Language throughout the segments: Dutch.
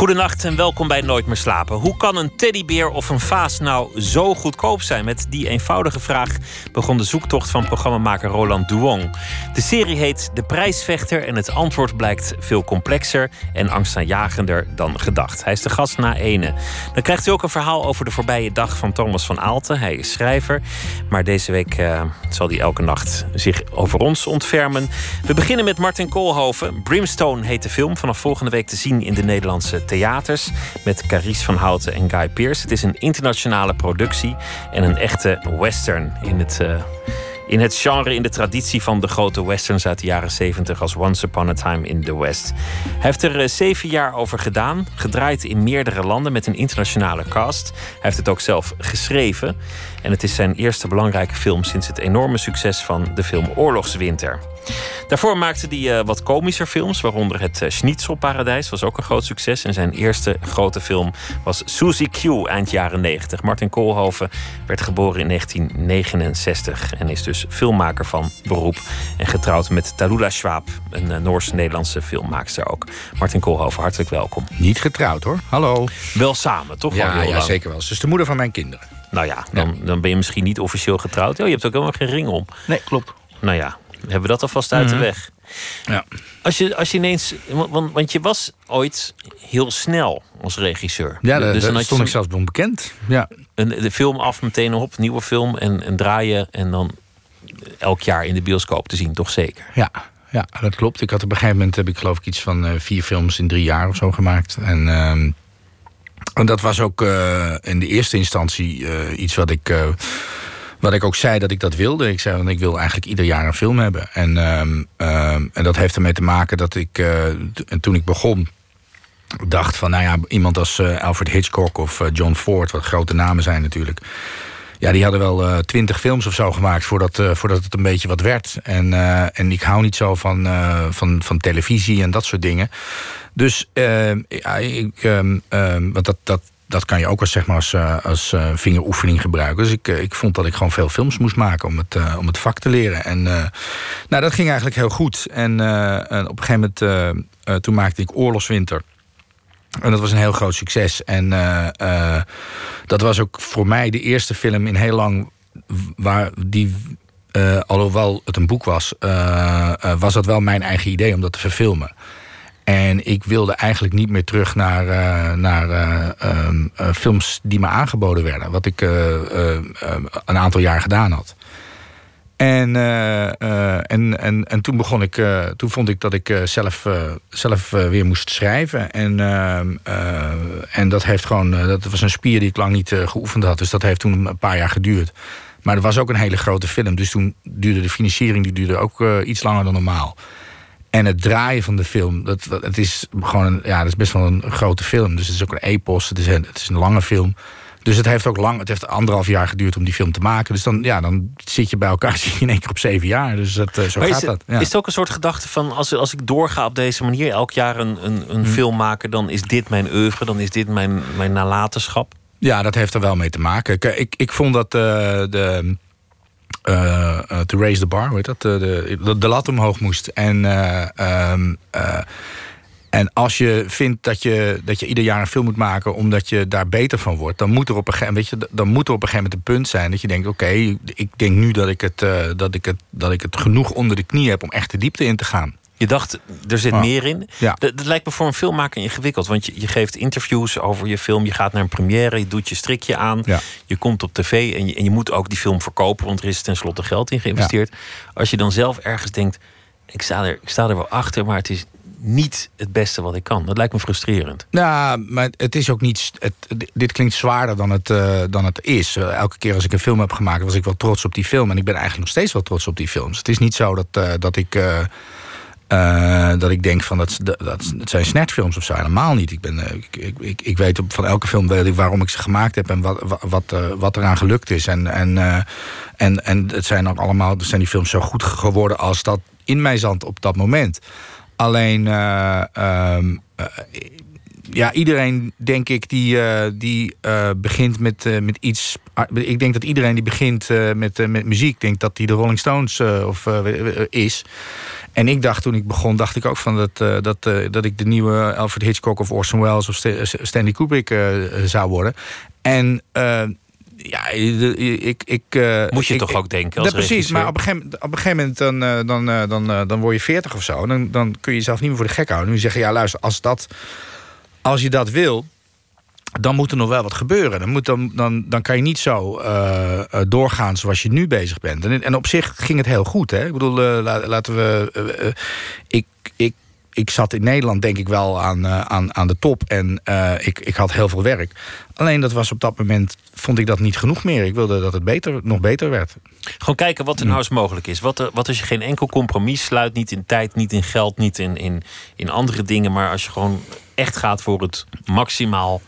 Goedenacht en welkom bij Nooit meer slapen. Hoe kan een teddybeer of een vaas nou zo goedkoop zijn? Met die eenvoudige vraag begon de zoektocht van programmamaker Roland Duong. De serie heet De Prijsvechter en het antwoord blijkt veel complexer en angstaanjagender dan gedacht. Hij is de gast na ene. Dan krijgt u ook een verhaal over de voorbije dag van Thomas van Aalten. Hij is schrijver, maar deze week uh, zal hij elke nacht zich over ons ontfermen. We beginnen met Martin Koolhoven. Brimstone heet de film, vanaf volgende week te zien in de Nederlandse theaters met Carice van Houten en Guy Pearce. Het is een internationale productie en een echte western in het, uh, in het genre, in de traditie van de grote westerns uit de jaren 70 als Once Upon a Time in the West. Hij heeft er uh, zeven jaar over gedaan, gedraaid in meerdere landen met een internationale cast. Hij heeft het ook zelf geschreven en het is zijn eerste belangrijke film sinds het enorme succes van de film Oorlogswinter. Daarvoor maakte hij uh, wat komischer films, waaronder het uh, Schnitzelparadijs was ook een groot succes. En zijn eerste grote film was Suzy Q eind jaren 90. Martin Koolhoven werd geboren in 1969 en is dus filmmaker van beroep. En getrouwd met Talula Schwab, een uh, Noors-Nederlandse filmmaakster ook. Martin Koolhoven, hartelijk welkom. Niet getrouwd hoor, hallo. Wel samen, toch? Ja, ja zeker wel. Ze is de moeder van mijn kinderen. Nou ja, dan, dan ben je misschien niet officieel getrouwd. Oh, je hebt ook helemaal geen ring om. Nee, klopt. Nou ja, hebben we dat alvast uit de Mhm. weg. Ja. Als je, als je ineens. Want, want je was ooit heel snel als regisseur. Ja, daar Dus dan stond ik zelfs onbekend. Ja. een, de film af meteen op, nieuwe film en, en draaien. En dan elk jaar in de bioscoop te zien, toch zeker? Ja, ja, dat klopt. Ik had op een gegeven moment heb ik geloof ik iets van eh, vier films in drie jaar of zo gemaakt. En, ehm, en dat was ook eh, in de eerste instantie eh, iets wat ik. eh, wat ik ook zei dat ik dat wilde. Ik zei, want ik wil eigenlijk ieder jaar een film hebben. En, ehm, ehm, en dat heeft ermee te maken dat ik, en toen ik begon, dacht van, nou ja, iemand als Alfred Hitchcock of John Ford, wat grote namen zijn natuurlijk. Ja, die hadden wel twintig films of zo gemaakt voordat, voordat het een beetje wat werd. En, en ik hou niet zo van, van, van televisie en dat soort dingen. Dus eh, ja, ik, ehm, ehm, want dat, dat, dat kan je ook als, zeg maar, als, eh, als eh, vingeroefening gebruiken. Dus ik, eh, ik vond dat ik gewoon veel films moest maken om het, om het vak te leren. En nou, dat ging eigenlijk heel goed. En, en op een gegeven moment, toen maakte ik Oorlogswinter. En dat was een heel groot succes. En dat was ook voor mij de eerste film in heel lang waar die. alhoewel het een boek was, was dat wel mijn eigen idee om dat te verfilmen. En ik wilde eigenlijk niet meer terug naar, eh, naar eh, ehm, eh, films die me aangeboden werden. Wat ik een aantal jaar gedaan had. En, en, en, en toen begon ik, toen vond ik dat ik zelf, zelf weer moest schrijven. En, ehm, eh, en dat heeft gewoon, dat was een spier die ik lang niet geoefend had. Dus dat heeft toen een paar jaar geduurd. Maar er was ook een hele grote film. Dus toen duurde de financiering die duurde ook iets langer dan normaal. En het draaien van de film, dat, dat- het is gewoon een, ja, dat is best wel een grote film. Dus het is ook een epos, het is een, het is een lange film. Dus het heeft ook lang, het heeft anderhalf jaar geduurd om die film te maken. Dus dan, ja, dan zit je bij elkaar zit je in één keer op zeven jaar. Dus dat, eh, zo Maar gaat dat. Ja. is het ook een soort gedachte van als, als ik doorga op deze manier, elk jaar een, een, een Mhm. film maken, dan is dit mijn oeuvre, dan is dit mijn, mijn nalatenschap? Ja, dat heeft er wel mee te maken. Ik, ik, ik vond dat eh, de. Eh, to raise the bar, heet dat? Eh, de, de, de lat omhoog moest. En, eh, ehm, eh, en als je vindt dat je, dat je ieder jaar een film moet maken omdat je daar beter van wordt, dan moet er op een gegeven weet je, dan moet er op een gegeven moment een punt zijn dat je denkt: oké, ik denk nu dat ik, het, dat, ik het, dat ik het genoeg onder de knie heb om echt de diepte in te gaan. Je dacht, er zit meer in. Ja. Dat, dat lijkt me voor een filmmaker ingewikkeld. Want je, je geeft interviews over je film. Je gaat naar een première. Je doet je strikje aan. Ja. Je komt op tv. En je, en je moet ook die film verkopen. Want er is tenslotte geld in geïnvesteerd. Als je dan zelf ergens denkt... Ik sta, er, ik sta er wel achter, maar het is niet het beste wat ik kan. Dat lijkt me frustrerend. Nou, maar het is ook niet. Het, dit klinkt zwaarder dan het, eh, dan het is. Eh, elke keer als ik een film heb gemaakt, was ik wel trots op die film. En ik ben eigenlijk nog steeds wel trots op die films. Het is niet zo dat, eh, dat ik. Eh, dat ik denk van dat, dat, dat zijn snetfilms of zo. Helemaal niet. Ik, ben, eh, ik, ik, ik, weet van elke film weet ik waarom ik ze gemaakt heb en wat, wat, eh, wat eraan gelukt is. En, en, en, en het zijn ook allemaal zijn die films zo goed geworden als dat in mij zat op dat moment. Alleen, uh, ja, iedereen, denk ik, die, die begint met, met iets. Ik denk dat iedereen die begint met, met muziek, denkt dat die de Rolling Stones of, is. En ik dacht toen ik begon, dacht ik ook van dat, dat, dat ik de nieuwe Alfred Hitchcock of Orson Welles of Stanley Kubrick zou worden. En ja, ik... ik uh, Moet je toch ook denken als Precies, maar op een gegeven, op een gegeven moment dan, dan, dan, dan word je veertig of zo. Dan, dan kun je jezelf niet meer voor de gek houden. Nu zeggen, ja luister, als, dat, als je dat wil... dan moet er nog wel wat gebeuren. Dan, moet dan, dan, dan kan je niet zo doorgaan zoals je nu bezig bent. En, en op zich ging het heel goed. Hè? Ik bedoel, laten we... ik ik zat in Nederland denk ik wel aan, uh, aan, aan de top. En uh, ik, ik had heel veel werk. Alleen dat was op dat moment, vond ik dat niet genoeg meer. Ik wilde dat het beter, nog beter werd. Gewoon kijken wat er nou eens mogelijk is. Wat, er, wat als je geen enkel compromis sluit. Niet in tijd, niet in geld, niet in, in, in andere dingen. Maar als je gewoon echt gaat voor het maximaal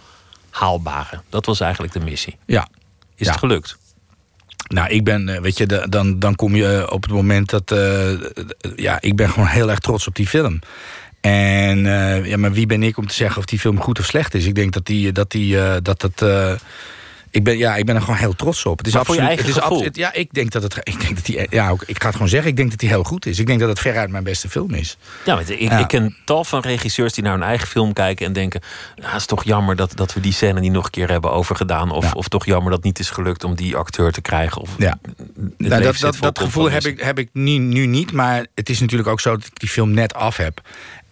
haalbare. Dat was eigenlijk de missie. Ja. Is het gelukt? Nou, ik ben, eh, weet je, dan, dan kom je op het moment dat. Uh, ja, ik ben gewoon heel erg trots op die film. En uh, ja, maar wie ben ik om te zeggen of die film goed of slecht is? Ik denk dat die, dat die, uh, dat het ik ben, ja, ik ben er gewoon heel trots op. Het is absoluut, het is absoluut, ja, ik denk dat het. Ik denk dat die, ja, ik ga het gewoon zeggen. Ik denk dat hij heel goed is. Ik denk dat het veruit mijn beste film is. Ja, ik, ik ken tal van regisseurs die naar hun eigen film kijken en denken: ja, het is toch jammer dat, dat we die scène niet nog een keer hebben overgedaan. Of, of toch jammer dat het niet is gelukt om die acteur te krijgen. Of ja. Nou, dat, dat, dat gevoel heb ik, heb ik nu, nu niet. Maar het is natuurlijk ook zo dat ik die film net af heb.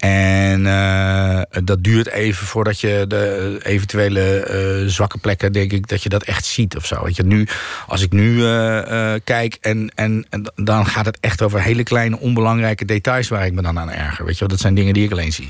En uh, dat duurt even voordat je de eventuele uh, zwakke plekken, denk ik, dat je dat echt ziet of zo. Weet je, nu, als ik nu uh, kijk en, en, en, dan gaat het echt over hele kleine, onbelangrijke details waar ik me dan aan erger. Weet je, dat zijn dingen die ik alleen zie.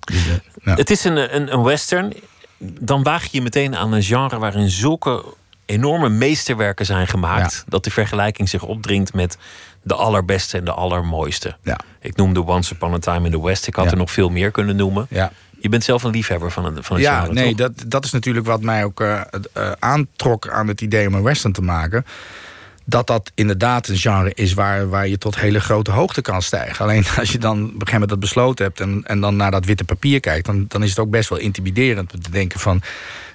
Dus, nou. Het is een, een, een western. Dan waag je je meteen aan een genre waarin zulke enorme meesterwerken zijn gemaakt. Dat de vergelijking zich opdringt met de allerbeste en de allermooiste. Ja. Ik noemde Once Upon a Time in the West. Ik had er nog veel meer kunnen noemen. Ja. Je bent zelf een liefhebber van, een, van het ja, nee, dat, dat is natuurlijk wat mij ook uh, uh, aantrok aan het idee om een western te maken. Dat dat inderdaad een genre is waar, waar je tot hele grote hoogte kan stijgen. Alleen als je dan op een gegeven moment dat besloten hebt... en, en dan naar dat witte papier kijkt... Dan, dan is het ook best wel intimiderend om te denken van...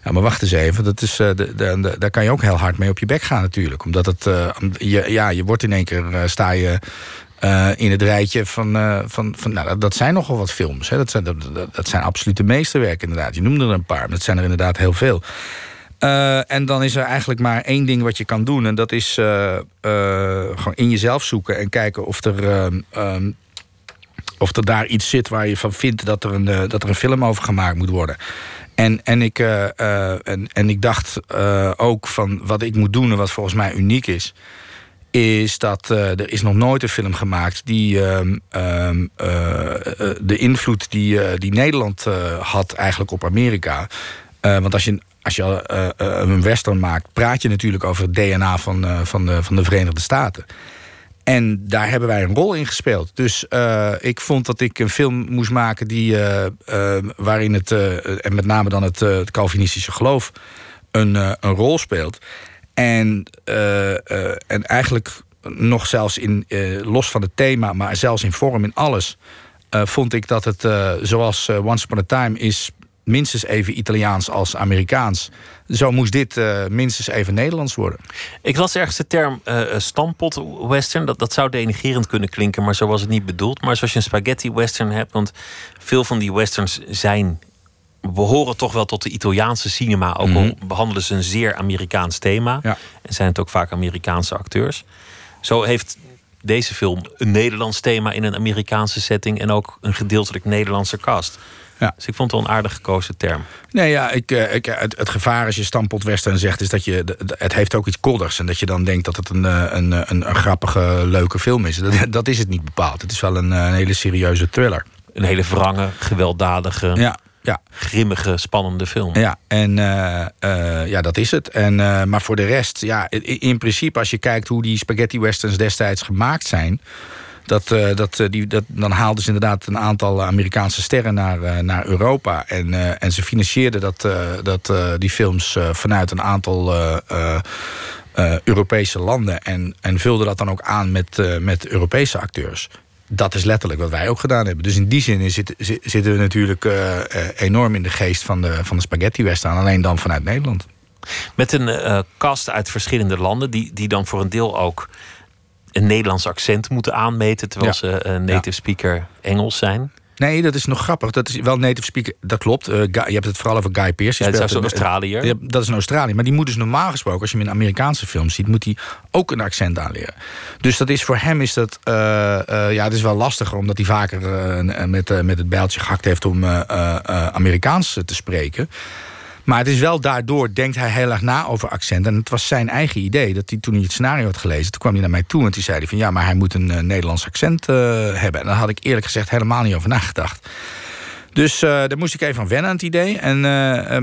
Ja, maar wacht eens even. Dat is, uh, de, de, daar kan je ook heel hard mee op je bek gaan natuurlijk. Omdat het, uh, je, ja, je wordt in één keer, uh, sta je in het rijtje van, van, van nou, dat, dat, zijn nogal wat films. Hè. Dat, zijn, dat, dat zijn absolute meesterwerken inderdaad. Je noemde er een paar, maar dat zijn er inderdaad heel veel. En dan is er eigenlijk maar één ding wat je kan doen. En dat is gewoon in jezelf zoeken en kijken of er... Um, of er daar iets zit waar je van vindt dat er een, dat er een film over gemaakt moet worden. En, en, ik, en, en ik dacht ook van wat ik moet doen en wat volgens mij uniek is... is dat er is nog nooit een film gemaakt die um, um, de invloed die, die Nederland had eigenlijk op Amerika... want als je, als je een western maakt, praat je natuurlijk over het DNA van, van, de, van de Verenigde Staten... En daar hebben wij een rol in gespeeld. Dus ik vond dat ik een film moest maken die, waarin het, en met name dan het, het Calvinistische geloof, een, een rol speelt. En, en eigenlijk nog zelfs in, los van het thema, maar zelfs in vorm, in alles, vond ik dat het, zoals Once Upon a Time is minstens even Italiaans als Amerikaans. Zo moest dit uh, minstens even Nederlands worden. Ik las ergens de term uh, stampot western. Dat, dat zou denigerend kunnen klinken, maar zo was het niet bedoeld. Maar zoals je een spaghetti western hebt, want veel van die westerns zijn behoren toch wel tot de Italiaanse cinema. Ook al mhm. behandelen ze een zeer Amerikaans thema. Ja. En zijn het ook vaak Amerikaanse acteurs. Zo heeft deze film een Nederlands thema in een Amerikaanse setting. En ook een gedeeltelijk Nederlandse cast. Ja. Dus ik vond het wel een aardig gekozen term. Nee, ja, ik, eh, ik, het, het gevaar als je stampot western zegt... is dat je, het heeft ook iets kodders. En dat je dan denkt dat het een, eh, een, een, een grappige, leuke film is. Dat, dat, is het niet bepaald. Het is wel een, een hele serieuze thriller. Een hele wrange, gewelddadige... Ja ja. grimmige, spannende film. Ja, en uh, ja, dat is het. En, uh, maar voor de rest, ja, in, in, principe als je kijkt hoe die spaghetti westerns destijds gemaakt zijn... Dat, uh, dat, uh, die, dat, dan haalden ze inderdaad een aantal Amerikaanse sterren naar, uh, naar Europa. En, en ze financieerden dat, dat, die films vanuit een aantal Europese landen. En, en vulden dat dan ook aan met, met Europese acteurs. dat is letterlijk wat wij ook gedaan hebben. Dus in die zin zit, zitten we natuurlijk enorm in de geest van de, van de spaghetti western. Alleen dan vanuit Nederland. Met een uh, cast uit verschillende landen, die, die dan voor een deel ook een Nederlands accent moeten aanmeten, terwijl ze een native speaker Engels zijn. Nee, dat is nog grappig. Dat is wel native speaker. Dat klopt. Uh, je hebt het vooral over Guy Pearce. Ja, dat is een Australiër. dat is een Australië. Maar die moet dus normaal gesproken, als je hem in Amerikaanse films ziet, moet hij ook een accent aanleren. Dus dat is voor hem is dat. Uh, ja, het is wel lastiger omdat hij vaker met, met het bijltje gehakt heeft om Amerikaans te spreken. Maar het is wel daardoor, denkt hij heel erg na over accent. En het was zijn eigen idee. Dat hij toen hij het scenario had gelezen, toen kwam hij naar mij toe. En toen zei hij van ja, maar hij moet een uh, Nederlands accent uh, hebben. En daar had ik eerlijk gezegd helemaal niet over nagedacht. Dus uh, daar moest ik even van wennen aan het idee. En,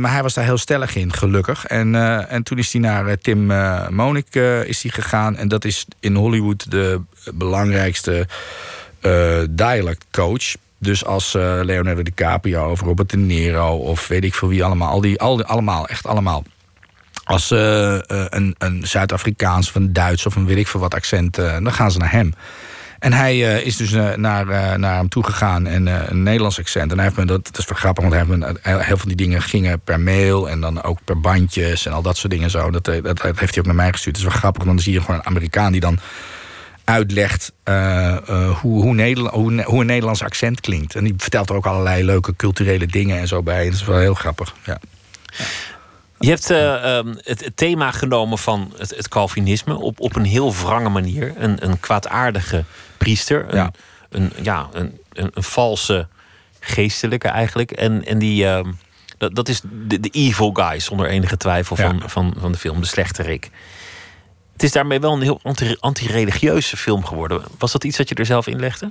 maar hij was daar heel stellig in, gelukkig. En, en toen is hij naar Tim Monik is hij gegaan. En dat is in Hollywood de belangrijkste dialect coach. Dus als uh, Leonardo DiCaprio of Robert De Niro of weet ik veel wie allemaal. Al die, al allemaal, echt allemaal. Als uh, een, een Zuid-Afrikaans of een Duits of een weet ik veel wat accent, dan gaan ze naar hem. En hij is dus naar, naar hem toe gegaan en een Nederlands accent. En hij heeft me, dat, dat is wel grappig, want hij heeft heel, veel van die dingen gingen per mail en dan ook per bandjes en al dat soort dingen zo. Dat, dat, dat heeft hij ook naar mij gestuurd. Het is wel grappig, want dan zie je gewoon een Amerikaan die dan uitlegt uh, hoe, hoe, Nederland, hoe, hoe, een Nederlands accent klinkt. En die vertelt er ook allerlei leuke culturele dingen en zo bij. Dat is wel heel grappig. Ja. Je hebt uh, het, thema genomen van het, het, Calvinisme op, op een heel wrange manier. Een, een kwaadaardige priester. Een, ja. Een, ja, een, een, een, valse geestelijke eigenlijk. En, en die, uh, dat, dat is de, de evil guy zonder enige twijfel van, ja. van, van de film, de slechterik. Het is daarmee wel een heel anti-religieuze film geworden. Was dat iets dat je er zelf in legde?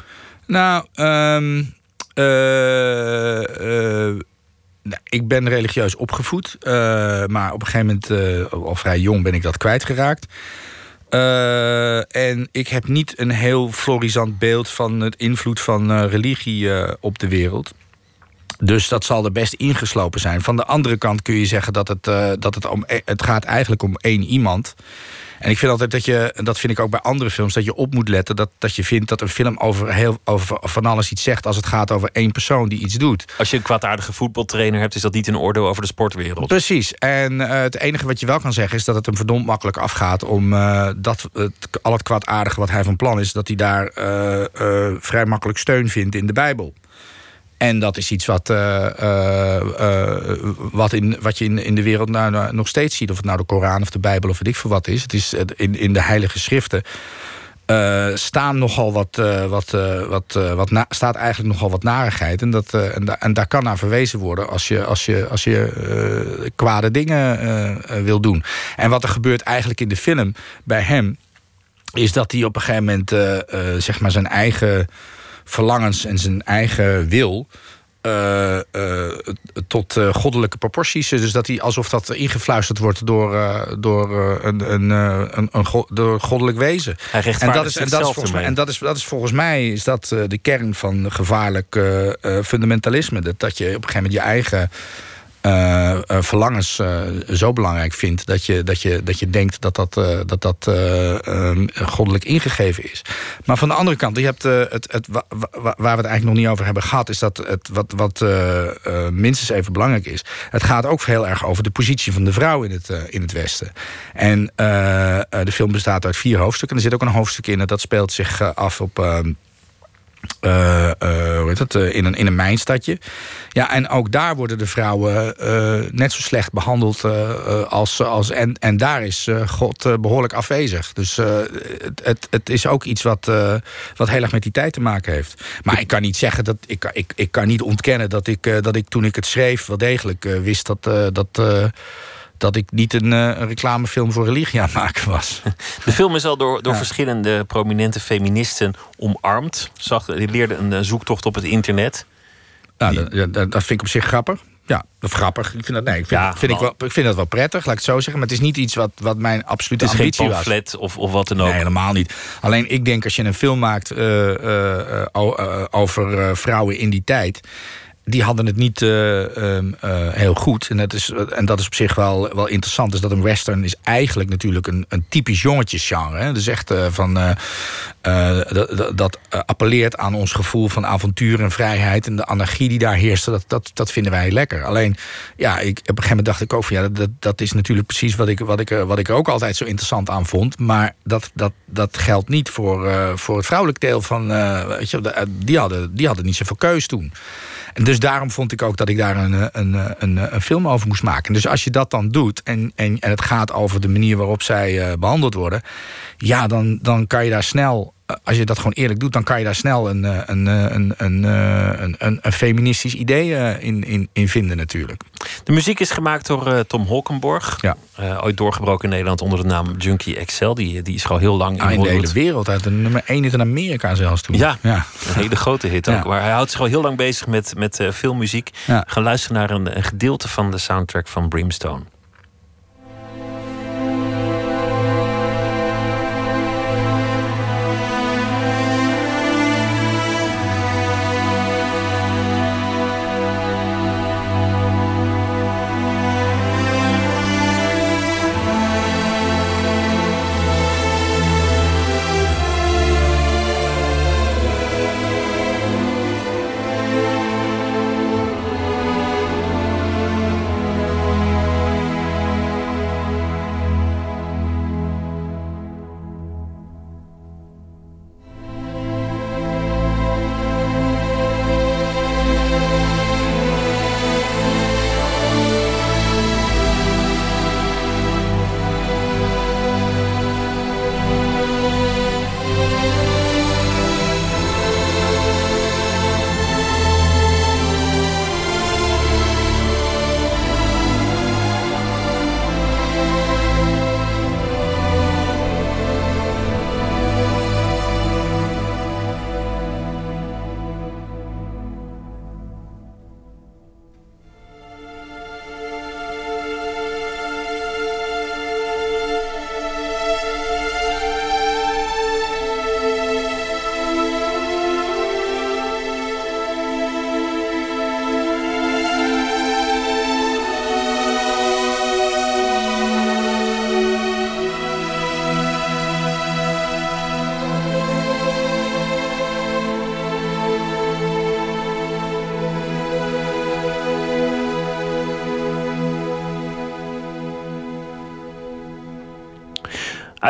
Nou, um, ik ben religieus opgevoed. Uh, maar op een gegeven moment, al vrij jong, ben ik dat kwijtgeraakt. en ik heb niet een heel florisant beeld van het invloed van religie op de wereld. Dus dat zal er best ingeslopen zijn. Van de andere kant kun je zeggen dat het, dat het om. Het gaat eigenlijk om één iemand. En ik vind altijd dat je, en dat vind ik ook bij andere films, dat je op moet letten dat, dat je vindt dat een film over, heel, over van alles iets zegt als het gaat over één persoon die iets doet. Als je een kwaadaardige voetbaltrainer hebt, is dat niet een oordeel over de sportwereld. Precies. En uh, het enige wat je wel kan zeggen is dat het hem verdomd makkelijk afgaat om uh, dat, het, al het kwaadaardige wat hij van plan is, dat hij daar uh, vrij makkelijk steun vindt in de Bijbel. En dat is iets wat, uh, uh, wat, in, wat je in, in de wereld nou, nou, nog steeds ziet. Of het nou de Koran of de Bijbel of weet ik veel wat is. Het is in, in de Heilige Schriften. staan nogal wat, wat, wat, wat staat eigenlijk nogal wat narigheid. En, dat, en, da, en, daar kan naar verwezen worden als je, als je, als je kwade dingen wil doen. En wat er gebeurt eigenlijk in de film bij hem, is dat hij op een gegeven moment zeg maar zijn eigen verlangens en zijn eigen wil. Uh, uh, tot uh, goddelijke proporties. Dus dat hij alsof dat ingefluisterd wordt door, door, een, een, een, een go door goddelijk wezen. Hij en dat is, en dat is volgens mij, en dat is, dat is volgens mij is dat de kern van gevaarlijk fundamentalisme. Dat, dat je op een gegeven moment je eigen uh, verlangens uh, zo belangrijk vindt dat je, dat je, dat je denkt dat dat, dat, dat ehm, goddelijk ingegeven is. Maar van de andere kant, je hebt, het, het, waar we het eigenlijk nog niet over hebben gehad, is dat het wat, wat minstens even belangrijk is. Het gaat ook heel erg over de positie van de vrouw in het, in het Westen. En de film bestaat uit vier hoofdstukken. En er zit ook een hoofdstuk in dat speelt zich af op ehm, uh, uh, hoe heet het, uh, in, een, in een mijnstadje. Ja, en ook daar worden de vrouwen net zo slecht behandeld als... als en, en daar is God behoorlijk afwezig. Dus het, het, het, is ook iets wat, wat heel erg met die tijd te maken heeft. Maar ik kan niet zeggen dat... Ik, ik, ik kan niet ontkennen dat ik, dat ik toen ik het schreef... wel degelijk wist dat... dat dat ik niet een, uh, een, reclamefilm voor religie aan het maken was. De film is al door, door verschillende prominente feministen omarmd. Zag, die leerde een eh, zoektocht op het internet. Nou, dat, dat, vind ik op zich grappig. Ja, of grappig. Ik vind dat, nee, ik vind, vind ik, wel, ik vind dat wel prettig, laat ik het zo zeggen. Maar het is niet iets wat, wat mijn absolute het is ambitie geen pamflet Of, of wat dan ook. Nee, helemaal niet. Alleen ik denk als je een film maakt uh, uh, over vrouwen in die tijd die hadden het niet ehm, heel goed. En dat, is, en dat is op zich wel, wel interessant. Dus dat een western is eigenlijk natuurlijk een, een typisch jongetjesgenre. Hè? Dus echt van... dat, appelleert aan ons gevoel van avontuur en vrijheid. En de anarchie die daar heerst, dat, dat, dat vinden wij lekker. Alleen, ja, ik, op een gegeven moment dacht ik ook van... ja, dat, dat is natuurlijk precies wat ik, wat, ik, wat ik ook altijd zo interessant aan vond. Maar dat, dat, dat geldt niet voor, voor het vrouwelijk deel van... Weet je, eh, die, hadden, die hadden niet zoveel keus toen. En dus daarom vond ik ook dat ik daar een, een, een, een film over moest maken. Dus als je dat dan doet en, en, en het gaat over de manier waarop zij behandeld worden... ja, dan, dan kan je daar snel als je dat gewoon eerlijk doet, dan kan je daar snel een, een, een, een, een, een, een feministisch idee in, in, in vinden natuurlijk. De muziek is gemaakt door uh, Tom Holkenborg. Ja. Uh, ooit doorgebroken in Nederland onder de naam Junkie Excel. Die, die is al heel lang ah, in, de hele wereld. Uit de nummer 1 in Amerika zelfs toen. Ja, ja. een hele grote hit ook. Maar hij houdt zich al heel lang bezig met, met uh, veel muziek. Ja. Gaan luisteren naar een, een gedeelte van de soundtrack van Brimstone.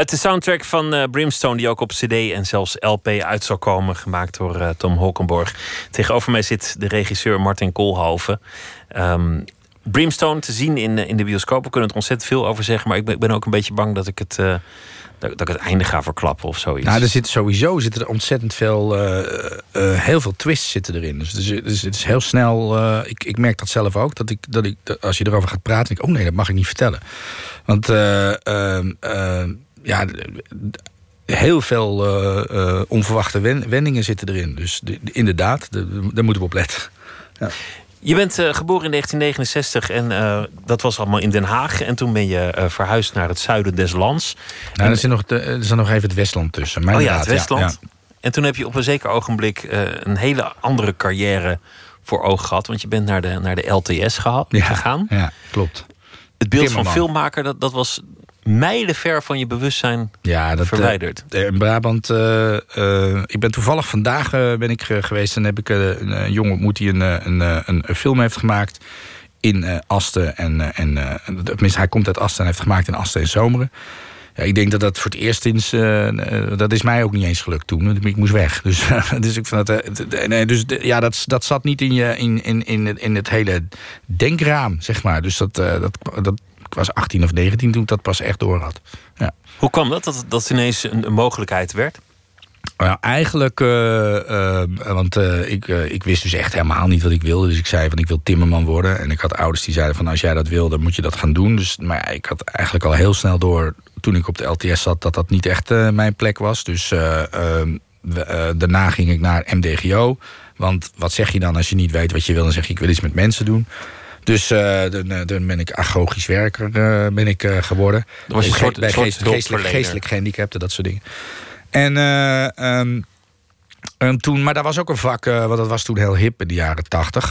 Uit de soundtrack van uh, Brimstone, die ook op CD en zelfs LP uit zou komen, gemaakt door uh, Tom Holkenborg. Tegenover mij zit de regisseur Martin Koolhoven. Um, Brimstone te zien in, in de bioscoop. We kunnen er ontzettend veel over zeggen, maar ik ben, ik ben ook een beetje bang dat ik het. Uh, dat, het einde ga verklappen of zoiets. Nou, er zit sowieso zitten er ontzettend veel, heel veel twists zitten erin. Dus het is heel snel. ik, ik merk dat zelf ook. Dat ik, dat ik, als je erover gaat praten, denk ik, oh nee, dat mag ik niet vertellen. Want ehm, ehm, ja, heel veel uh, uh, onverwachte wendingen zitten erin. Dus de, de, inderdaad, de, daar moeten we op letten. Ja. Je bent uh, geboren in 1969 en dat was allemaal in Den Haag. En toen ben je verhuisd naar het zuiden des lands. Nou, en... er, zit nog de, er zit nog even het Westland tussen. oh ja, het Westland. Ja, En toen heb je op een zeker ogenblik een hele andere carrière voor ogen gehad. Want je bent naar de, naar de LTS gegaan. Ja, klopt. Het beeld van filmmaker, dat, dat was mijlenver van je bewustzijn ja, dat, verwijderd. Uh, in Brabant, uh, uh, ik ben toevallig vandaag ben ik geweest en heb ik een jongen ontmoet die een, een, een, een, film heeft gemaakt in Asten. En, en tenminste, hij komt uit Asten en heeft gemaakt in Asten en Zomeren. Ja, ik denk dat dat voor het eerst sinds. dat is mij ook niet eens gelukt toen. Ik moest weg. Dus, dus ik vond dat. nee, dus ja, dat, dat zat niet in, je, in, in, in, in het hele denkraam, zeg maar. Dus dat, dat, dat, ik was 18 of 19 toen ik dat pas echt door had. Ja. Hoe kwam dat, dat dat ineens een, een mogelijkheid werd? Nou, eigenlijk, uh, uh, want uh, ik, ik wist dus echt helemaal niet wat ik wilde. Dus ik zei van ik wil timmerman worden. En ik had ouders die zeiden van als jij dat wil, dan moet je dat gaan doen. Dus, maar ja, ik had eigenlijk al heel snel door, toen ik op de LTS zat, dat dat niet echt mijn plek was. Dus ehm, daarna ging ik naar MDGO. Want wat zeg je dan als je niet weet wat je wil? Dan zeg je ik wil iets met mensen doen. Dus uh, dan, dan, ben ik agogisch werker uh, ben ik, uh, geworden. Dat was een soort, bij soort geestelijk, geestelijk gehandicapten, dat soort dingen. En um, En toen, maar daar was ook een vak, want dat was toen heel hip in de jaren tachtig.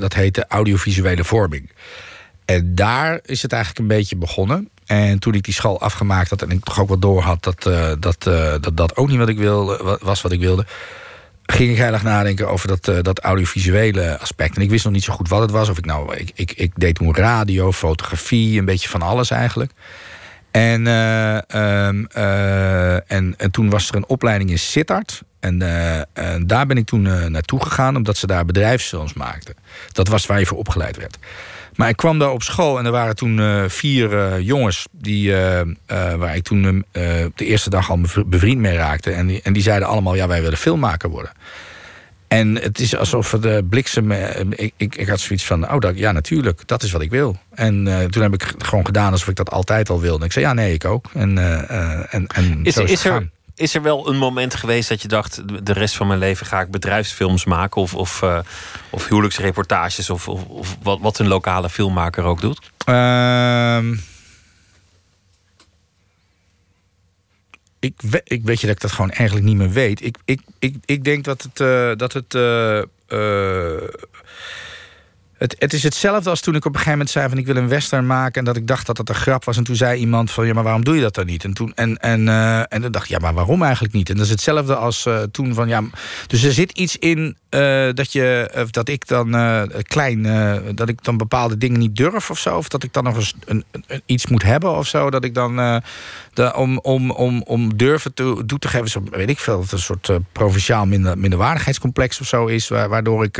Dat heette audiovisuele vorming. En daar is het eigenlijk een beetje begonnen. En toen ik die school afgemaakt had en ik toch ook wel door had dat dat, dat, dat ook niet wat ik wilde, was wat ik wilde ging ik heilig nadenken over dat, uh, dat audiovisuele aspect. En ik wist nog niet zo goed wat het was. Of ik nou, ik, ik, deed toen radio, fotografie, een beetje van alles eigenlijk. En, um, uh, en, en toen was er een opleiding in Sittard. En, en daar ben ik toen naartoe gegaan, omdat ze daar bedrijfsfilms maakten. Dat was waar je voor opgeleid werd. Maar ik kwam daar op school en er waren toen uh, vier uh, jongens... Die, uh, waar ik toen de eerste dag al bevriend mee raakte. En die, en die zeiden allemaal, ja, wij willen filmmaker worden. En het is alsof de bliksem... Ik, ik, ik had zoiets van, oh, dat, ja, natuurlijk, dat is wat ik wil. En toen heb ik gewoon gedaan alsof ik dat altijd al wilde. En ik zei, ja, nee, ik ook. En, en, en is, zo is, is er is er wel een moment geweest dat je dacht: de rest van mijn leven ga ik bedrijfsfilms maken of, of, uh, of huwelijksreportages of, of, wat, wat een lokale filmmaker ook doet? Uh, ik, weet, ik weet je dat ik dat gewoon eigenlijk niet meer weet. Ik, ik, ik, ik denk dat het. Uh, dat het uh, het, het, is hetzelfde als toen ik op een gegeven moment zei van ik wil een western maken en dat ik dacht dat dat een grap was. En toen zei iemand van ja maar waarom doe je dat dan niet? En toen en en uh, en dan dacht ik ja maar waarom eigenlijk niet? En dat is hetzelfde als uh, toen van ja dus er zit iets in uh, dat je dat ik dan klein dat ik dan bepaalde dingen niet durf of zo of dat ik dan nog eens een, een, iets moet hebben of zo dat ik dan om, om, om, om durven te, toe te geven. Zo weet ik veel dat een soort provinciaal minder, minderwaardigheidscomplex of zo is waardoor ik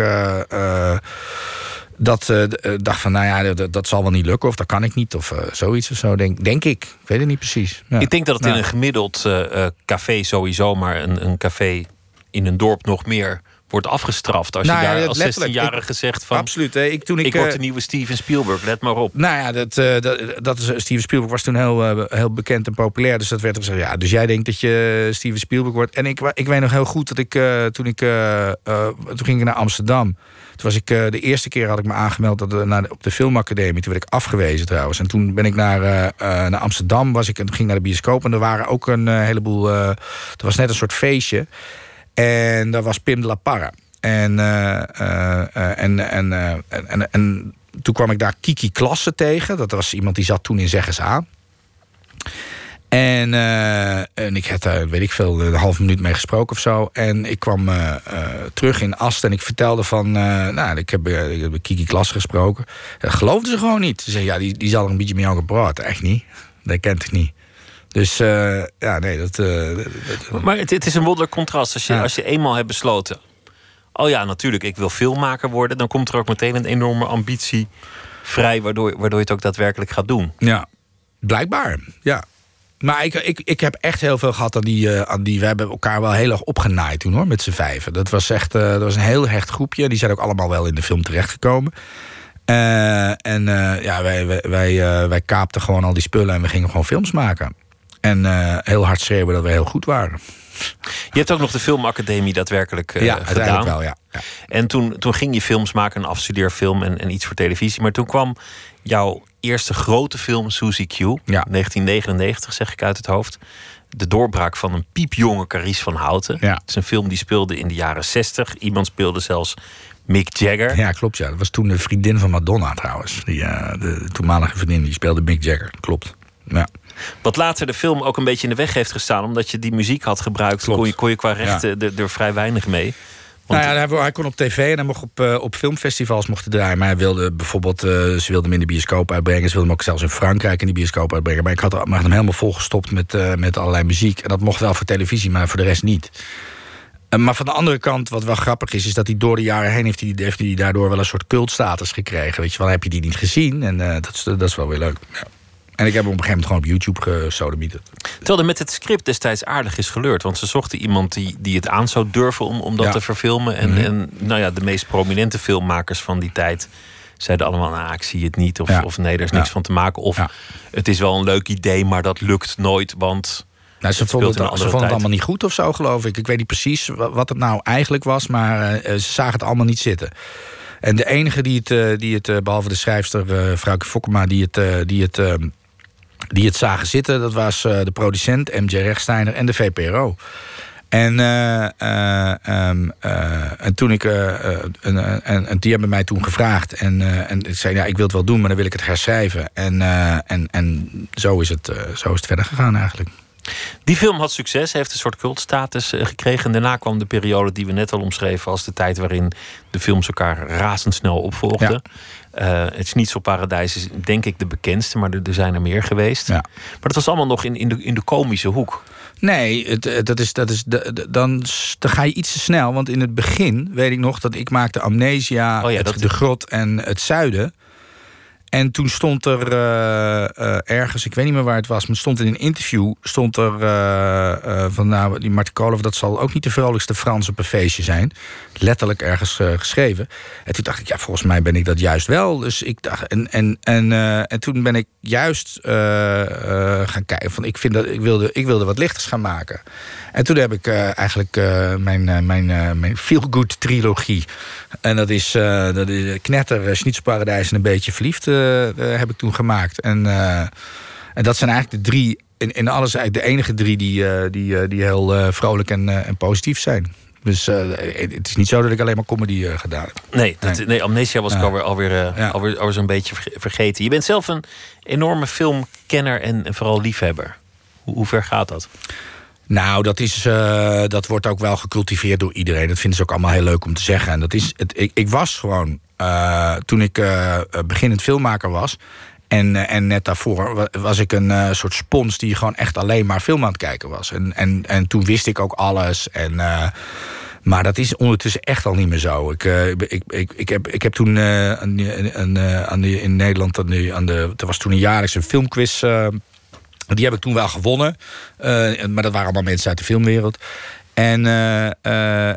dat uh, dacht van, nou ja, dat, dat, zal wel niet lukken... of dat kan ik niet, of uh, zoiets of zo, denk, denk ik. Ik weet het niet precies. Ja. Ik denk dat het in een gemiddeld uh, café sowieso... maar een, een café in een dorp nog meer wordt afgestraft. Als nou, je daar ja, als 16-jarige zegt van... Absoluut. Hè. Ik, toen ik, ik word de nieuwe Steven Spielberg, let maar op. Nou ja, dat, uh, dat, dat is, Steven Spielberg was toen heel, uh, heel bekend en populair. Dus dat werd gezegd, ja, dus jij denkt dat je Steven Spielberg wordt. En ik, ik weet nog heel goed dat ik, uh, toen ik... toen ging ik naar Amsterdam... Was ik uh, de eerste keer had ik me aangemeld dat, uh, naar op de filmacademie. Toen werd ik afgewezen trouwens. En toen ben ik naar, uh, naar Amsterdam, was ik, en ging naar de bioscoop. En er waren ook een heleboel. er was net een soort feestje. En daar was Pim de la Parra. En, en, en, en, en, toen kwam ik daar Kiki Klasse tegen. Dat was iemand die zat toen in Zeggens aan. En, uh, en ik had daar, weet ik veel, een half minuut mee gesproken of zo. En ik kwam uh, uh, terug in Ast en ik vertelde van... nou, ik heb, ik heb Kiki Klas gesproken. Dat geloofden ze gewoon niet. Ze zeiden, ja, die, die zal er een beetje met jou gepraat. Echt niet. Dat kent ik niet. Dus ja, nee, dat... dat maar het, het, is een wonderlijk contrast. Als je, ja. als je eenmaal hebt besloten... oh ja, natuurlijk, ik wil filmmaker worden... dan komt er ook meteen een enorme ambitie vrij... waardoor, waardoor je het ook daadwerkelijk gaat doen. Ja, blijkbaar, ja. Maar ik, ik, ik heb echt heel veel gehad aan die, uh, aan die... We hebben elkaar wel heel erg opgenaaid toen hoor, met z'n vijven. Dat was echt uh, dat was een heel hecht groepje. Die zijn ook allemaal wel in de film terechtgekomen. Uh, en ja, wij, wij, wij, wij kaapten gewoon al die spullen en we gingen gewoon films maken. En heel hard schreeuwen dat we heel goed waren. Je hebt ook nog de filmacademie daadwerkelijk ja, gedaan. wel, ja. Ja. En toen, toen ging je films maken, een afstudeerfilm en, en iets voor televisie. Maar toen kwam jouw eerste grote film, Suzy Q. Ja. 1999, zeg ik uit het hoofd. De doorbraak van een piepjonge Carice van Houten. Ja. Het is een film die speelde in de jaren 60. Iemand speelde zelfs Mick Jagger. Ja, klopt. Ja. Dat was toen de vriendin van Madonna trouwens. Die, uh, de toenmalige vriendin, die speelde Mick Jagger. Klopt. Ja. Wat later de film ook een beetje in de weg heeft gestaan, omdat je die muziek had gebruikt, kon je, kon je qua rechten ja. er vrij weinig mee. Nou ja, hij kon op tv en hij mocht op, uh, op filmfestivals mochten draaien. Maar hij wilde bijvoorbeeld, uh, ze wilden hem in de bioscoop uitbrengen. Ze wilden hem ook zelfs in Frankrijk in de bioscoop uitbrengen. Maar ik had, hem helemaal volgestopt met, uh, met allerlei muziek. En dat mocht wel voor televisie, maar voor de rest niet. maar van de andere kant, wat wel grappig is, is dat hij door de jaren heen heeft hij, heeft hij daardoor wel een soort cultstatus gekregen. Weet je wel, heb je die niet gezien? En dat, is, dat is wel weer leuk. Ja. En ik heb hem op een gegeven moment gewoon op YouTube gesodemieterd. Terwijl er met het script destijds aardig is geleurd. Want ze zochten iemand die, die het aan zou durven om, om dat ja. te verfilmen. En, mm -hmm. en nou ja, de meest prominente filmmakers van die tijd zeiden allemaal: nou, ik zie het niet. Of, ja. of nee, er is niks ja. van te maken. Of het is wel een leuk idee, maar dat lukt nooit. Want. Nou, ze vonden, het, ze vonden het allemaal niet goed of zo, geloof ik. Ik weet niet precies wat het nou eigenlijk was, maar uh, ze zagen het allemaal niet zitten. En de enige die het, uh, die het uh, behalve de schrijfster, uh, Fokkema, die het, die het ehm, die het zagen zitten, dat was uh, de producent, MJ Rechtsteiner en de VPRO. En, uh, um, uh, en toen ik. en, en, die hebben mij toen gevraagd. En, en ik zei: Ja, ik wil het wel doen, maar dan wil ik het herschrijven. En, en, en zo, is het, zo is het verder gegaan eigenlijk. Die film had succes, heeft een soort cultstatus gekregen. En daarna kwam de periode die we net al omschreven als de tijd waarin de films elkaar razendsnel opvolgden. Ja. Het Schnitzelparadijs is denk ik de bekendste, maar er, er zijn er meer geweest. Ja. Maar dat was allemaal nog in, in, de, in de komische hoek. Nee, het, eh, dat is, dat is, dan, dan ga je iets te snel. Want in het begin weet ik nog dat ik maakte Amnesia, oh ja, het, de grot en het zuiden. En toen stond er uh, uh, ergens, ik weet niet meer waar het was, maar stond in een interview, stond er uh, van nou, die Martin Koolhoff, dat zal ook niet de vrolijkste Frans op een feestje zijn. Letterlijk ergens geschreven. En toen dacht ik, ja, volgens mij ben ik dat juist wel. Dus ik dacht, en, en, en, en toen ben ik juist gaan kijken van, ik, vind dat, ik, wilde, ik wilde wat lichters gaan maken. En toen heb ik eigenlijk mijn, mijn, mijn feel-good trilogie. En dat is, dat is Knetter, Schnitzelparadijs en een beetje verliefd heb ik toen gemaakt. En, uh, en dat zijn eigenlijk de drie, in, in alles eigenlijk de enige drie die, uh, die, die heel vrolijk en, en positief zijn. Dus het is niet zo dat ik alleen maar comedy gedaan heb. Nee, dat, nee. Amnesia was ik alweer, alweer, ja. alweer, alweer zo'n beetje vergeten. Je bent zelf een enorme filmkenner en, en vooral liefhebber. Hoe, hoe ver gaat dat? Nou, dat, is, uh, dat wordt ook wel gecultiveerd door iedereen. Dat vinden ze ook allemaal heel leuk om te zeggen. En dat is, het, ik, ik was gewoon, uh, toen ik uh, beginnend filmmaker was... En, en net daarvoor was ik een soort spons die gewoon echt alleen maar film aan het kijken was. En, en, en toen wist ik ook alles. En, maar dat is ondertussen echt al niet meer zo. Ik, ik, ik, ik, heb, ik heb toen een, een, aan de, in Nederland... Aan de, aan de, er was toen een jaarlijkse filmquiz die heb ik toen wel gewonnen. Maar dat waren allemaal mensen uit de filmwereld. En, uh, uh,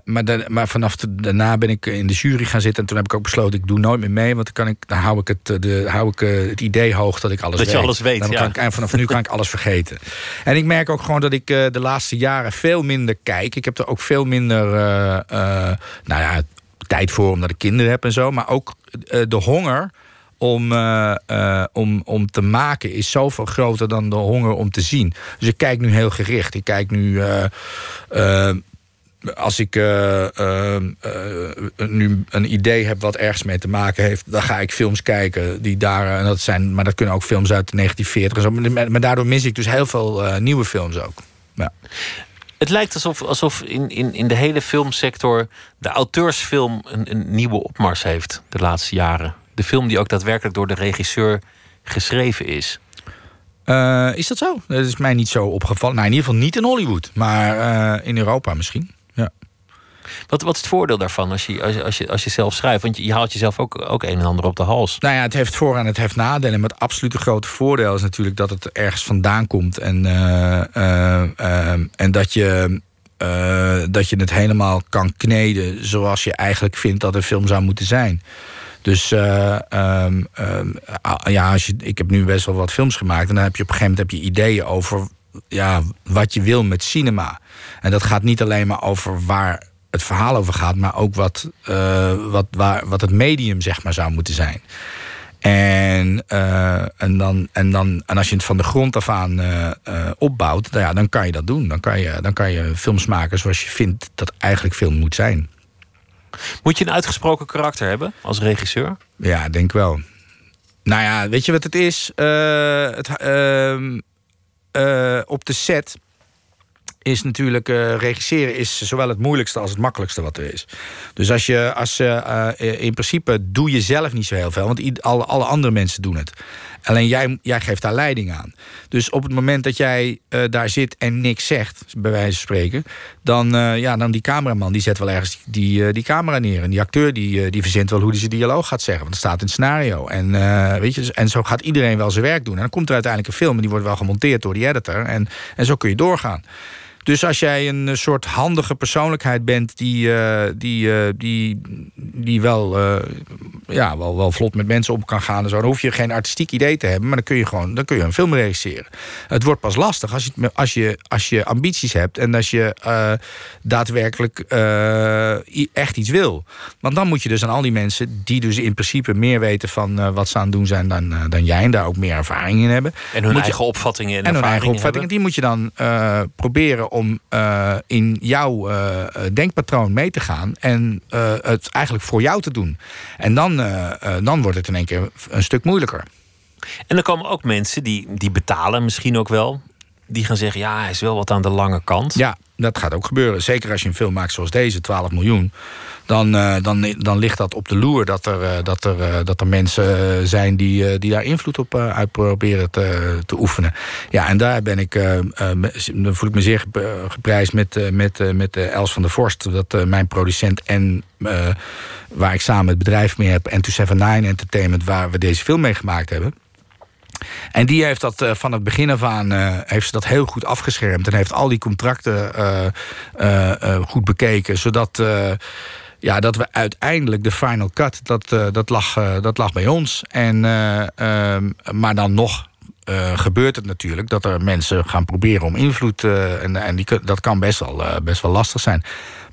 maar, de, maar vanaf de, daarna ben ik in de jury gaan zitten. En toen heb ik ook besloten, ik doe nooit meer mee. Want dan, kan ik, dan hou ik het, de, hou ik het idee hoog dat ik alles dat weet. je alles weet, dan ja. kan ik, en vanaf nu kan ik alles vergeten. En ik merk ook gewoon dat ik de laatste jaren veel minder kijk. Ik heb er ook veel minder nou ja, tijd voor, omdat ik kinderen heb en zo. Maar ook de honger om, uh, uh, om, om te maken is zoveel groter dan de honger om te zien. Dus ik kijk nu heel gericht. Ik kijk nu. Uh, als ik nu een idee heb wat ergens mee te maken heeft, dan ga ik films kijken die daar. En dat zijn, maar dat kunnen ook films uit de 1940 en zo. Maar, maar daardoor mis ik dus heel veel nieuwe films ook. Ja. Het lijkt alsof, alsof in, in, in de hele filmsector de auteursfilm een, een nieuwe opmars heeft de laatste jaren de film die ook daadwerkelijk door de regisseur geschreven is. Uh, is dat zo? Dat is mij niet zo opgevallen. Nou, in ieder geval niet in Hollywood, maar uh, in Europa misschien. Ja. Wat, wat is het voordeel daarvan als je, als je, als je, als je zelf schrijft? Want je, je haalt jezelf ook, ook een en ander op de hals. Nou ja, het heeft voor- en het heeft nadelen. Maar het absolute grote voordeel is natuurlijk dat het ergens vandaan komt. En, uh, en dat je. dat je het helemaal kan kneden zoals je eigenlijk vindt dat een film zou moeten zijn. Dus uh, um, um, ja, als je, ik heb nu best wel wat films gemaakt. En dan heb je op een gegeven moment heb je ideeën over ja, wat je wil met cinema. En dat gaat niet alleen maar over waar het verhaal over gaat, maar ook wat, uh, wat, waar, wat het medium zeg maar, zou moeten zijn. En, uh, en, dan, en, dan, en als je het van de grond af aan opbouwt, nou ja, dan kan je dat doen. Dan kan je, dan kan je films maken zoals je vindt dat eigenlijk film moet zijn. Moet je een uitgesproken karakter hebben als regisseur? Ja, denk wel. Nou ja, weet je wat het is? Uh, het, uh, uh, op de set is natuurlijk uh, regisseren is zowel het moeilijkste als het makkelijkste wat er is. Dus als je, als, in principe doe je zelf niet zo heel veel, want alle andere mensen doen het. Alleen jij, jij geeft daar leiding aan. Dus op het moment dat jij uh, daar zit en niks zegt, bij wijze van spreken, dan, uh, ja, dan die cameraman die zet wel ergens die, uh, die camera neer. En die acteur die, die verzint wel hoe hij zijn dialoog gaat zeggen. Want het staat in het scenario. En, weet je, dus, en zo gaat iedereen wel zijn werk doen. En dan komt er uiteindelijk een film en die wordt wel gemonteerd door die editor. En, en zo kun je doorgaan. Dus als jij een eh, soort handige persoonlijkheid bent die, uh, die, uh, die, die wel, uh, ja, wel, wel vlot met mensen om kan gaan en zo, dan hoef je geen artistiek idee te hebben, maar dan kun je gewoon dan kun je een film regisseren. Het wordt pas lastig als je, als je, als je ambities hebt en als je daadwerkelijk echt iets wil. Want dan moet je dus aan al die mensen die dus in principe meer weten van wat ze aan het doen zijn dan, dan jij en daar ook meer ervaring in hebben. En hun eigen opvattingen en, en hun eigen opvattingen, die moet je dan proberen om in jouw denkpatroon mee te gaan en het eigenlijk voor jou te doen. En dan, dan wordt het in één keer een stuk moeilijker. En er komen ook mensen die, die betalen misschien ook wel. Die gaan zeggen, ja, hij is wel wat aan de lange kant. Ja, dat gaat ook gebeuren. Zeker als je een film maakt zoals deze, 12 miljoen. Dan, uh, dan, dan ligt dat op de loer dat er, uh, dat er, uh, dat er mensen zijn die, die daar invloed op uit proberen te, te oefenen. Ja, en daar ben ik, voel ik me zeer geprijsd met, met, met Els van der Vorst. Dat mijn producent en waar ik samen het bedrijf mee heb, N279 Entertainment, waar we deze film mee gemaakt hebben. En die heeft dat uh, van het begin af aan uh, heeft ze dat heel goed afgeschermd. En heeft al die contracten uh, goed bekeken. Zodat ja, dat we uiteindelijk de final cut, dat, dat, lag, dat lag bij ons. En, ehm, maar dan nog gebeurt het natuurlijk dat er mensen gaan proberen om invloed. en en die, dat kan best wel, best wel lastig zijn.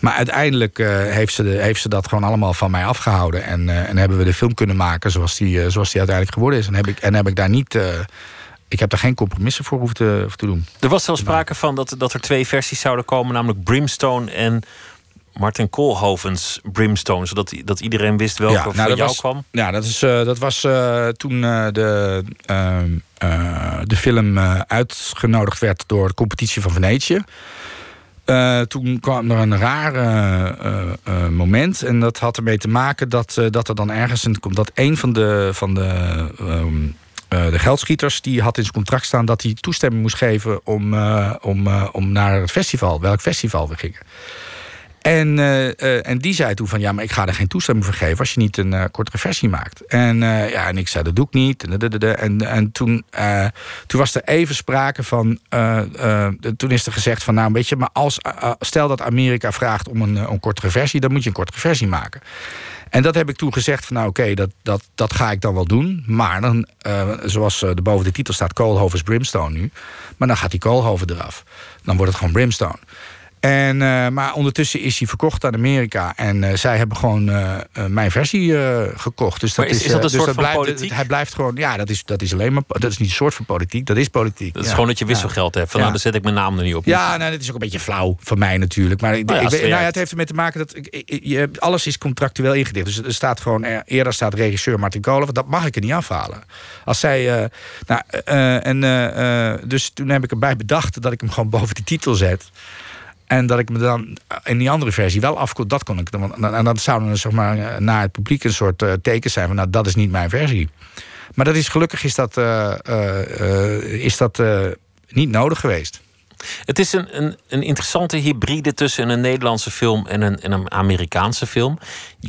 Maar uiteindelijk uh, heeft, ze de, heeft ze dat gewoon allemaal van mij afgehouden. En, uh, en hebben we de film kunnen maken zoals die, uh, zoals die uiteindelijk geworden is. En heb ik, en heb ik daar niet. ik heb daar geen compromissen voor hoeven te, hoeven te doen. Er was zelfs sprake van dat, dat er twee versies zouden komen, namelijk Brimstone en Martin Koolhovens Brimstone, zodat dat iedereen wist welke ja, nou, van jou was, kwam? Ja, dat, is, dat was toen de, ehm, de film uitgenodigd werd door de competitie van Venetië. Toen kwam er een raar moment. En dat had ermee te maken dat, dat er dan ergens in komt. Dat een van de, van de, um, de geldschieters. die had in zijn contract staan dat hij toestemming moest geven. om, om, om naar het festival, welk festival we gingen. En, uh, en die zei toen van ja, maar ik ga er geen toestemming voor geven als je niet een uh, kortere versie maakt. En ja, en ik zei dat doe ik niet. En, en toen, toen was er even sprake van. toen is er gezegd van nou, weet je, maar als stel dat Amerika vraagt om een, een kortere versie, dan moet je een kortere versie maken. En dat heb ik toen gezegd van nou oké, dat, dat, dat ga ik dan wel doen. Maar dan, zoals er boven de titel staat, Koolhoven's Brimstone nu. Maar dan gaat die Koolhoven eraf. Dan wordt het gewoon Brimstone. En, uh, maar ondertussen is hij verkocht aan Amerika. En uh, zij hebben gewoon uh, mijn versie gekocht. Dus dat is, is, dat een dus soort dat van blijft, politiek? Hij blijft gewoon, ja, dat is, dat is alleen maar. Dat is niet een soort van politiek, dat is politiek. Dat is ja. gewoon dat je wisselgeld hebt. Van ja. nou, dan zet ik mijn naam er niet op. Ja, nou, dat is ook een beetje flauw van mij natuurlijk. Maar ik, nou ja, ik, nou ja, het heeft ermee te maken dat ik, je, alles is contractueel ingedicht. Dus er staat gewoon, eerder staat regisseur Martin Kolen. Dat mag ik er niet afhalen. Als zij. nou, en, dus toen heb ik erbij bedacht dat ik hem gewoon boven die titel zet. En dat ik me dan in die andere versie wel afkoel, dat kon ik. En dat zou dan zeg maar, naar het publiek een soort uh, teken zijn van nou, dat is niet mijn versie. Maar dat is gelukkig is dat, uh, is dat niet nodig geweest. Het is een, een, een, interessante hybride tussen een Nederlandse film en een, en een Amerikaanse film.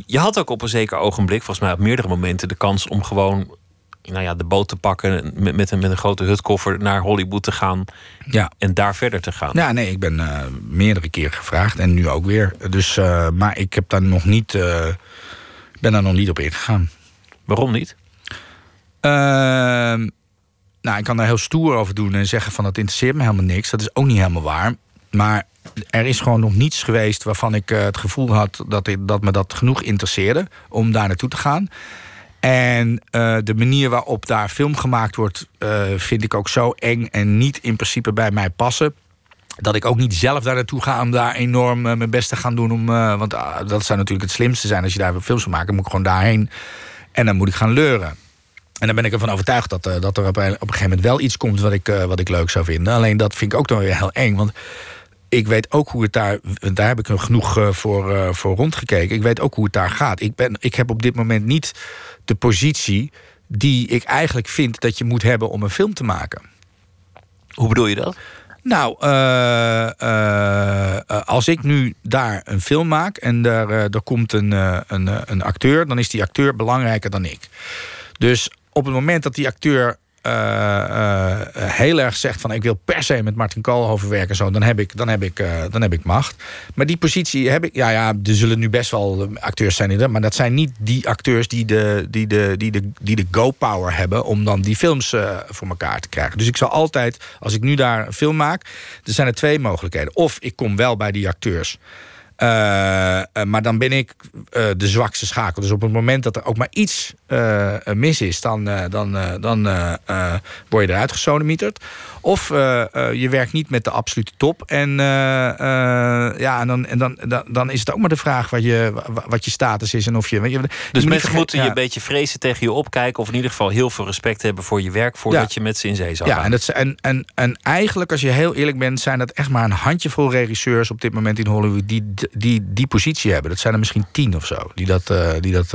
Je had ook op een zeker ogenblik, volgens mij op meerdere momenten, de kans om gewoon nou ja, de boot te pakken met, met, een, met een grote hutkoffer naar Hollywood te gaan ja. en daar verder te gaan. Ja, nee, ik ben uh, meerdere keer gevraagd en nu ook weer. Dus, uh, maar ik heb daar nog niet, uh, ben daar nog niet op ingegaan. Waarom niet? Ehm, nou, ik kan daar heel stoer over doen en zeggen van dat interesseert me helemaal niks. Dat is ook niet helemaal waar. Maar er is gewoon nog niets geweest waarvan ik het gevoel had dat, ik, dat me dat genoeg interesseerde om daar naartoe te gaan. En uh, de manier waarop daar film gemaakt wordt, uh, vind ik ook zo eng en niet in principe bij mij passen. Dat ik ook niet zelf daar naartoe ga om daar enorm uh, mijn best te gaan doen. Om, want dat zou natuurlijk het slimste zijn als je daar films van maakt. Dan moet ik gewoon daarheen en dan moet ik gaan leuren. En dan ben ik ervan overtuigd dat, dat er op een, op een gegeven moment wel iets komt wat ik, wat ik leuk zou vinden. Alleen dat vind ik ook dan weer heel eng. Want ik weet ook hoe het daar. Daar heb ik er genoeg voor, voor rondgekeken. Ik weet ook hoe het daar gaat. Ik, ben, ik heb op dit moment niet de positie die ik eigenlijk vind dat je moet hebben om een film te maken. Hoe bedoel je dat? Nou, uh, uh, als ik nu daar een film maak en er, er komt een, een, een acteur, dan is die acteur belangrijker dan ik. Dus op het moment dat die acteur uh, heel erg zegt van ik wil per se met Martin Koolhoven werken, zo, dan heb ik, dan heb ik, uh, dan heb ik macht. Maar die positie heb ik. Ja, ja, er zullen nu best wel acteurs zijn er, maar dat zijn niet die acteurs die de, die de, die de, die de go-power hebben om dan die films voor elkaar te krijgen. Dus ik zal altijd, als ik nu daar een film maak, er zijn er twee mogelijkheden. Of ik kom wel bij die acteurs. Eh, eh, maar dan ben ik eh, de zwakste schakel. Dus op het moment dat er ook maar iets mis is, dan, dan, dan word je eruit gesodemieterd. Of je werkt niet met de absolute top. En, ja, en, dan, en dan, dan, dan, is het ook maar de vraag wat je, wat je status is. En of je, je dus mensen moeten je een beetje vrezen tegen je opkijken. Of in ieder geval heel veel respect hebben voor je werk. Voordat je met ze in zee zou gaan. Ja, en, dat, en, en, en eigenlijk, als je heel eerlijk bent, zijn dat echt maar een handjevol regisseurs op dit moment in Hollywood die die die positie hebben. Dat zijn er misschien tien of zo die dat, die dat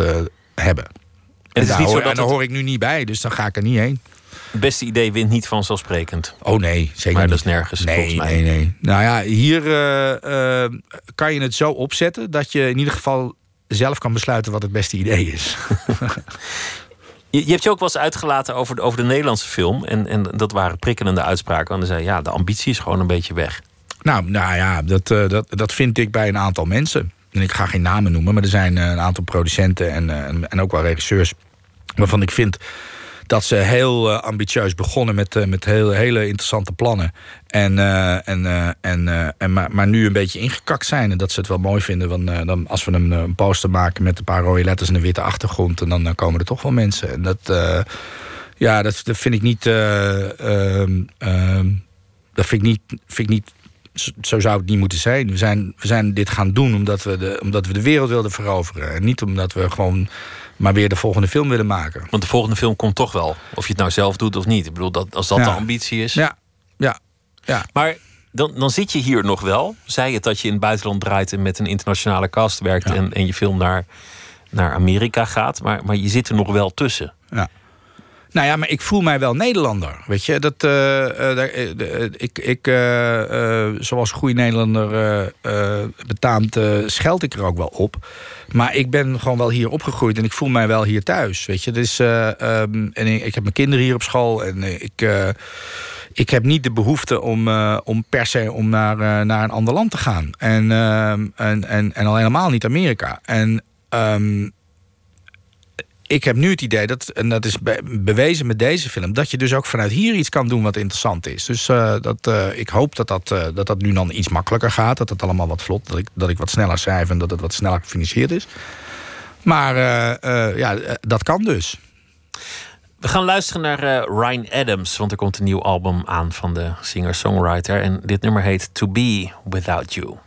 hebben. En, daar, hoor, en daar hoor ik nu niet bij, dus dan ga ik er niet heen. Het beste idee wint niet vanzelfsprekend. Oh nee, zeker maar dat is nergens, nee, volgens mij. Nee, nee. Nou ja, hier uh, kan je het zo opzetten... dat je in ieder geval zelf kan besluiten wat het beste idee is. je, je, hebt je ook wel eens uitgelaten over de, over de Nederlandse film. En, en dat waren prikkelende uitspraken. Want dan zei ja, de ambitie is gewoon een beetje weg. Nou, nou ja, dat, uh, dat, dat vind ik bij een aantal mensen. En ik ga geen namen noemen, maar er zijn een aantal producenten en, en, en, ook wel regisseurs. waarvan ik vind dat ze heel ambitieus begonnen met, met heel, hele interessante plannen. En, en, en, en, maar, maar nu een beetje ingekakt zijn. En dat ze het wel mooi vinden. Want, dan, als we een, een, poster maken met een paar rode letters en een witte achtergrond. En dan, dan komen er toch wel mensen. En dat, ja, dat, dat vind ik niet. Ehm, ehm, dat vind ik niet, vind ik niet zo zou het niet moeten zijn. We zijn, we zijn dit gaan doen omdat we, de, omdat we de wereld wilden veroveren. En niet omdat we gewoon maar weer de volgende film willen maken. Want de volgende film komt toch wel. Of je het nou zelf doet of niet. Ik bedoel, dat, als dat de ambitie is. Ja, ja, ja. Maar dan, dan zit je hier nog wel. Zij het dat je in het buitenland draait en met een internationale cast werkt... En, en je film naar, naar Amerika gaat. Maar, maar je zit er nog wel tussen. Ja. Nou ja, maar ik voel mij wel Nederlander. Weet je, dat, uh, uh, ik, ik zoals goede Nederlander betaamt, scheld ik er ook wel op. Maar ik ben gewoon wel hier opgegroeid en ik voel mij wel hier thuis. Weet je, dus, en ik, heb mijn kinderen hier op school en ik ik heb niet de behoefte om, om per se om naar, naar een ander land te gaan. En, uh, en, en, en al helemaal niet Amerika. En um, ik heb nu het idee, dat, en dat is bewezen met deze film... dat je dus ook vanuit hier iets kan doen wat interessant is. Dus uh, dat, uh, ik hoop dat dat, uh, dat dat nu dan iets makkelijker gaat. Dat het allemaal wat vlot, dat ik, dat ik wat sneller schrijf... en dat het wat sneller gefinancierd is. Maar ja, dat kan dus. We gaan luisteren naar Ryan Adams... want er komt een nieuw album aan van de singer-songwriter. En dit nummer heet To Be Without You.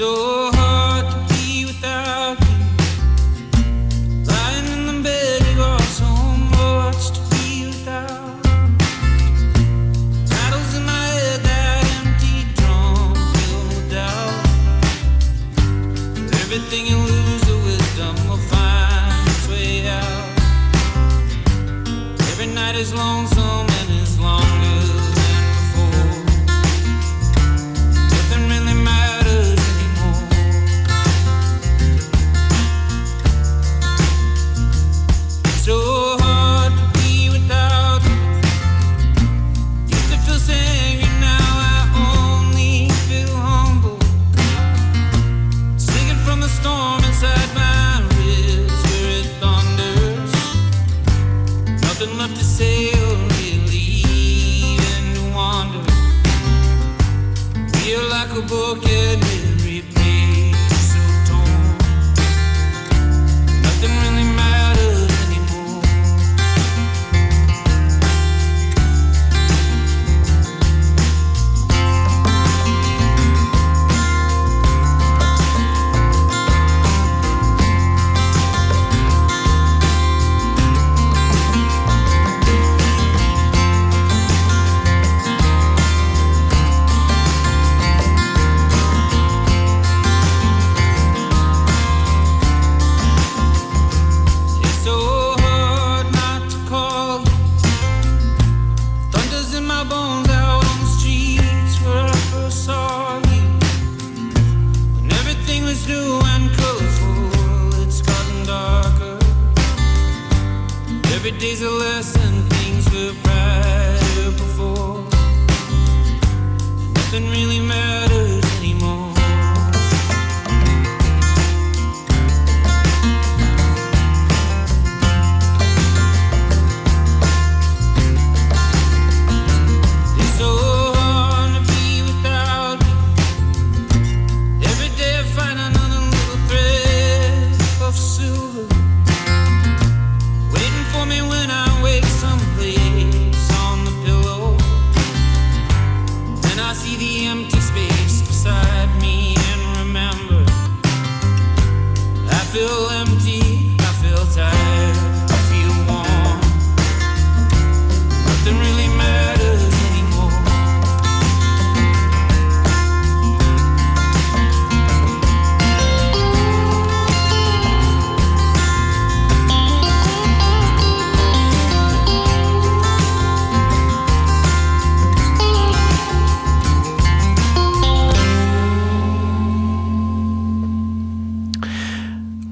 So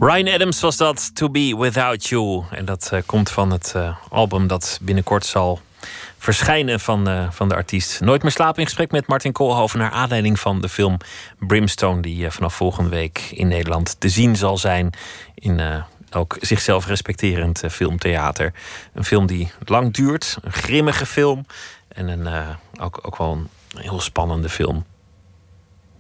Ryan Adams was dat, To Be Without You. En dat uh, komt van het uh, album dat binnenkort zal verschijnen van, uh, van de artiest. Nooit meer slapen in gesprek met Martin Koolhoven... naar aanleiding van de film Brimstone... die vanaf volgende week in Nederland te zien zal zijn... in ook zichzelf respecterend filmtheater. Een film die lang duurt, een grimmige film... en een, ook, ook wel een heel spannende film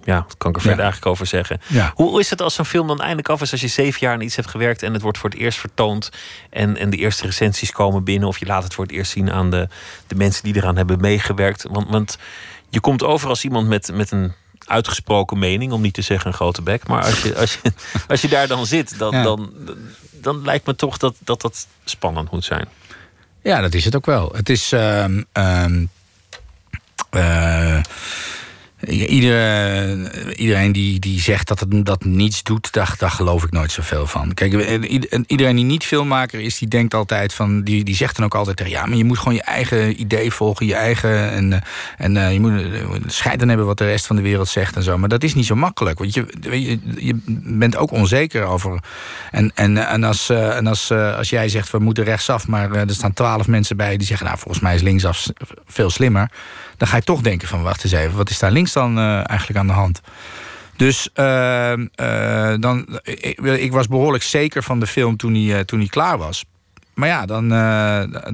ja, dat kan ik er verder eigenlijk over zeggen. Hoe is het als zo'n film dan eindelijk af is als je zeven jaar aan iets hebt gewerkt en het wordt voor het eerst vertoond en, en de eerste recensies komen binnen of je laat het voor het eerst zien aan de, de mensen die eraan hebben meegewerkt? Want, want je komt over als iemand met, met een uitgesproken mening, om niet te zeggen een grote bek. Maar als je, als je, als je daar dan zit, dan, dan, dan lijkt me toch dat, dat dat spannend moet zijn. Ja, dat is het ook wel. Het is. Uh, Iedereen, iedereen die, die zegt dat het dat niets doet, daar, daar geloof ik nooit zoveel van. Kijk, iedereen die niet filmmaker is, die denkt altijd van, die, die zegt dan ook altijd tegen ja, maar je moet gewoon je eigen idee volgen, je eigen. En, en uh, je moet scheiden hebben wat de rest van de wereld zegt en zo. Maar dat is niet zo makkelijk. Want je, je, je bent ook onzeker over. En, en, en, als, en als, als jij zegt we moeten rechtsaf, maar er staan twaalf mensen bij die zeggen, nou volgens mij is linksaf veel slimmer dan ga je toch denken van wacht eens even, wat is daar links dan uh, eigenlijk aan de hand? Dus uh, uh, dan, ik, ik, was behoorlijk zeker van de film toen hij, toen hij klaar was. Maar ja, dan,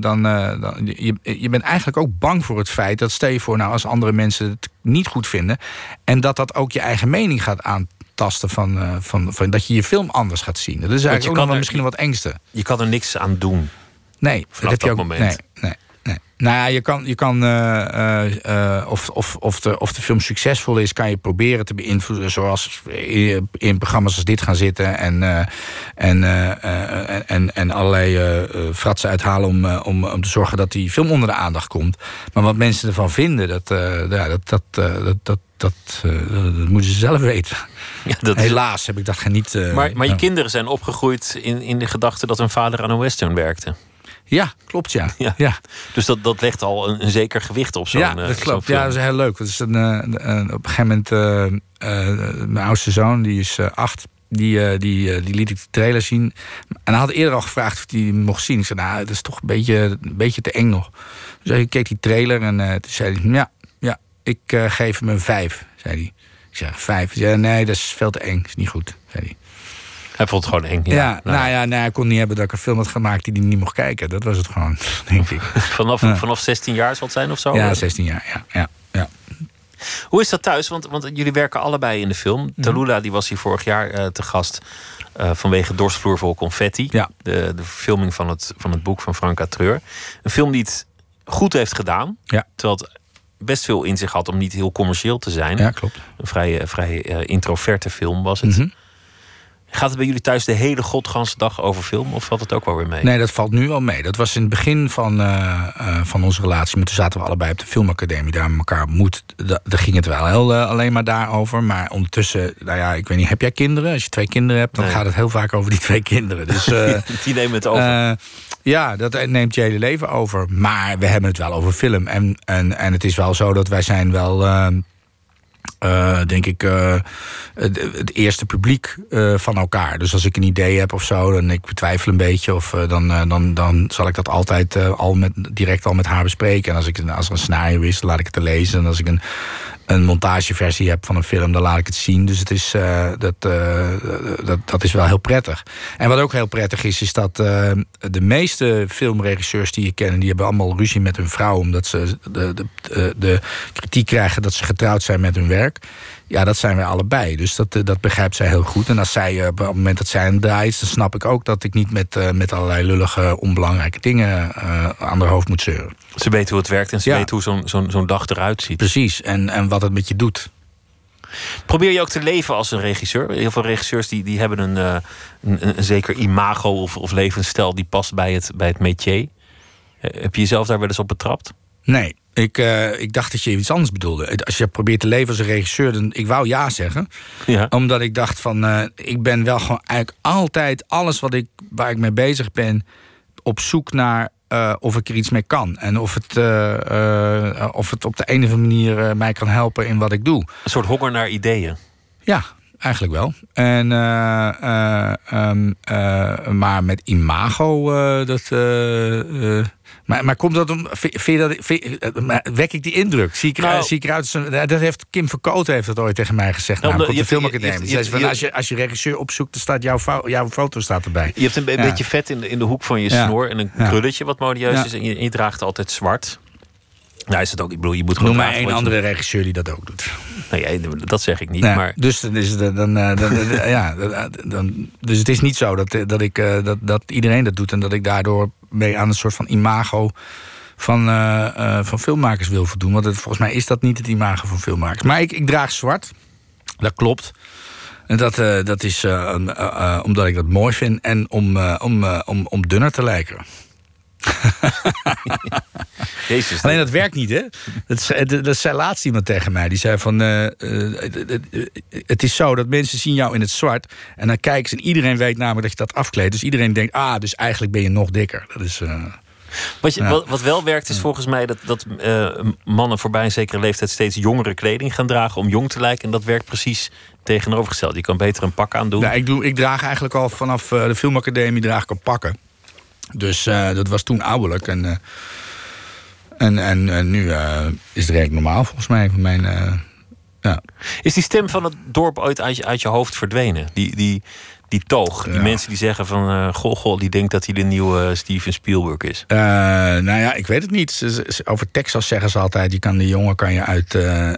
dan, dan je, je bent eigenlijk ook bang voor het feit dat stel je voor, nou, als andere mensen het niet goed vinden, en dat dat ook je eigen mening gaat aantasten van, van, van dat je je film anders gaat zien. Dat is eigenlijk ook nog misschien wat engste. Je kan er niks aan doen. Nee, dat heb je ook. Moment. Nee, nee. Nou ja, je kan, je kan uh, of, of, of, de, of de film succesvol is, kan je proberen te beïnvloeden. Zoals in, in programma's als dit gaan zitten en, uh, en, en, en allerlei fratsen uithalen om, om, om te zorgen dat die film onder de aandacht komt. Maar wat mensen ervan vinden, dat, ja, dat, dat, dat, dat, dat, dat moeten ze zelf weten. Ja, dat Helaas heb ik dat geniet. maar, maar je kinderen zijn opgegroeid in, in de gedachte dat hun vader aan een western werkte. Ja, klopt ja. ja. ja. Dus dat, dat legt al een, een zeker gewicht op zo'n Ja, dat eh, klopt. ja, dat is heel leuk. Dat is een, eh, een, op een gegeven moment, uh, mijn oudste zoon, die is acht. Die, die, die liet ik de trailer zien. En hij had eerder al gevraagd of hij mocht zien. Ik zei, nou, dat is toch een beetje, een beetje te eng nog. Dus ik keek die trailer en toen zei hij, ja, ja ik geef hem een vijf, zei hij. Ik zei, vijf. Hij zei, nee, dat is veel te eng. Dat is niet goed, zei hij. Hij vond het gewoon eng. Ja, ja nou, ja, nou, hij kon niet hebben dat ik een film had gemaakt die hij niet mocht kijken. Dat was het gewoon, denk ik. vanaf, vanaf 16 jaar zal het zijn of zo? Ja, 16 jaar, ja. ja, ja. Hoe is dat thuis? Want, want jullie werken allebei in de film. Mhm. Talula die was hier vorig jaar uh, te gast uh, vanwege Dorstvloer vol confetti. Ja. De, de verfilming van het, van het boek van Franka Treur. Een film die het goed heeft gedaan. Ja. Terwijl het best veel in zich had om niet heel commercieel te zijn. Ja, klopt. Een vrij, vrij uh, introverte film was het. Mm Gaat het bij jullie thuis de hele godganse dag over film? Of valt het ook wel weer mee? Nee, dat valt nu wel mee. Dat was in het begin van, uh, uh, van onze relatie. Maar toen zaten we allebei op de filmacademie. Daar met elkaar moet. Daar ging het wel heel uh, alleen maar daarover. Maar ondertussen, nou ja, ik weet niet, heb jij kinderen? Als je twee kinderen hebt, dan gaat het heel vaak over die twee kinderen. Dus, die nemen het over. ja, dat neemt je hele leven over. Maar we hebben het wel over film. En, en, en het is wel zo dat wij zijn wel uh, denk ik, uh, het, eerste publiek uh, van elkaar. Dus als ik een idee heb of zo, dan ik betwijfel een beetje, of dan, dan, dan zal ik dat altijd al met, direct al met haar bespreken. En als, ik, als er een scenario is, dan laat ik het te lezen. En als ik een, een montageversie heb van een film, dan laat ik het zien. Dus het is, uh, dat, uh, dat, dat is wel heel prettig. En wat ook heel prettig is, is dat uh, de meeste filmregisseurs die je kennen, die hebben allemaal ruzie met hun vrouw, omdat ze de, de, de kritiek krijgen dat ze getrouwd zijn met hun werk. Ja, dat zijn wij allebei. Dus dat, dat begrijpt zij heel goed. En als zij op het moment dat zij een draait, dan snap ik ook dat ik niet met, met allerlei lullige, onbelangrijke dingen aan haar hoofd moet zeuren. Ze weten hoe het werkt en ze ja. weten hoe zo'n zo'n zo'n dag eruit ziet. Precies, en, en wat het met je doet. Probeer je ook te leven als een regisseur? Heel veel regisseurs die, die hebben een, uh, een, een, zeker imago of, of levensstijl die past bij het, bij het métier. Heb je jezelf daar wel eens op betrapt? Nee, ik, uh, ik dacht dat je iets anders bedoelde. Als je probeert te leven als een regisseur, dan ik wou ja zeggen. Ja. Omdat ik dacht van, uh, ik ben wel gewoon eigenlijk altijd alles wat ik, waar ik mee bezig ben, op zoek naar uh, of ik er iets mee kan. En of het, of het op de een of andere manier mij kan helpen in wat ik doe. Een soort honger naar ideeën. Ja, eigenlijk wel. En, uh, uh, maar met imago, dat. Maar, maar komt dat om. Vind dat, vind, wek ik die indruk? Zie ik, nou, zie ik eruit. Dat heeft Kim Verkoot heeft dat ooit tegen mij gezegd. Nou, op de filmacademie. als, je, als je regisseur opzoekt, dan staat jouw, jouw foto staat erbij. Je hebt een, beetje vet in de, in de hoek van je snor en een krulletje wat modieus is. En je, je draagt altijd zwart. Nou is het ook, ik bedoel, je moet. Noem maar één andere regisseur die dat ook doet. Nee, dat zeg ik niet, maar... Dus, dan is het, dan, eh, dan, ja, dan, dus het is niet zo dat, dat, ik, eh, dat, dat iedereen dat doet... en dat ik daardoor mee aan een soort van imago van, uh, van filmmakers wil voldoen. Want het, volgens mij is dat niet het imago van filmmakers. Maar ik, ik draag zwart, dat klopt. En dat, dat is omdat ik dat mooi vind en om, om, om, om dunner te lijken. Jezus, Alleen dat werkt niet, hè? Dat, dat, dat zei laatst iemand tegen mij. Die zei van... Uh, het is zo dat mensen zien jou in het zwart... en dan kijken ze en iedereen weet namelijk dat je dat afkleedt. Dus iedereen denkt, ah, dus eigenlijk ben je nog dikker. Dat is... Uh, wat, je, wat, wat, wel werkt is volgens mij dat, dat mannen voorbij een zekere leeftijd steeds jongere kleding gaan dragen om jong te lijken. En dat werkt precies tegenovergesteld. Je kan beter een pak aandoen. Nou, ik, doe, ik draag eigenlijk al vanaf de filmacademie draag ik al pakken. Dus uh, dat was toen ouderlijk. En, uh, en, en, en, nu uh, is het redelijk normaal volgens mij. Mijn, ja. Is die stem van het dorp ooit uit je, uit je hoofd verdwenen? Die, die, die toog. Die mensen die zeggen van... Uh, goh, goh, die denkt dat hij de nieuwe Steven Spielberg is. Uh, nou ja, ik weet het niet. Over Texas zeggen ze altijd... je kan de jongen kan je uit, uh,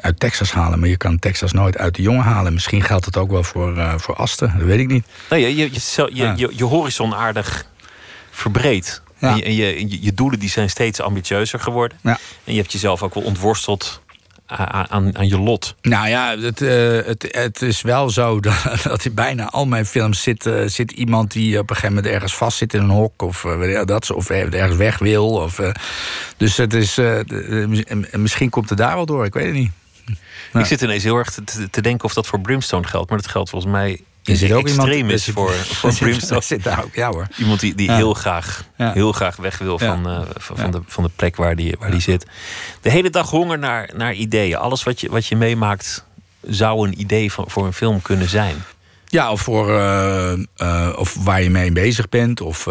uit Texas halen... maar je kan Texas nooit uit de jongen halen. Misschien geldt het ook wel voor, voor Asten. Dat weet ik niet. Je, je, je, je, je horizon aardig verbreed. En, je, je, je, doelen die zijn steeds ambitieuzer geworden. Ja. En je hebt jezelf ook wel ontworsteld aan, aan, je lot. Nou ja, het, uh, het, het is wel zo dat, dat in bijna al mijn films zit, uh, zit iemand die op een gegeven moment ergens vast zit in een hok of, uh, dat, of ergens weg wil. Of, dus het is, misschien komt het daar wel door, ik weet het niet. Ik zit ineens heel erg te, te, denken of dat voor Brimstone geldt, maar dat geldt volgens mij er zit ook iemand is voor, voor Brimstone. Zit daar ook, ja hoor. Iemand die, die heel, graag, heel graag weg wil van, uh, van, de, van de plek waar die, waar die zit. De hele dag honger naar, naar ideeën. Alles wat je, wat je meemaakt zou een idee van, voor een film kunnen zijn. Ja, of, voor, uh, uh, of waar je mee bezig bent. Of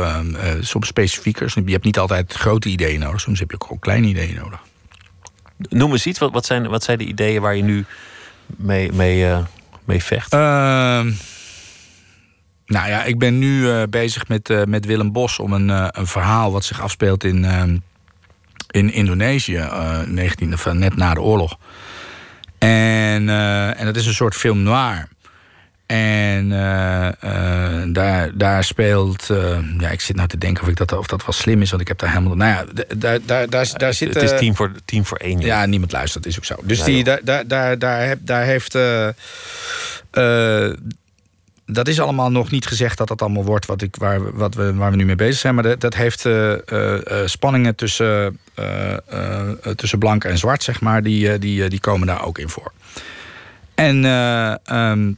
soms specifieker. Je hebt niet altijd grote ideeën nodig. Soms heb je ook kleine ideeën nodig. Noem eens iets. Wat, wat, zijn, wat zijn de ideeën waar je nu mee, mee, mee vecht? Ehm, nou ja, ik ben nu uh, bezig met, uh, met Willem Bos om een, uh, een verhaal wat zich afspeelt in, in Indonesië, 19, of, net na de oorlog. En, en dat is een soort film noir. En daar, daar speelt. ja, ik zit nou te denken of, ik dat, of dat wel slim is, want ik heb daar helemaal. Nou ja, daar, daar, daar, daar zit. Het is tien voor, tien voor één. Ja, niemand luistert, is ook zo. Dus die, daar, daar, daar, daar, daar heeft dat is allemaal nog niet gezegd dat dat allemaal wordt wat ik, waar, wat we, waar we nu mee bezig zijn. Maar dat, dat heeft uh, spanningen tussen, tussen blank en zwart, zeg maar, die, die, die komen daar ook in voor. En um,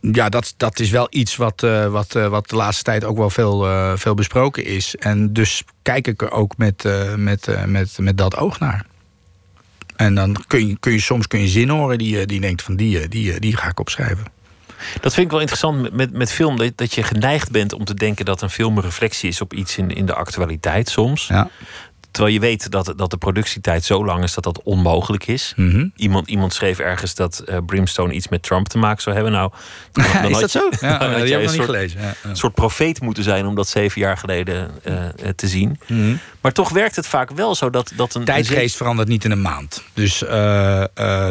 ja, dat, dat is wel iets wat, wat, wat de laatste tijd ook wel veel, veel besproken is. En dus kijk ik er ook met, met, met, met dat oog naar. En dan kun je, kun je soms kun je zin horen die, eh, die denkt van die, eh, die, eh, die ga ik opschrijven. Dat vind ik wel interessant met, met film. Dat, dat je geneigd bent om te denken dat een film een reflectie is op iets in, in de actualiteit soms. Ja. Terwijl je weet dat, dat de productietijd zo lang is dat dat onmogelijk is. Mhm. iemand, iemand schreef ergens dat uh, Brimstone iets met Trump te maken zou hebben. Nou, dan, dan is dat zo? Ja, had jij een soort, gelezen. Ja, ja. soort profeet moeten zijn om dat zeven jaar geleden uh, te zien. Mhm. Maar toch werkt het vaak wel zo dat, dat een. Tijdgeest verandert niet in een maand. Dus uh,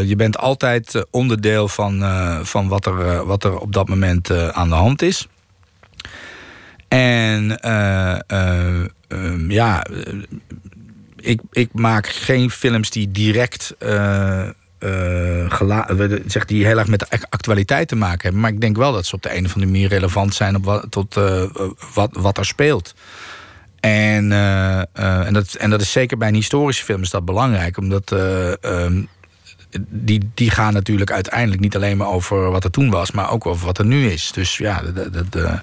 je bent altijd onderdeel van, van wat, er, wat er op dat moment aan de hand is. En ja, ik, ik maak geen films die direct. Uh, zeg, die heel erg met de actualiteit te maken hebben. Maar ik denk wel dat ze op de een of andere manier relevant zijn op wat, tot wat, wat er speelt. En, en, dat, en dat is zeker bij een historische film dat belangrijk, omdat ehm, die, die gaan natuurlijk uiteindelijk niet alleen maar over wat er toen was, maar ook over wat er nu is. Dus ja, dat, dat,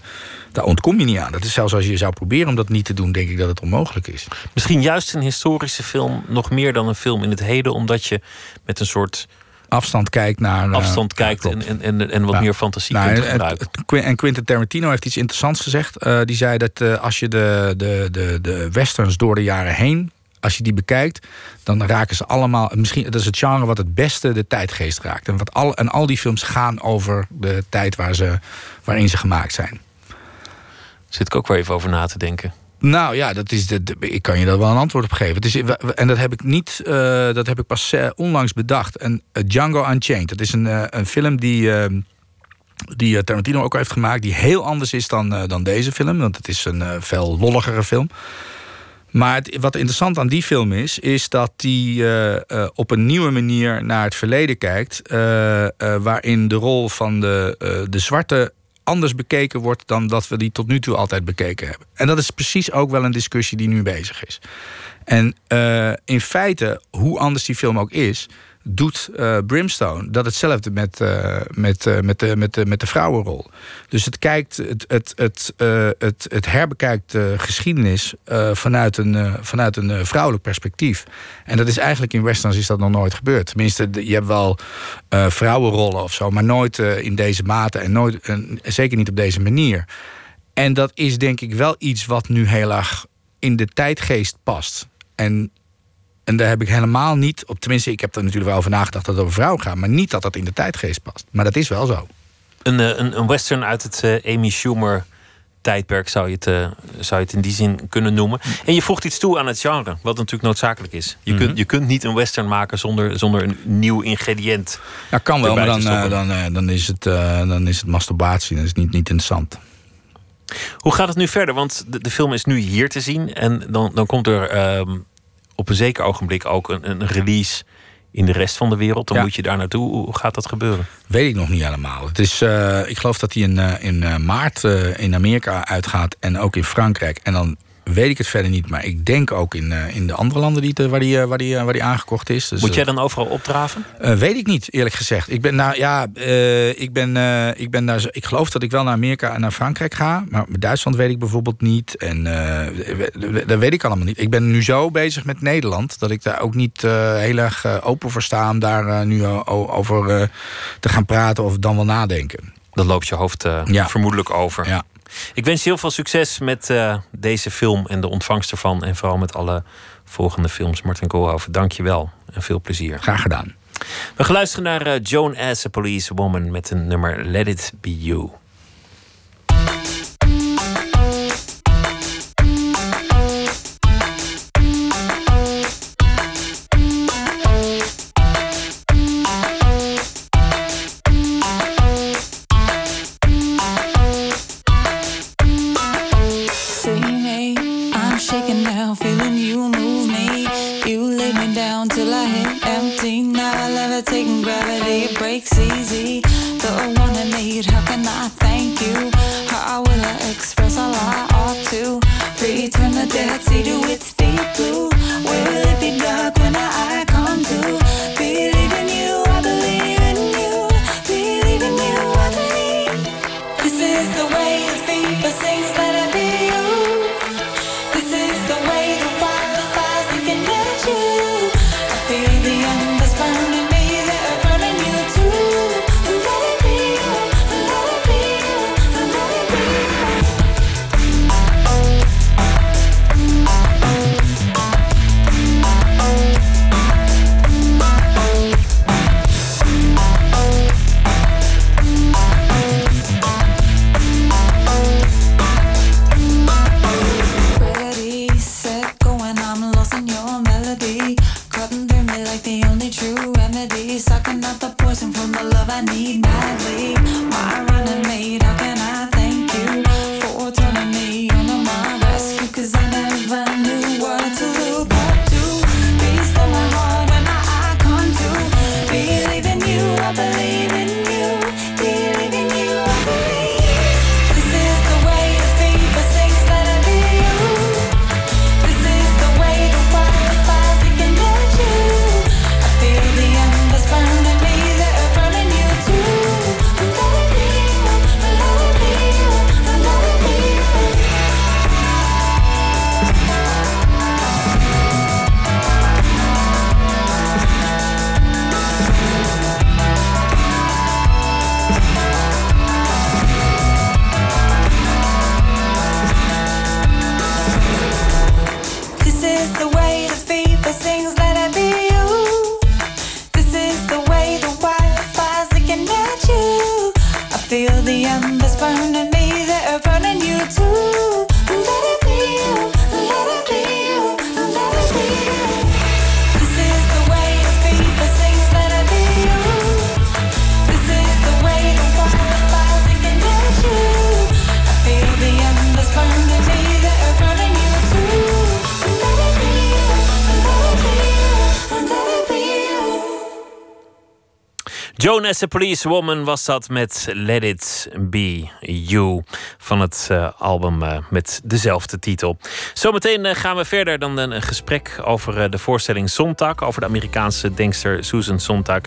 daar ontkom je niet aan. Dat is zelfs als je zou proberen om dat niet te doen, denk ik dat het onmogelijk is. Misschien juist een historische film nog meer dan een film in het heden, omdat je met een soort afstand kijkt naar... Afstand kijkt en, en, en, wat meer fantasie nou, kunt gebruiken. En Quentin Tarantino heeft iets interessants gezegd. die zei dat als je de, de, de, de westerns door de jaren heen als je die bekijkt, dan raken ze allemaal. Misschien dat is het genre wat het beste de tijdgeest raakt. En, wat al, en al die films gaan over de tijd waar ze, waarin ze gemaakt zijn. Zit ik ook wel even over na te denken. Nou ja, dat is de, ik kan je daar wel een antwoord op geven. Het is, en dat heb ik niet, uh, dat heb ik pas uh, onlangs bedacht. En uh, Django Unchained, dat is een, een film die, die Tarantino ook heeft gemaakt, die heel anders is dan, dan deze film. Want het is een veel lolligere film. Maar wat interessant aan die film is, is dat hij op een nieuwe manier naar het verleden kijkt. waarin de rol van de, de zwarte anders bekeken wordt dan dat we die tot nu toe altijd bekeken hebben. En dat is precies ook wel een discussie die nu bezig is. En in feite, hoe anders die film ook is, doet uh, Brimstone dat hetzelfde met, uh, met, uh, met, de, met, de, met de vrouwenrol. Dus het, kijkt, het, het, het, het, het herbekijkt de geschiedenis vanuit een, vanuit een vrouwelijk perspectief. En dat is eigenlijk in westerns is dat nog nooit gebeurd. Tenminste, je hebt wel vrouwenrollen of zo, maar nooit in deze mate en nooit, zeker niet op deze manier. En dat is denk ik wel iets wat nu heel erg in de tijdgeest past. En en daar heb ik helemaal niet, op, tenminste, ik heb er natuurlijk wel over nagedacht dat het over vrouwen gaat, maar niet dat dat in de tijdgeest past. Maar dat is wel zo. Een, eh, een, een western uit het uh, Amy Schumer tijdperk zou je, het, uh, zou je het in die zin kunnen noemen. En je voegt iets toe aan het genre, wat natuurlijk noodzakelijk is. Je, kunt, mhm. je kunt niet een western maken zonder, zonder een nieuw ingrediënt. Ja, kan wel, maar dan, dan, dan, is het, dan is het masturbatie. Dat is niet, niet interessant. Hoe gaat het nu verder? Want de, de film is nu hier te zien. En dan, dan komt er ehm, op een zeker ogenblik ook een, een release in de rest van de wereld. Dan moet je daar naartoe. Hoe gaat dat gebeuren? Weet ik nog niet helemaal. Het is, uh, ik geloof dat hij in, uh, in uh, maart in Amerika uitgaat en ook in Frankrijk. En dan weet ik het verder niet. Maar ik denk ook in, uh, in de andere landen die, waar, die, waar, die, waar die aangekocht is. Dus, Moet jij dan overal opdraven? Uh, weet ik niet, eerlijk gezegd. Ik ben nou ja, uh, ik ben, ik ben daar. Ik geloof dat ik wel naar Amerika en naar Frankrijk ga. Maar Duitsland weet ik bijvoorbeeld niet. En dat weet ik allemaal niet. Ik ben nu zo bezig met Nederland dat ik daar ook niet heel erg open voor sta om daar nu over te gaan praten of dan wel nadenken. Dan loopt je hoofd ja. vermoedelijk over. Ja. Ik wens je heel veel succes met uh, deze film en de ontvangst ervan. En vooral met alle volgende films. Martin Koolhoven, dank je wel en veel plezier. Graag gedaan. We gaan luisteren naar uh, Joan As a Police Woman met een nummer Let It Be You. see the Joan as a Policewoman was dat met Let It Be You van het uh, album uh, met dezelfde titel. Zometeen uh, gaan we verder dan een gesprek over de voorstelling Sontag, over de Amerikaanse denkster Susan Sontag.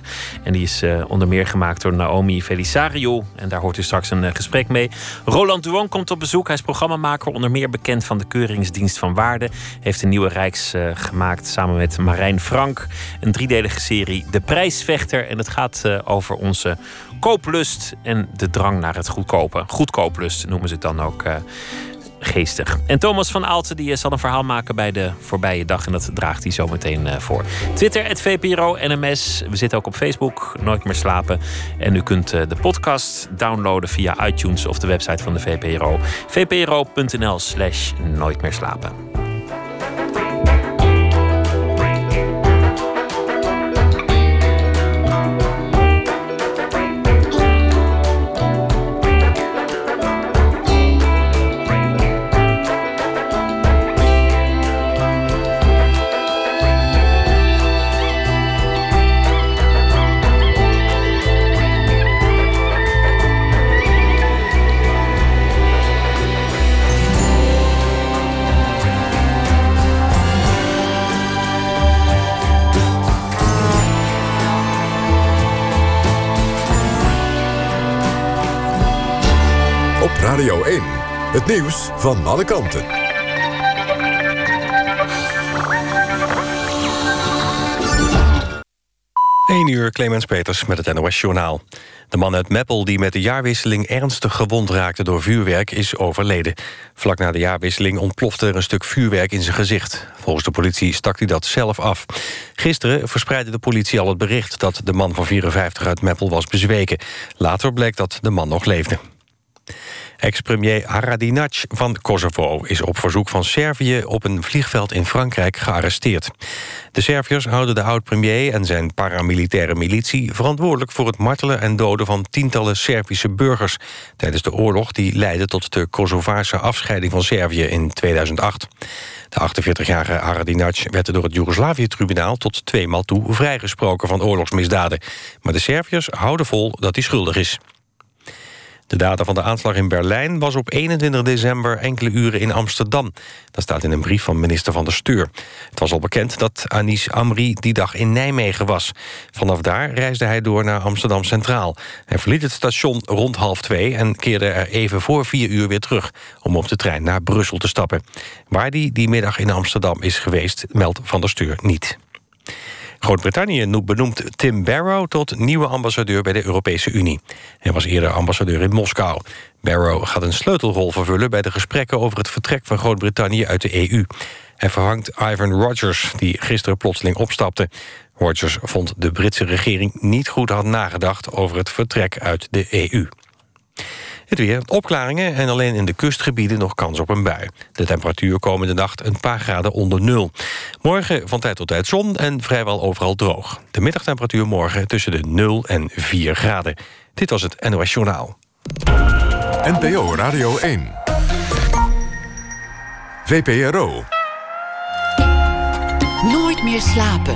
En die is onder meer gemaakt door Naomi Felisario. En daar hoort u straks een gesprek mee. Roland Duan komt op bezoek. Hij is programmamaker, onder meer bekend van de Keuringsdienst van Waarde. Heeft een nieuwe Rijks gemaakt samen met Marijn Frank. Een driedelige serie De Prijsvechter. En het gaat over onze kooplust en de drang naar het goedkope. Goedkooplust noemen ze het dan ook uh, geestig. En Thomas van Aalten die eh, zal een verhaal maken bij de voorbije dag. En dat draagt hij zo meteen uh, voor. Twitter, het VPRO NMS. We zitten ook op Facebook, Nooit meer slapen. En u kunt de podcast downloaden via iTunes of de website van de VPRO. vpro.nl slash nooit meer slapen. Radio 1. Het nieuws van alle kanten. 1 uur Clemens Peters met het NOS Journaal. De man uit Meppel die met de jaarwisseling ernstig gewond raakte door vuurwerk is overleden. Vlak na de jaarwisseling ontplofte er een stuk vuurwerk in zijn gezicht. Volgens de politie stak hij dat zelf af. Gisteren verspreidde de politie al het bericht dat de man van 54 uit Meppel was bezweken. Later bleek dat de man nog leefde. Ex-premier Haradinac van Kosovo is op verzoek van Servië... op een vliegveld in Frankrijk gearresteerd. De Serviërs houden de oud-premier en zijn paramilitaire militie... verantwoordelijk voor het martelen en doden van tientallen Servische burgers... tijdens de oorlog die leidde tot de Kosovaarse afscheiding van Servië in 2008. De 48-jarige Haradinac werd door het Joegoslavië-tribunaal... tot tweemaal toe vrijgesproken van oorlogsmisdaden. Maar de Serviërs houden vol dat hij schuldig is. De data van de aanslag in Berlijn was op 21 december enkele uren in Amsterdam. Dat staat in een brief van minister van der Steur. Het was al bekend dat Anis Amri die dag in Nijmegen was. Vanaf daar reisde hij door naar Amsterdam Centraal. Hij verliet het station rond half twee en keerde er even voor vier uur weer terug... om op de trein naar Brussel te stappen. Waar die die middag in Amsterdam is geweest, meldt van der Steur niet. Groot-Brittannië benoemt Tim Barrow tot nieuwe ambassadeur bij de Europese Unie. Hij was eerder ambassadeur in Moskou. Barrow gaat een sleutelrol vervullen bij de gesprekken over het vertrek van Groot-Brittannië uit de EU. Hij vervangt Ivan Rogers, die gisteren plotseling opstapte. Rogers vond de Britse regering niet goed had nagedacht over het vertrek uit de EU. Het weer, opklaringen en alleen in de kustgebieden nog kans op een bui. De temperatuur komende nacht een paar graden onder nul. Morgen van tijd tot tijd zon en vrijwel overal droog. De middagtemperatuur morgen tussen de 0 en 4 graden. Dit was het NOS Journaal. NPO Radio 1. VPRO. Nooit meer slapen.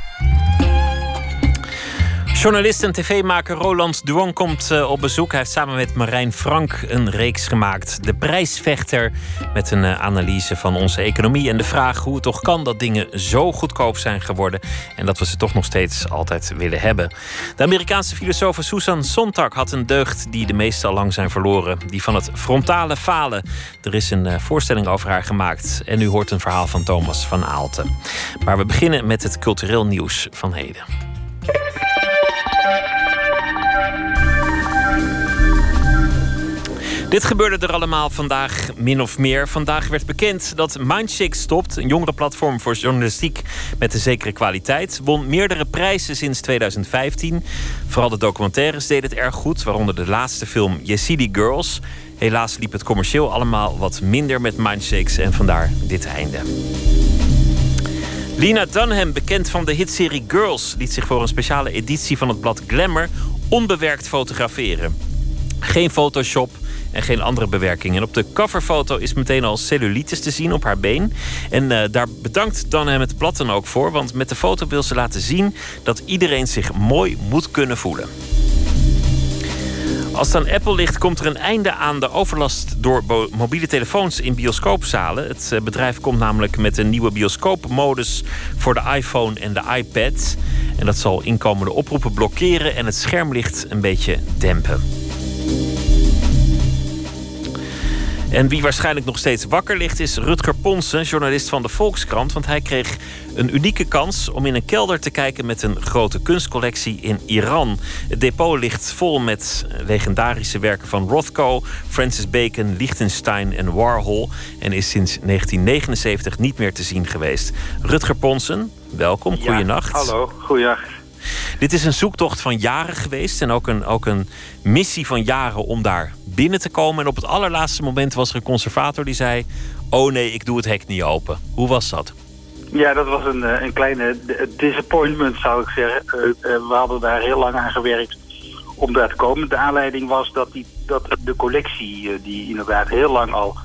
Journalist en tv-maker Roland Duong komt eh, op bezoek. Hij heeft samen met Marijn Frank een reeks gemaakt. De prijsvechter met een eh, analyse van onze economie... en de vraag hoe het toch kan dat dingen zo goedkoop zijn geworden... en dat we ze toch nog steeds altijd willen hebben. De Amerikaanse filosoof Susan Sontag had een deugd... die de meesten al lang zijn verloren. Die van het frontale falen. Er is een eh, voorstelling over haar gemaakt. En u hoort een verhaal van Thomas van Aalten. Maar we beginnen met het cultureel nieuws van heden. Dit gebeurde er allemaal vandaag min of meer. Vandaag werd bekend dat Mindshake stopt, een jongere platform voor journalistiek met een zekere kwaliteit. Won meerdere prijzen sinds 2015. Vooral de documentaires deden het erg goed, waaronder de laatste film Yazidi Girls. Helaas liep het commercieel allemaal wat minder met Mindshakes en vandaar dit einde. Lina Dunham, bekend van de hitserie Girls, liet zich voor een speciale editie van het blad Glamour onbewerkt fotograferen. Geen Photoshop en geen andere bewerking. En op de coverfoto is meteen al cellulitis te zien op haar been. En uh, daar bedankt Dan het Platten ook voor. Want met de foto wil ze laten zien dat iedereen zich mooi moet kunnen voelen. Als het aan Apple ligt, komt er een einde aan de overlast door mobiele telefoons in bioscoopzalen. Het eh, bedrijf komt namelijk met een nieuwe bioscoopmodus voor de iPhone en de iPad. En dat zal inkomende oproepen blokkeren en het schermlicht een beetje dempen. En wie waarschijnlijk nog steeds wakker ligt is Rutger Ponsen, journalist van de Volkskrant. Want hij kreeg een unieke kans om in een kelder te kijken met een grote kunstcollectie in Iran. Het depot ligt vol met legendarische werken van Rothko, Francis Bacon, Liechtenstein en Warhol. En is sinds 1979 niet meer te zien geweest. Rutger Ponsen, welkom. Ja, Goeienacht. Hallo, goeienacht. Dit is een zoektocht van jaren geweest en ook een, ook een missie van jaren om daar binnen te komen. En op het allerlaatste moment was er een conservator die zei: Oh nee, ik doe het hek niet open. Hoe was dat? Ja, dat was een, eh, een kleine disappointment, zou ik zeggen. Eh, eh, we hadden daar heel lang aan gewerkt om daar te komen. De aanleiding was dat, die, dat de collectie, die inderdaad heel lang al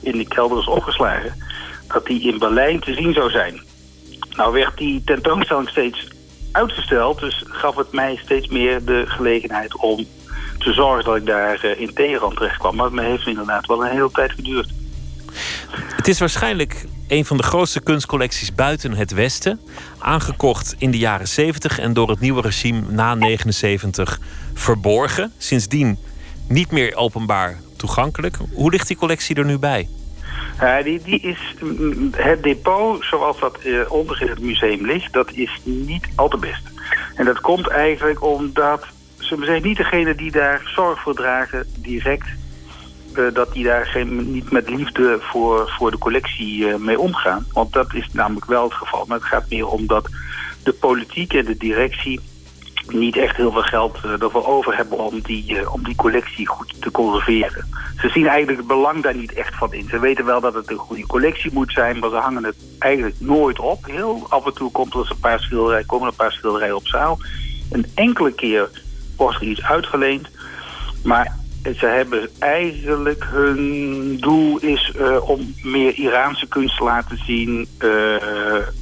in de kelder is opgeslagen, dat die in Berlijn te zien zou zijn. Nou werd die tentoonstelling steeds uitgesteld. Dus gaf het mij steeds meer de gelegenheid om te zorgen dat ik daar uh, in Teheran terecht kwam. Maar het heeft inderdaad wel een hele tijd geduurd. Het is waarschijnlijk een van de grootste kunstcollecties buiten het Westen. Aangekocht in de jaren 70 en door het nieuwe regime na 79 verborgen. Sindsdien niet meer openbaar toegankelijk. Hoe ligt die collectie er nu bij? Uh, die, die is, mm, het depot, zoals dat uh, onder in het museum ligt, dat is niet al te best. En dat komt eigenlijk omdat, ze zijn niet degene die daar zorg voor dragen, direct, uh, dat die daar geen, niet met liefde voor, voor de collectie mee omgaan. Want dat is namelijk wel het geval. Maar het gaat meer om dat de politiek en de directie niet echt heel veel geld uh, ervoor over hebben om die, uh, om die collectie goed te conserveren. Ze zien eigenlijk het belang daar niet echt van in. Ze weten wel dat het een goede collectie moet zijn, maar ze hangen het eigenlijk nooit op. Heel af en toe komt er een paar schilderijen, komen er een paar schilderijen op zaal. Een enkele keer wordt er iets uitgeleend. Maar ze hebben eigenlijk hun doel is uh, om meer Iraanse kunst te laten zien uh,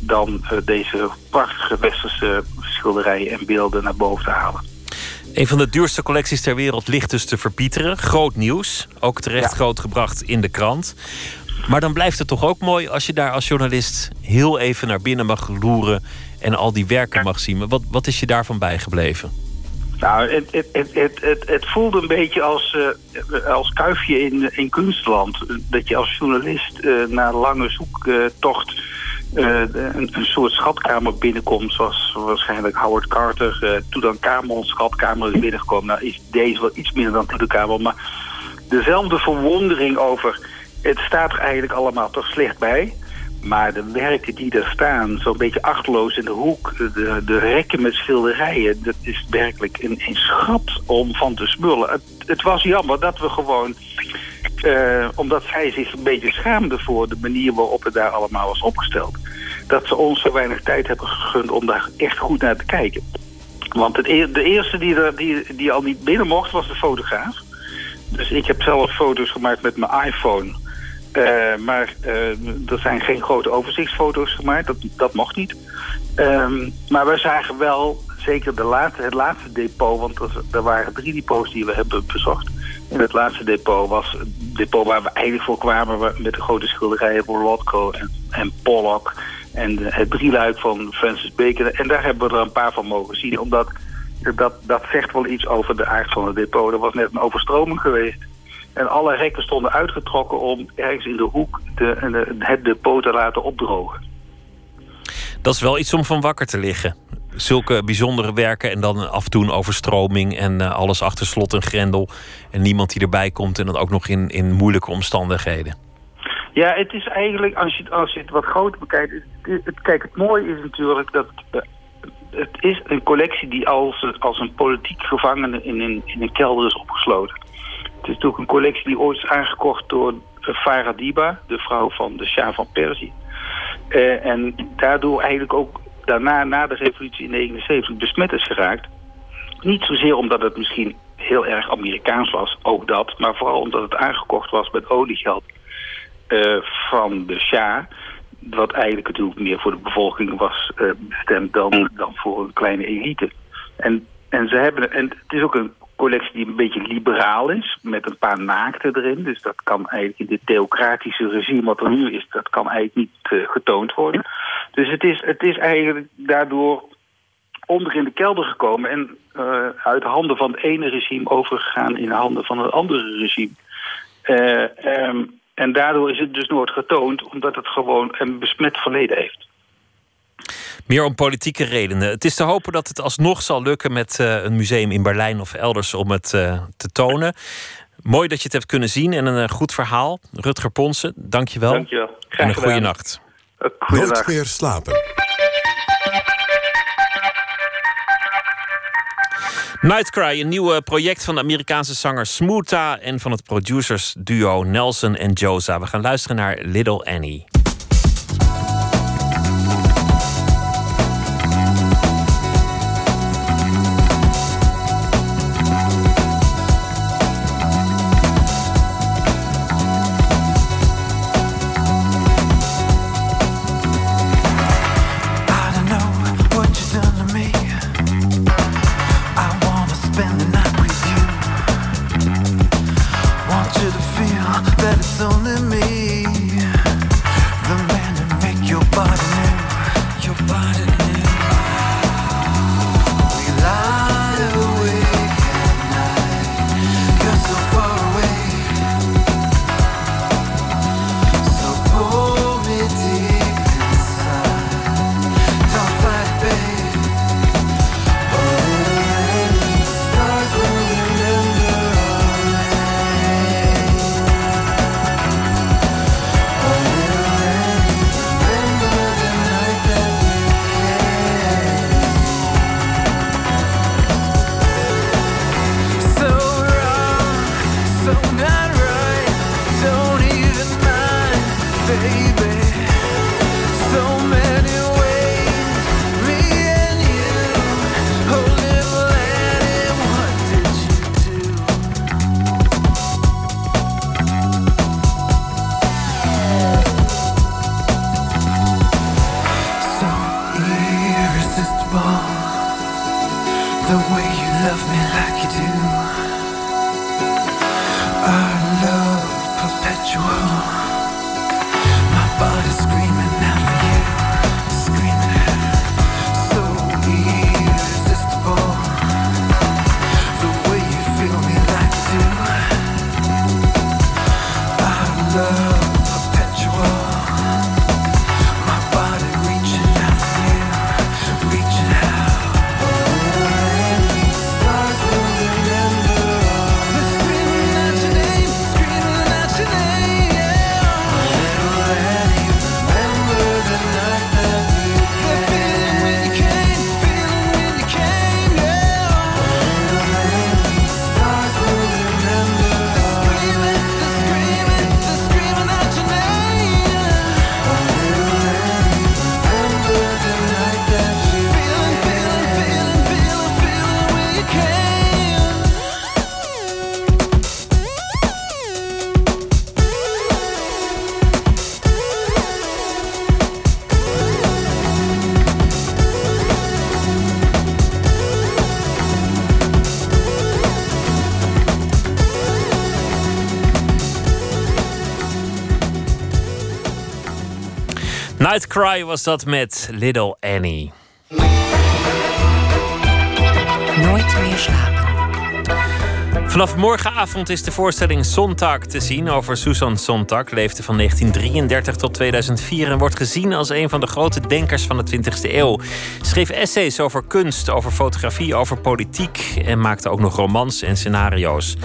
dan uh, deze prachtige westerse schilderijen en beelden naar boven te halen. Een van de duurste collecties ter wereld ligt dus te verpieteren. Groot nieuws, ook terecht ja. groot gebracht in de krant. Maar dan blijft het toch ook mooi als je daar als journalist heel even naar binnen mag loeren en al die werken mag zien. Wat, wat is je daarvan bijgebleven? Nou, het, het, het, het, het, voelde een beetje als, uh, als kuifje in, in kunstland. Dat je als journalist uh, na lange zoektocht uh, een, soort schatkamer binnenkomt. Zoals waarschijnlijk Howard Carter, uh, Tutankhamon schatkamer is binnengekomen. Nou is deze wel iets minder dan Tutankhamon. Maar dezelfde verwondering over... Het staat er eigenlijk allemaal toch slecht bij... Maar de werken die er staan, zo'n beetje achterloos in de hoek... De, de rekken met schilderijen, dat is werkelijk een, een schat om van te smullen. Het, het was jammer dat we gewoon... Uh, omdat zij zich een beetje schaamde voor de manier waarop het daar allemaal was opgesteld. Dat ze ons zo weinig tijd hebben gegund om daar echt goed naar te kijken. Want het, de eerste die, er, die, die al niet binnen mocht was de fotograaf. Dus ik heb zelf foto's gemaakt met mijn iPhone... Uh, maar uh, er zijn geen grote overzichtsfoto's gemaakt, dat, dat mocht niet. Um, maar we zagen wel, zeker de laatste, het laatste depot, want er, waren drie depots die we hebben bezocht. En het laatste depot was het depot waar we eigenlijk voor kwamen met de grote schilderijen voor Rothko en, en Pollock. En het drieluik van Francis Bacon. En daar hebben we er een paar van mogen zien, omdat dat, dat zegt wel iets over de aard van het depot. Er was net een overstroming geweest. En alle rekken stonden uitgetrokken om ergens in de hoek de, de, het depot te laten opdrogen. Dat is wel iets om van wakker te liggen. Zulke bijzondere werken en dan af en toe een overstroming en uh, alles achter slot en grendel. En niemand die erbij komt en dan ook nog in, in moeilijke omstandigheden. Ja, het is eigenlijk, als je, als je het wat groter bekijkt... Het, het, kijk, het mooie is natuurlijk dat... Uh, het is een collectie die als, als een politiek gevangene in een, in een kelder is opgesloten. Het is natuurlijk een collectie die ooit is aangekocht door Farah Diba, de vrouw van de Shah van Perzië. Uh, en daardoor eigenlijk ook daarna, na de revolutie in 1979, besmet is geraakt. Niet zozeer omdat het misschien heel erg Amerikaans was, ook dat. Maar vooral omdat het aangekocht was met oliegeld van de Shah wat eigenlijk natuurlijk meer voor de bevolking was uh, bestemd dan, dan voor een kleine elite. En, en, ze hebben, en het is ook een collectie die een beetje liberaal is, met een paar naakten erin. Dus dat kan eigenlijk in dit theocratische regime wat er nu is, dat kan eigenlijk niet uh, getoond worden. Dus het is, het is eigenlijk daardoor onder in de kelder gekomen en uh, uit de handen van het ene regime overgegaan in de handen van een andere regime. Um, en daardoor is het dus nooit getoond, omdat het gewoon een besmet verleden heeft. Meer om politieke redenen. Het is te hopen dat het alsnog zal lukken met uh, een museum in Berlijn of elders om het uh, te tonen. Mooi dat je het hebt kunnen zien en een uh, goed verhaal. Rutger Ponsen, dankjewel. Dankjewel. Graag en een goede nacht. Nooit meer slapen. Nightcry, een nieuw project van de Amerikaanse zanger Smoota en van het producersduo Nelson en Josa. We gaan luisteren naar Little Annie. Nightcry was dat met Little Annie. Nooit meer slapen. Vanaf morgenavond is de voorstelling Sontag te zien over Susan Sontag. Leefde van 1933 tot 2004 en wordt gezien als een van de grote denkers van de 20e eeuw. Schreef essays over kunst, over fotografie, over politiek en maakte ook nog romans en scenario's.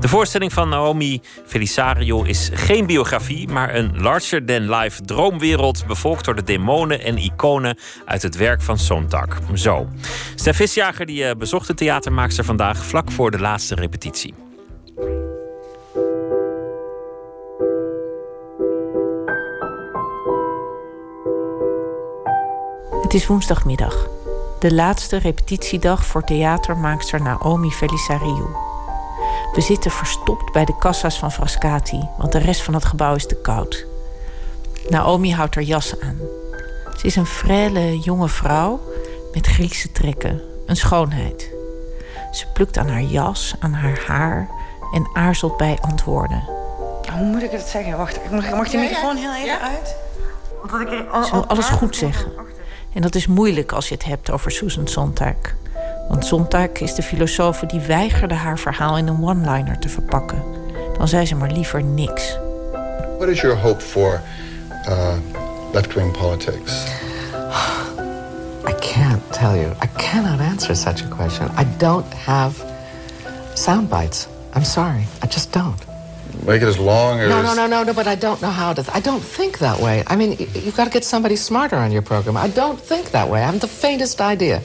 De voorstelling van Naomi Felisario is geen biografie, maar een larger-than-life droomwereld bevolkt door de demonen en iconen uit het werk van Sontag. Zo. Stef Visjager die eh, bezocht de theatermaakster vandaag vlak voor de laatste repetitie. Het is woensdagmiddag, de laatste repetitiedag voor theatermaakster Naomi Felisariou. We zitten verstopt bij de kassa's van Frascati, want de rest van het gebouw is te koud. Naomi houdt haar jas aan. Ze is een frêle jonge vrouw met Griekse trekken, een schoonheid. Ze plukt aan haar jas, aan haar haar en aarzelt bij antwoorden. Hoe moet ik het zeggen? Wacht, mag, mag die microfoon heel even uit? Want ik Ze wil alles goed zeggen. En dat is moeilijk als je het hebt over Susan Sontag. Want Sontag is de filosoof die weigerde haar verhaal in een one-liner te verpakken. Dan zei ze maar liever niks. What is your hope for uh, left-wing politics? I can't tell you. I cannot answer such a question. I don't have sound bites. I'm sorry. I just don't. Make it as long as. No, no, no, no, no, but I don't know how to. I don't think that way. I mean, you've got to get somebody smarter on your program. I don't think that way. I haven't the faintest idea.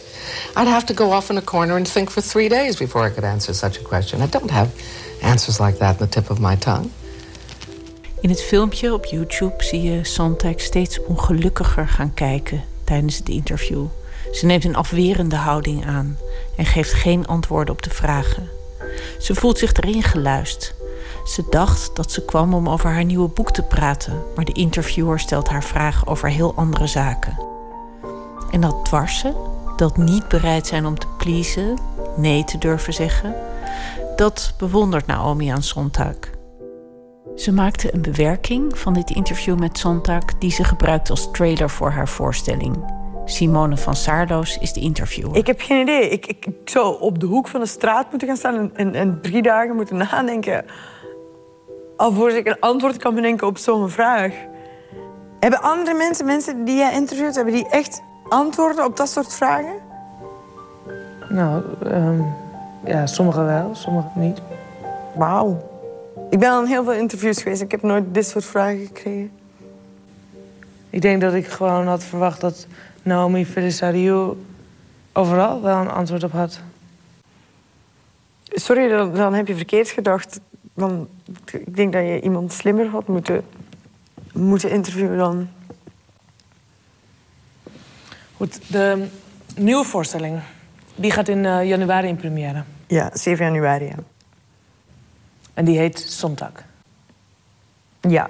I'd have to go off in a corner and think for three days before I could answer such a question. I don't have answers like that in the tip of my tongue. In het filmpje op YouTube zie je Sontag steeds ongelukkiger gaan kijken tijdens het interview. Ze neemt een afwerende houding aan en geeft geen antwoorden op de vragen. Ze voelt zich erin geluisterd. Ze dacht dat ze kwam om over haar nieuwe boek te praten, maar de interviewer stelt haar vragen over heel andere zaken. En dat dwarsen, dat niet bereid zijn om te pleasen, nee te durven zeggen, dat bewondert Naomi aan Sontag. Ze maakte een bewerking van dit interview met Sontag die ze gebruikt als trailer voor haar voorstelling. Simone van Saarloos is de interviewer. Ik heb geen idee. Ik, ik, ik zou op de hoek van de straat moeten gaan staan en, en, en drie dagen moeten nadenken alvorens ik een antwoord kan bedenken op zo'n vraag. Hebben andere mensen, mensen die jij interviewt, hebben die echt antwoorden op dat soort vragen? Nou, um, ja, sommigen wel, sommigen niet. Wauw. Ik ben aan heel veel interviews geweest. Ik heb nooit dit soort vragen gekregen. Ik denk dat ik gewoon had verwacht dat Naomi Felicariou overal wel een antwoord op had. Sorry, dan, dan heb je verkeerd gedacht. Dan, ik denk dat je iemand slimmer had moeten, moeten interviewen dan. Goed, de nieuwe voorstelling. Die gaat in uh, januari in première. Ja, 7 januari, ja. En die heet Sontag. Ja.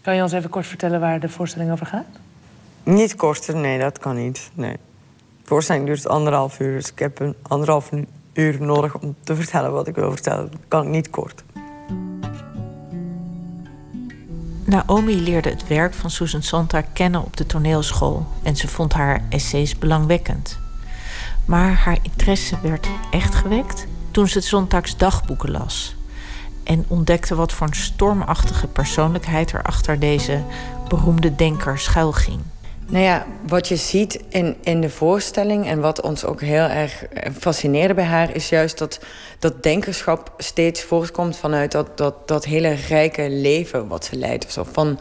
Kan je ons even kort vertellen waar de voorstelling over gaat? Niet korter, nee, dat kan niet. Nee. De voorstelling duurt anderhalf uur, dus ik heb een anderhalf uur nodig om te vertellen wat ik wil vertellen. Dat kan ik niet kort. Naomi leerde het werk van Susan Sontag kennen op de toneelschool en ze vond haar essays belangwekkend. Maar haar interesse werd echt gewekt toen ze het Zontags dagboeken las en ontdekte wat voor een stormachtige persoonlijkheid er achter deze beroemde denker schuilging. Nou ja, wat je ziet in, in de voorstelling en wat ons ook heel erg fascineerde bij haar, is juist dat dat denkerschap steeds voortkomt vanuit dat, dat, dat hele rijke leven wat ze leidt. Of zo. Van,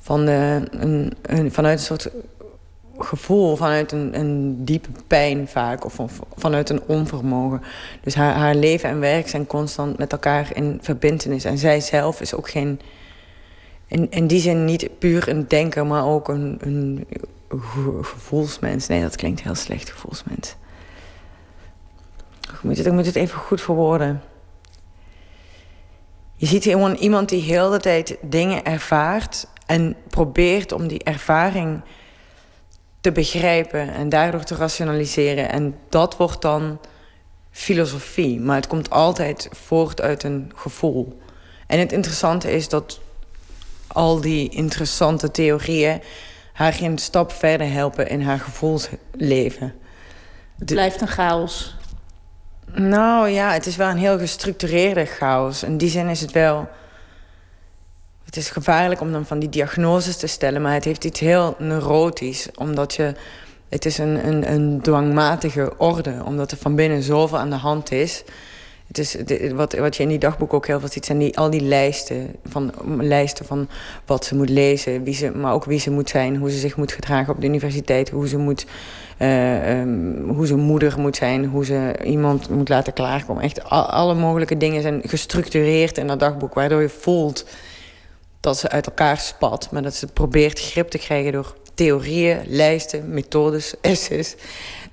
van de, een, een, vanuit een soort gevoel, vanuit een, een diepe pijn vaak, of, vanuit een onvermogen. Dus haar, haar leven en werk zijn constant met elkaar in verbindenis. En zij zelf is ook geen in, in die zin niet puur een denker, maar ook een, een gevoelsmens. Nee, dat klinkt heel slecht, gevoelsmens. Ik moet het, ik moet het even goed verwoorden. Je ziet gewoon iemand die heel de tijd dingen ervaart en probeert om die ervaring te begrijpen en daardoor te rationaliseren. En dat wordt dan filosofie, maar het komt altijd voort uit een gevoel. En het interessante is dat al die interessante theorieën haar geen stap verder helpen in haar gevoelsleven. Het blijft een chaos. Nou ja, het is wel een heel gestructureerde chaos. In die zin is het wel. Het is gevaarlijk om dan van die diagnoses te stellen, maar het heeft iets heel neurotisch, omdat je. Het is een, een, een dwangmatige orde, omdat er van binnen zoveel aan de hand is. Het is, wat, wat je in die dagboek ook heel veel ziet, zijn die, al die lijsten van, lijsten van wat ze moet lezen, wie ze, maar ook wie ze moet zijn, hoe ze zich moet gedragen op de universiteit, hoe ze, moet, uh, um, hoe ze moeder moet zijn, hoe ze iemand moet laten klaarkomen. Echt alle mogelijke dingen zijn gestructureerd in dat dagboek, waardoor je voelt dat ze uit elkaar spat, maar dat ze probeert grip te krijgen door theorieën, lijsten, methodes, essays.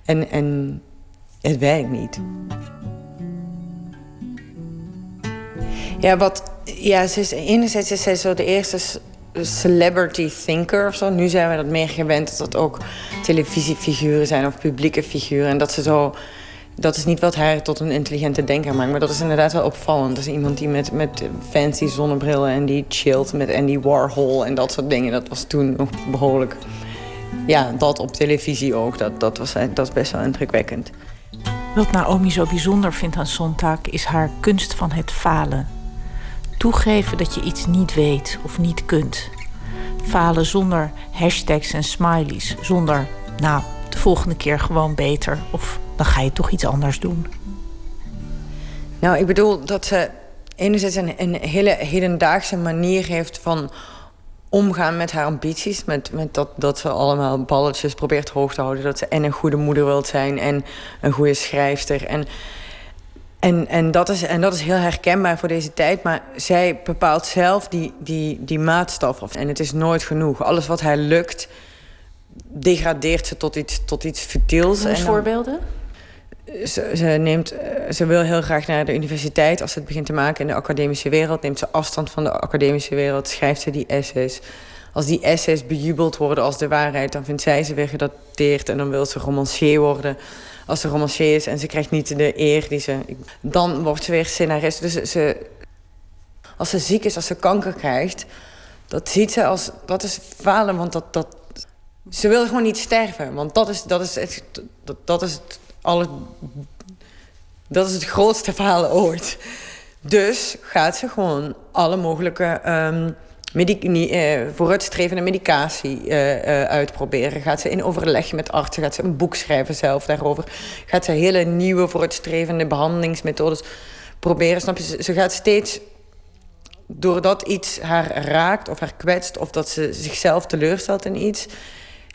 En, en het werkt niet. Ja, wat, ja ze is, enerzijds is zij zo de eerste celebrity thinker of zo. Nu zijn we dat meer gewend dat dat ook televisiefiguren zijn of publieke figuren. En dat ze zo. Dat is niet wat haar tot een intelligente denker maakt, maar dat is inderdaad wel opvallend. Dat is iemand die met, met fancy zonnebrillen en die chillt met Andy Warhol en dat soort dingen. Dat was toen nog behoorlijk. Ja, dat op televisie ook. Dat, dat, was, dat is best wel indrukwekkend. Wat Naomi zo bijzonder vindt aan Sontag is haar kunst van het falen. Toegeven dat je iets niet weet of niet kunt. Falen zonder hashtags en smileys. Zonder, nou, de volgende keer gewoon beter. Of dan ga je toch iets anders doen. Nou, ik bedoel dat ze enerzijds een, een hele hedendaagse manier heeft van omgaan met haar ambities. Met, met dat, dat ze allemaal balletjes probeert hoog te houden. Dat ze en een goede moeder wilt zijn en een goede schrijfster. En en, en, dat is, en dat is heel herkenbaar voor deze tijd. Maar zij bepaalt zelf die, die, die maatstaf. En het is nooit genoeg. Alles wat haar lukt, degradeert ze tot iets, tot iets futiels. En voorbeelden? Ze, ze, neemt, ze wil heel graag naar de universiteit. Als ze het begint te maken in de academische wereld... neemt ze afstand van de academische wereld. Schrijft ze die essays. Als die essays bejubeld worden als de waarheid... dan vindt zij ze weer gedateerd. En dan wil ze romancier worden als ze romancier is en ze krijgt niet de eer die ze... Dan wordt ze weer scenarist. Dus ze, als ze ziek is, als ze kanker krijgt... dat ziet ze als... Dat is falen, want dat... dat ze wil gewoon niet sterven. Want dat is, dat is, dat, dat is het alle, dat is het grootste falen ooit. Dus gaat ze gewoon alle mogelijke um, vooruitstrevende medicatie uh, uitproberen. Gaat ze in overleg met artsen, gaat ze een boek schrijven zelf daarover. Gaat ze hele nieuwe vooruitstrevende behandelingsmethodes proberen. Snap je? Ze gaat steeds, doordat iets haar raakt of haar kwetst... of dat ze zichzelf teleurstelt in iets...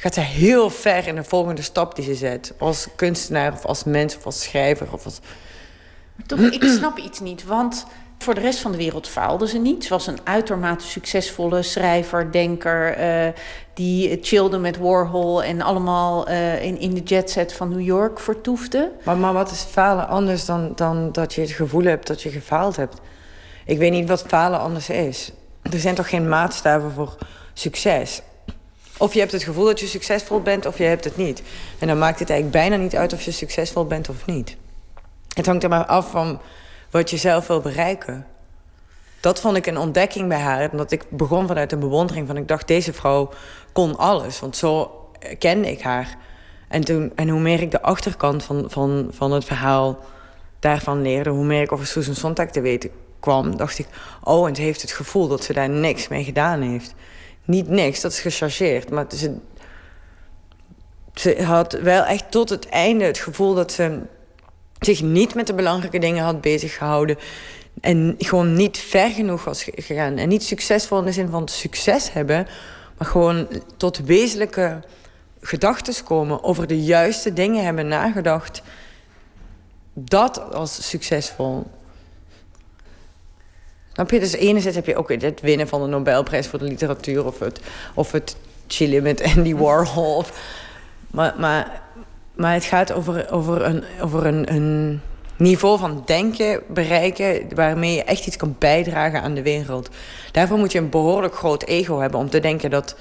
gaat ze heel ver in de volgende stap die ze zet. Als kunstenaar of als mens of als schrijver of als... Toch, ik snap iets niet, want voor de rest van de wereld faalde ze niet. Ze was een uitermate succesvolle schrijver, denker. Uh, die chillde met Warhol en allemaal uh, in, in de jetset van New York vertoefde. Maar, maar wat is falen anders dan, dan dat je het gevoel hebt dat je gefaald hebt? Ik weet niet wat falen anders is. Er zijn toch geen maatstaven voor succes? Of je hebt het gevoel dat je succesvol bent of je hebt het niet. En dan maakt het eigenlijk bijna niet uit of je succesvol bent of niet. Het hangt er maar af van wat je zelf wil bereiken. Dat vond ik een ontdekking bij haar. Omdat ik begon vanuit een bewondering van... ik dacht, deze vrouw kon alles. Want zo kende ik haar. En, toen, en hoe meer ik de achterkant van, van, van het verhaal daarvan leerde... hoe meer ik over Susan Sontag te weten kwam... dacht ik, oh, en ze heeft het gevoel dat ze daar niks mee gedaan heeft. Niet niks, dat is gechargeerd. Maar ze, had wel echt tot het einde het gevoel dat ze zich niet met de belangrijke dingen had bezig gehouden. En gewoon niet ver genoeg was gegaan. En niet succesvol in de zin van succes hebben, maar gewoon tot wezenlijke gedachten komen. Over de juiste dingen hebben nagedacht. Dat als succesvol. Snap je? Dus enerzijds heb je ook het winnen van de Nobelprijs voor de literatuur... of het, of het chillen met Andy Warhol. Maar, maar maar het gaat over, over, een, over een, een niveau van denken bereiken... waarmee je echt iets kan bijdragen aan de wereld. Daarvoor moet je een behoorlijk groot ego hebben... om te denken dat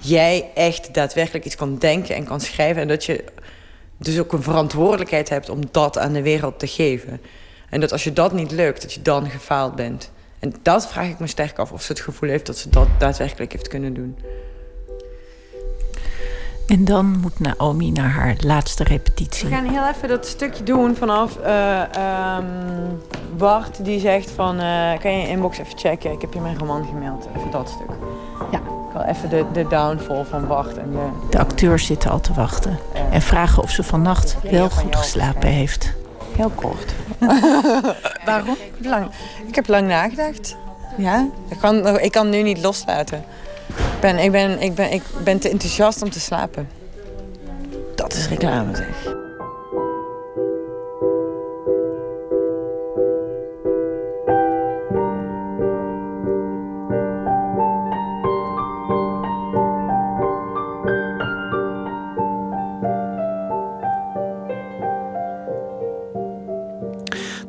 jij echt daadwerkelijk iets kan denken en kan schrijven... en dat je dus ook een verantwoordelijkheid hebt om dat aan de wereld te geven. En dat als je dat niet lukt, dat je dan gefaald bent. En dat vraag ik me sterk af of ze het gevoel heeft dat ze dat daadwerkelijk heeft kunnen doen. En dan moet Naomi naar haar laatste repetitie. We gaan heel even dat stukje doen vanaf uh, um, Bart die zegt van... Uh, kan je je inbox even checken? Ik heb je mijn roman gemaild. Even dat stuk. Ja. Ik wil even de, de downfall van Bart. En de... de acteurs zitten al te wachten. En vragen of ze vannacht wel goed geslapen heeft. Heel kort. Waarom? Lang. Ik heb lang nagedacht. Ja, ik kan, ik kan nu niet loslaten ben, ik, ben, ik, ben, ik ben te enthousiast om te slapen. Dat is reclame, zeg.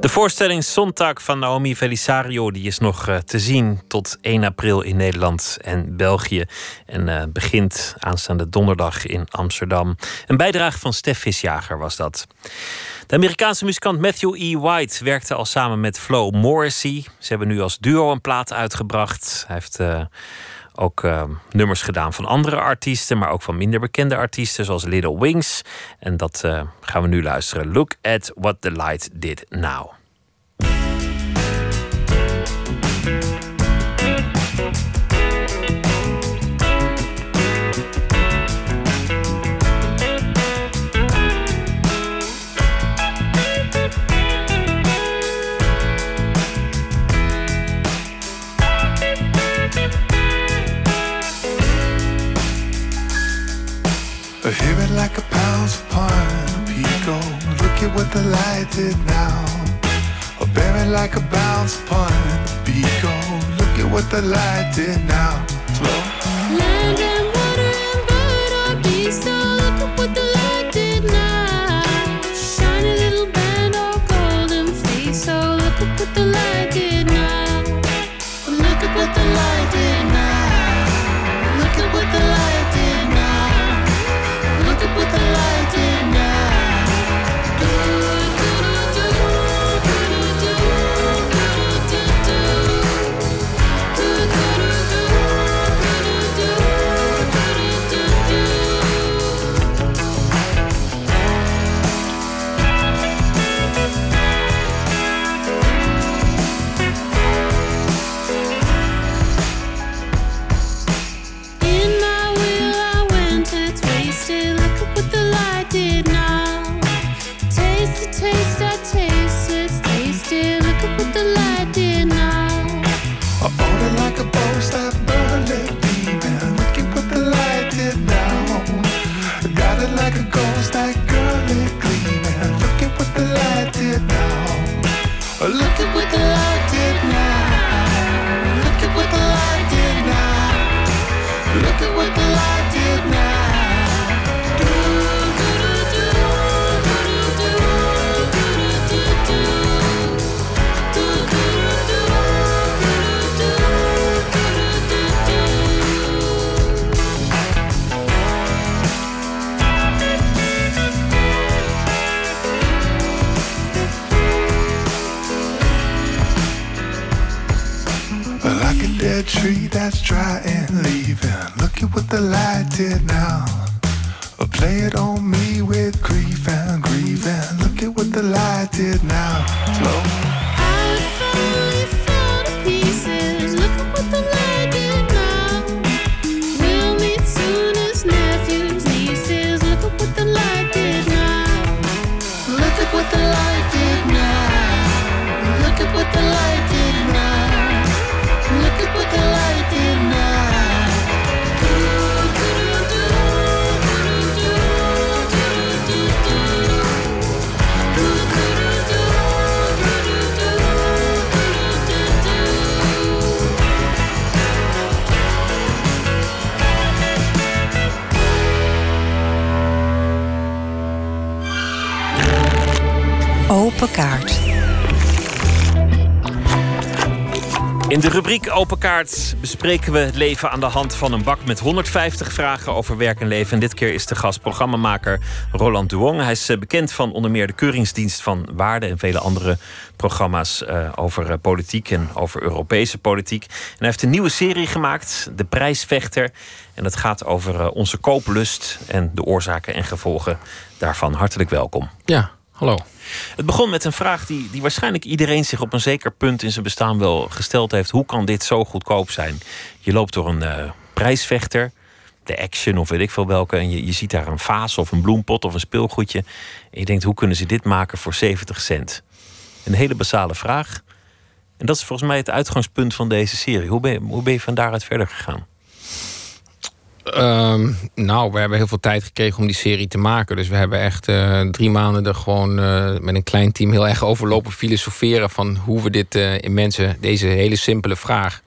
De voorstelling Sonntag van Naomi Felisario die is nog eh, te zien tot 1 april in Nederland en België. En uh, begint aanstaande donderdag in Amsterdam. Een bijdrage van Stef Visjager was dat. De Amerikaanse muzikant Matthew E. White werkte al samen met Flo Morrissey. Ze hebben nu als duo een plaat uitgebracht. Hij heeft uh, ook nummers gedaan van andere artiesten, maar ook van minder bekende artiesten, zoals Little Wings. En dat gaan we nu luisteren. Look at what the light did now. At what the light did now. Or it like a bounce upon pico. Look at what the light did now. Slow. The dead tree that's dry and leaving. Look at what the light did now. Or play it on me with grief and grieving. Look at what the light did now. Slow. Open kaart. In de rubriek Open Kaart bespreken we het leven aan de hand van een bak met 150 vragen over werk en leven. En dit keer is de gast programmamaker Roland Duong. Hij is eh, bekend van onder meer de Keuringsdienst van Waarde en vele andere programma's eh, over eh, politiek en over Europese politiek. En hij heeft een nieuwe serie gemaakt, De Prijsvechter. En dat gaat over onze kooplust en de oorzaken en gevolgen daarvan. Hartelijk welkom. Ja, hallo. Het begon met een vraag die, die waarschijnlijk iedereen zich op een zeker punt in zijn bestaan wel gesteld heeft. Hoe kan dit zo goedkoop zijn? Je loopt door een eh, prijsvechter, de Action of weet ik veel welke. En je, je ziet daar een vaas of een bloempot of een speelgoedje. En je denkt, hoe kunnen ze dit maken voor 70 cent? Een hele basale vraag. En dat is volgens mij het uitgangspunt van deze serie. Hoe hoe ben je van daaruit verder gegaan? Ehm, nou, we hebben heel veel tijd gekregen om die serie te maken. Dus we hebben echt eh, drie maanden er gewoon eh, met een klein team heel erg overlopen filosoferen van hoe we dit eh, in mensen, deze hele simpele vraag,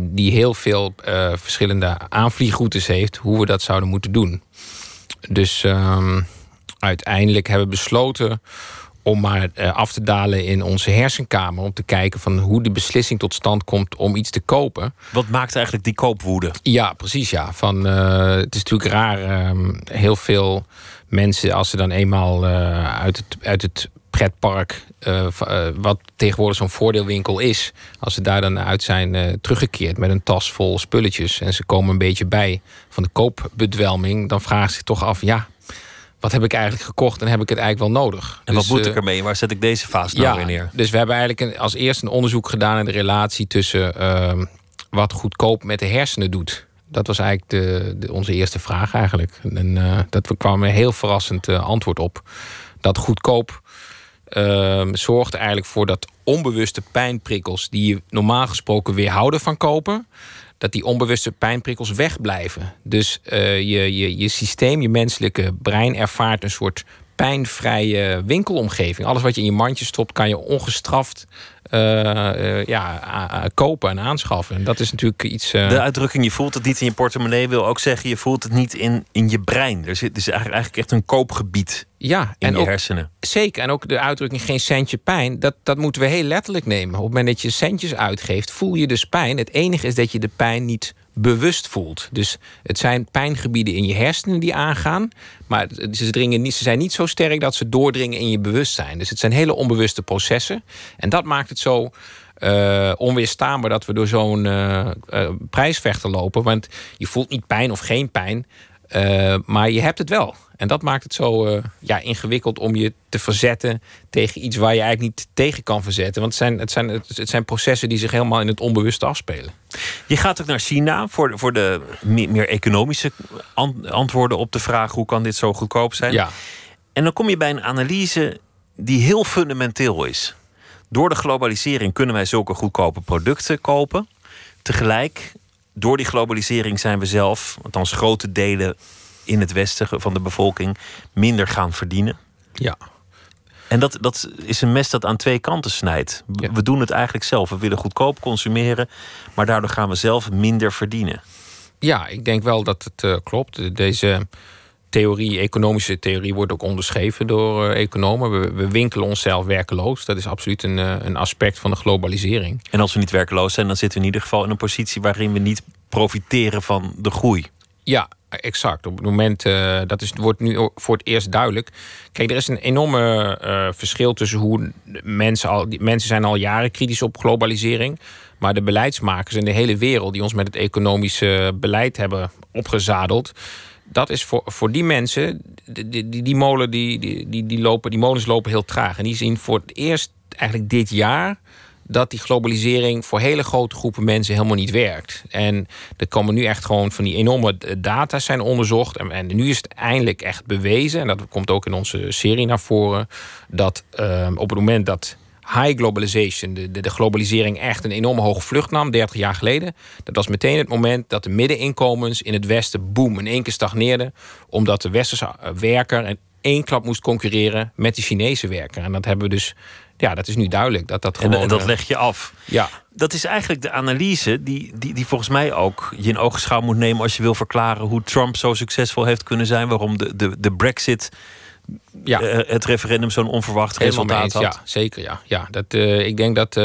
die heel veel verschillende aanvliegroutes heeft, hoe we dat zouden moeten doen. Dus ehm, uiteindelijk hebben we besloten om maar eh, af te dalen in onze hersenkamer. Om te kijken van hoe de beslissing tot stand komt om iets te kopen. Wat maakt eigenlijk die koopwoede? Ja, precies ja. Van, eh, het is natuurlijk raar. ehm, heel veel mensen, als ze dan eenmaal eh, uit, het, uit het pretpark, wat tegenwoordig zo'n voordeelwinkel is, als ze daar dan uit zijn teruggekeerd met een tas vol spulletjes en ze komen een beetje bij van de koopbedwelming, dan vragen ze zich toch af, ja, wat heb ik eigenlijk gekocht en heb ik het eigenlijk wel nodig? En wat Dus, moet eh, ik ermee? Waar zet ik deze fase nou weer neer? dus we hebben eigenlijk een- als eerste een onderzoek gedaan naar de relatie tussen ehm, wat goedkoop met de hersenen doet. Dat was eigenlijk de, de- onze eerste vraag eigenlijk. En eh, dat we kwamen een heel verrassend eh, antwoord op. Dat goedkoop ehm, zorgt eigenlijk voor dat onbewuste pijnprikkels die je normaal gesproken weerhouden van kopen, dat die onbewuste pijnprikkels wegblijven. Dus eh, je, je, je systeem, je menselijke brein ervaart een soort pijnvrije winkelomgeving. Alles wat je in je mandje stopt, kan je ongestraft eh, eh, ja, kopen en aanschaffen. En dat is natuurlijk iets. eh, De uitdrukking je voelt het niet in je portemonnee wil ook zeggen je voelt het niet in, in je brein. Er zit dus eigenlijk, eigenlijk echt een koopgebied ja, in en je ook, hersenen. Zeker. En ook de uitdrukking geen centje pijn. Dat, dat moeten we heel letterlijk nemen. Op het moment dat je centjes uitgeeft, voel je dus pijn. Het enige is dat je de pijn niet bewust voelt. Dus het zijn pijngebieden in je hersenen die aangaan. Maar ze, dringen niet, ze zijn niet zo sterk dat ze doordringen in je bewustzijn. Dus het zijn hele onbewuste processen. En dat maakt het zo eh, onweerstaanbaar dat we door zo'n eh, prijsvechter lopen. Want je voelt niet pijn of geen pijn. maar je hebt het wel. En dat maakt het zo eh, ja, ingewikkeld om je te verzetten tegen iets waar je eigenlijk niet tegen kan verzetten. Want het zijn, het zijn, het zijn processen die zich helemaal in het onbewuste afspelen. Je gaat ook naar China voor, de- voor de meer, economische an- antwoorden op de vraag hoe kan dit zo goedkoop zijn. Ja. En dan kom je bij een analyse die heel fundamenteel is. Door de globalisering kunnen wij zulke goedkope producten kopen. Tegelijk, door die globalisering zijn we zelf, althans grote delen in het westen van de bevolking, minder gaan verdienen. Ja. En dat, dat is een mes dat aan twee kanten snijdt. We we doen het eigenlijk zelf. We willen goedkoop consumeren, maar daardoor gaan we zelf minder verdienen. Ja, ik denk wel dat het eh, klopt. Deze theorie, economische theorie, wordt ook onderschreven door eh, economen. We, we winkelen onszelf werkeloos. Dat is absoluut een, eh, een aspect van de globalisering. En als we niet werkeloos zijn, dan zitten we in ieder geval in een positie waarin we niet profiteren van de groei. Ja, exact. Op het moment, eh, dat is, wordt nu voor het eerst duidelijk. Kijk, er is een enorme eh, verschil tussen hoe mensen al. Die, mensen zijn al jaren kritisch op globalisering. Maar de beleidsmakers in de hele wereld die ons met het economische beleid hebben opgezadeld. Dat is voor, voor die mensen, die, die, die, molen, die, die, die, lopen, die molens lopen heel traag. En die zien voor het eerst eigenlijk dit jaar dat die globalisering voor hele grote groepen mensen helemaal niet werkt. En er komen nu echt gewoon van die enorme data zijn onderzocht. En, en nu is het eindelijk echt bewezen, en dat komt ook in onze serie naar voren, dat eh, op het moment dat high globalization, de, de, de globalisering echt een enorme hoge vlucht nam, 30 jaar geleden. Dat was meteen het moment dat de middeninkomens in het Westen boom in één keer stagneerden. Omdat de westerse eh, werker in één klap moest concurreren met de Chinese werker. En dat hebben we dus, ja, dat is nu duidelijk. Dat dat gewoon. en dat eh, leg je af. Ja. Dat is eigenlijk de analyse die, die, die volgens mij ook je in ogenschouw moet nemen als je wil verklaren hoe Trump zo succesvol heeft kunnen zijn. Waarom de, de, de Brexit, Ja. eh, het referendum zo'n onverwacht Helemaal resultaat had. Ja, zeker. Ja. Ja, dat, eh, ik denk dat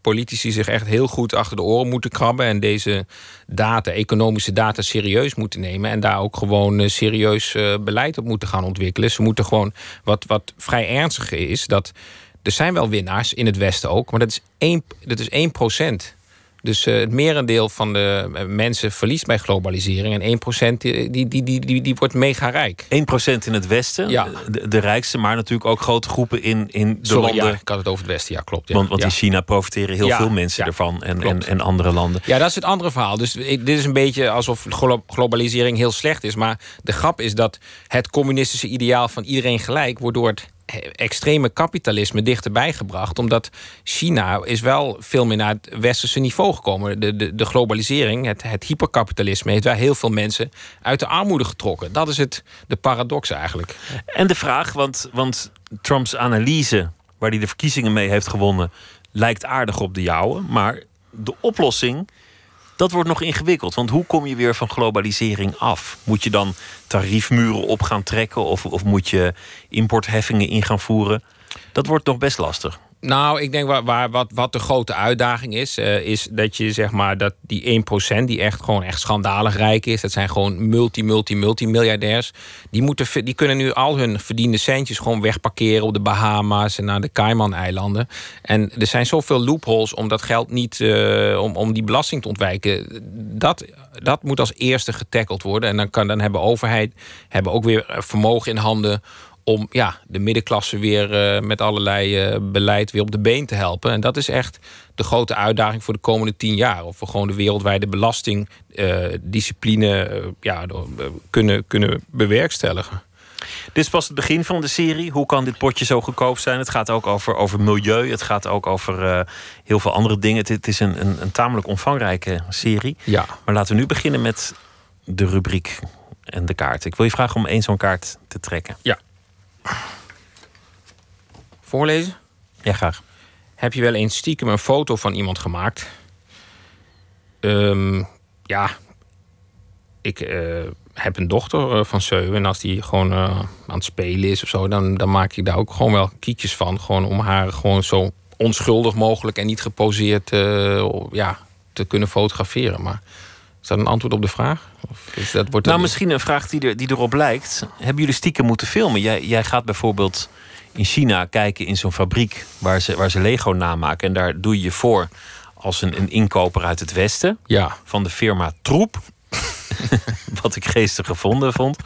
politici zich echt heel goed achter de oren moeten krabben. En deze data, economische data, serieus moeten nemen. En daar ook gewoon serieus beleid op moeten gaan ontwikkelen. Ze moeten gewoon, wat, wat vrij ernstig is, dat er zijn wel winnaars in het Westen ook. Maar dat is 1, dat is 1 procent. Dus eh, het merendeel van de eh, mensen verliest bij globalisering. En 1% die, die, die, die, die, die wordt mega rijk. 1% in het Westen, Ja. de, de rijkste, maar natuurlijk ook grote groepen in, in de Sorry, landen. ja, ik had het over het Westen, ja, klopt. Ja. Want, want ja. in China profiteren heel veel mensen ervan en, en, en andere landen. Ja, dat is het andere verhaal. Dus dit is een beetje alsof glo- globalisering heel slecht is. Maar de grap is dat het communistische ideaal van iedereen gelijk wordt door het extreme kapitalisme dichterbij gebracht. Omdat China is wel veel meer naar het westerse niveau gekomen. De, de, de globalisering, het, het hyperkapitalisme, heeft wel heel veel mensen uit de armoede getrokken. Dat is het, de paradox eigenlijk. En de vraag, want, want Trumps analyse, waar hij de verkiezingen mee heeft gewonnen, lijkt aardig op de jouwe. Maar de oplossing, dat wordt nog ingewikkeld. Want hoe kom je weer van globalisering af? Moet je dan tariefmuren op gaan trekken? Of, of moet je importheffingen in gaan voeren? Dat wordt nog best lastig. Nou, ik denk waar, wat, wat de grote uitdaging is, eh, is dat je zeg maar dat die 1% die echt gewoon echt schandalig rijk is, dat zijn gewoon multi, multi, multimiljardairs. Die, moeten, die kunnen nu al hun verdiende centjes gewoon wegparkeren op de Bahama's en naar de Cayman-eilanden. En er zijn zoveel loopholes om dat geld niet, eh, om, om die belasting te ontwijken. Dat, dat moet als eerste getackeld worden. En dan, kan, dan hebben overheid hebben ook weer vermogen in handen om ja, de middenklasse weer eh, met allerlei eh, beleid weer op de been te helpen. En dat is echt de grote uitdaging voor de komende tien jaar. Of we gewoon de wereldwijde belastingdiscipline eh, ja, kunnen, kunnen bewerkstelligen. Dit is pas het begin van de serie. Hoe kan dit potje zo goedkoop zijn? Het gaat ook over, over milieu. Het gaat ook over heel veel andere dingen. Het, het is een, een, een tamelijk omvangrijke serie. Ja. Maar laten we nu beginnen met de rubriek en de kaart. Ik wil je vragen om één zo'n kaart te trekken. Ja. Voorlezen? Ja, graag. Heb je wel eens stiekem een foto van iemand gemaakt? Ehm, ja, ik eh, heb een dochter eh, van zeven. En als die gewoon eh, aan het spelen is of zo, dan, dan maak ik daar ook gewoon wel kietjes van. Gewoon om haar gewoon zo onschuldig mogelijk en niet geposeerd ja, te kunnen fotograferen. Maar is dat een antwoord op de vraag? Of is dat, wordt Nou, misschien een vraag die, er, die erop lijkt. Hebben jullie stiekem moeten filmen? Jij, jij gaat bijvoorbeeld in China kijken in zo'n fabriek waar ze, waar ze Lego namaken. En daar doe je je voor als een, een inkoper uit het Westen. Ja. Van de firma Troep. Wat ik geestig gevonden vond.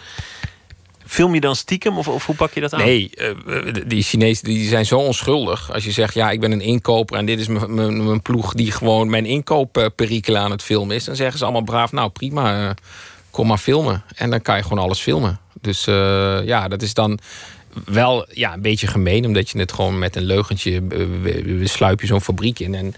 Film je dan stiekem of, of hoe pak je dat aan? Nee, eh, die Chinezen die zijn zo onschuldig. Als je zegt, ja, ik ben een inkoper en dit is mijn- ploeg die gewoon mijn inkoopperikelen aan het filmen is, dan zeggen ze allemaal braaf, nou prima, eh, kom maar filmen. En dan kan je gewoon alles filmen. Dus eh, ja, dat is dan wel ja, een beetje gemeen, omdat je het gewoon met een leugentje eh, eh, sluip je zo'n fabriek in. En,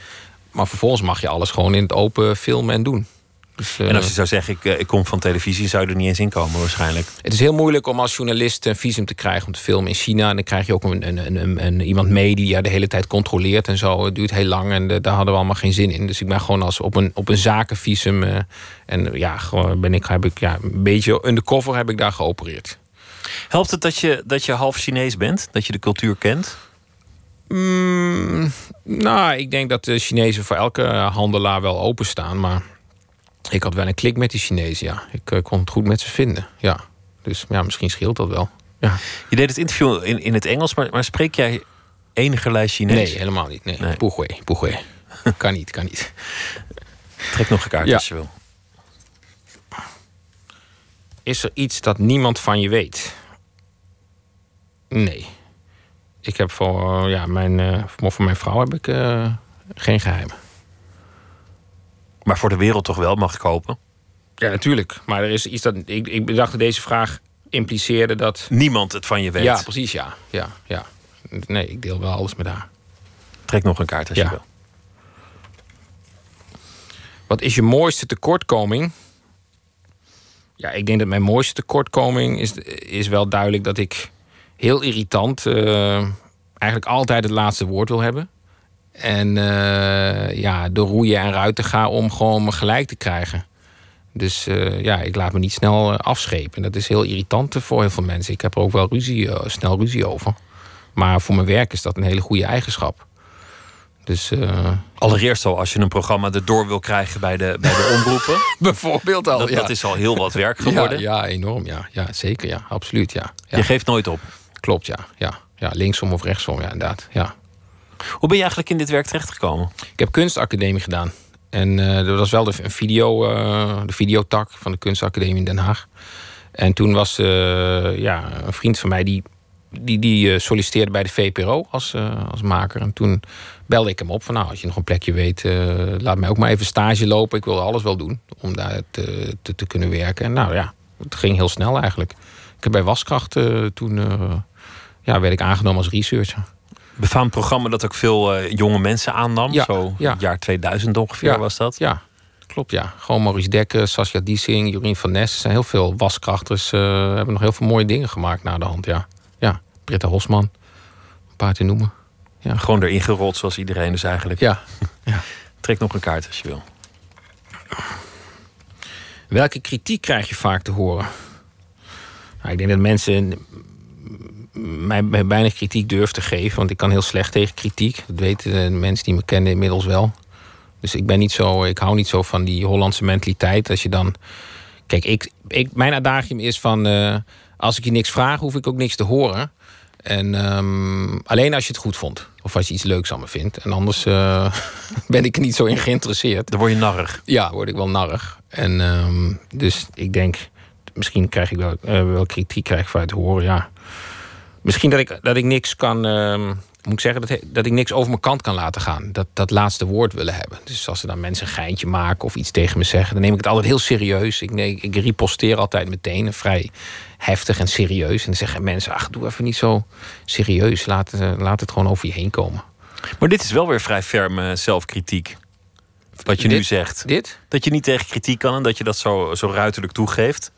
maar vervolgens mag je alles gewoon in het open filmen en doen. Dus, eh, En als je zou zeggen, ik, eh, ik kom van televisie, zou je er niet eens in komen waarschijnlijk. het is heel moeilijk om als journalist een visum te krijgen om te filmen in China. En dan krijg je ook een, een, een, een- iemand mee die je de hele tijd controleert en zo. Het duurt heel lang en eh, daar hadden we allemaal geen zin in. Dus ik ben gewoon als op een, op een zakenvisum. en ja, gewoon ben ik, heb ik ja, een beetje undercover heb ik daar geopereerd. Helpt het dat je, dat je half Chinees bent? Dat je de cultuur kent? Mm, nou, ik denk dat de Chinezen voor elke handelaar wel openstaan. Maar ik had wel een klik met die Chinezen, ja. Ik eh, kon het goed met ze vinden, ja. Dus ja, misschien scheelt dat wel. Ja. Je deed het interview in, in het Engels, maar, maar spreek jij enigerlei Chinees? Nee, helemaal niet. Nee. nee. Poegwe, poegwe. kan niet, kan niet. Trek nog een kaart Ja. als je wil. Is er iets dat niemand van je weet? Nee. Ik heb voor, ja, mijn, eh, voor voor mijn vrouw heb ik eh, geen geheimen. Maar voor de wereld toch wel, mag ik hopen? Ja, natuurlijk. Maar er is iets dat. Ik, ik bedacht dat deze vraag impliceerde dat. Niemand het van je weet. Ja, precies, ja. ja, ja. Nee, ik deel wel alles met haar. Trek nog een kaart als Ja. je wil. Wat is je mooiste tekortkoming? Ja, ik denk dat mijn mooiste tekortkoming is, is wel duidelijk dat ik heel irritant eh, eigenlijk altijd het laatste woord wil hebben. En eh, ja, door roeien en ruiten ga om gewoon me gelijk te krijgen. Dus eh, ja, ik laat me niet snel eh, afschepen. En dat is heel irritant voor heel veel mensen. Ik heb er ook wel ruzie, snel ruzie over. Maar voor mijn werk is dat een hele goede eigenschap. Dus, Allereerst al, als je een programma erdoor wil krijgen bij de, bij de omroepen. Bijvoorbeeld al, Dat, ja. dat is al heel wat werk geworden. Ja, ja enorm. Ja. ja, zeker. Ja, absoluut. Ja. ja. Je geeft nooit op. Klopt, ja. ja. ja linksom of rechtsom, ja, inderdaad. Ja. Hoe ben je eigenlijk in dit werk terechtgekomen? Ik heb kunstacademie gedaan. En eh, dat was wel de, video, eh, de videotak van de kunstacademie in Den Haag. En toen was eh, ja, een vriend van mij die, die, die solliciteerde bij de VPRO als, als maker. En toen belde ik hem op van nou, als je nog een plekje weet, laat mij ook maar even stage lopen. Ik wil alles wel doen om daar te, te, te kunnen werken. En nou ja, het ging heel snel eigenlijk. Ik heb bij Waskracht toen ja, werd ik aangenomen als researcher. Befaamd programma dat ook veel eh, jonge mensen aannam. Ja, Zo ja. jaar 2000 ongeveer Ja, was dat. Ja, klopt ja. Gewoon Maurice Dekker, Sascha Diesing, Jorien van Nes. Zijn heel veel waskrachters. eh hebben nog heel veel mooie dingen gemaakt na de hand. Ja, ja. Britta Hosman, een paar te noemen. Ja. Gewoon erin gerold zoals iedereen dus eigenlijk. Ja. Trek nog een kaart als je wil. Welke kritiek krijg je vaak te horen? Nou, ik denk dat mensen mij, mij weinig kritiek durf te geven. Want ik kan heel slecht tegen kritiek. Dat weten de mensen die me kennen inmiddels wel. Dus ik ben niet zo, ik hou niet zo van die Hollandse mentaliteit. Als je dan. Kijk, ik, ik, mijn adagium is van. eh, als ik je niks vraag, hoef ik ook niks te horen. En ehm, alleen als je het goed vond. Of als je iets leuks aan me vindt. En anders eh, ben ik er niet zo in geïnteresseerd. Dan word je narrig. Ja, word ik wel narrig. En ehm, dus ik denk, misschien krijg ik wel, eh, wel kritiek krijg ik vanuit horen. Ja. Misschien dat ik, dat ik niks kan. ehm, moet ik zeggen dat, dat ik niks over mijn kant kan laten gaan. Dat, dat laatste woord willen hebben. Dus als er dan mensen een geintje maken of iets tegen me zeggen, dan neem ik het altijd heel serieus. Ik, nee, ik riposteer altijd meteen, vrij heftig en serieus. En dan zeggen mensen: ach, doe even niet zo serieus. Laat, eh, laat het gewoon over je heen komen. Maar dit is wel weer vrij ferme zelfkritiek. Wat je nu zegt. Dit? Dat je niet tegen kritiek kan en dat je dat zo, zo ruiterlijk toegeeft.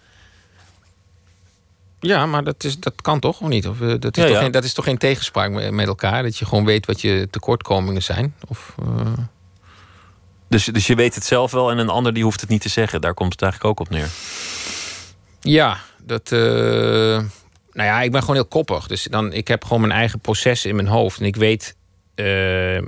Ja, maar dat, is, dat kan toch of niet? Of, eh, dat, is Ja, toch ja. Geen, dat is toch geen tegenspraak met, met elkaar? Dat je gewoon weet wat je tekortkomingen zijn? Of, eh, Dus, dus je weet het zelf wel en een ander die hoeft het niet te zeggen. Daar komt het eigenlijk ook op neer. Ja, dat. eh, nou ja, ik ben gewoon heel koppig. Dus dan, ik heb gewoon mijn eigen proces in mijn hoofd. En ik weet. Eh,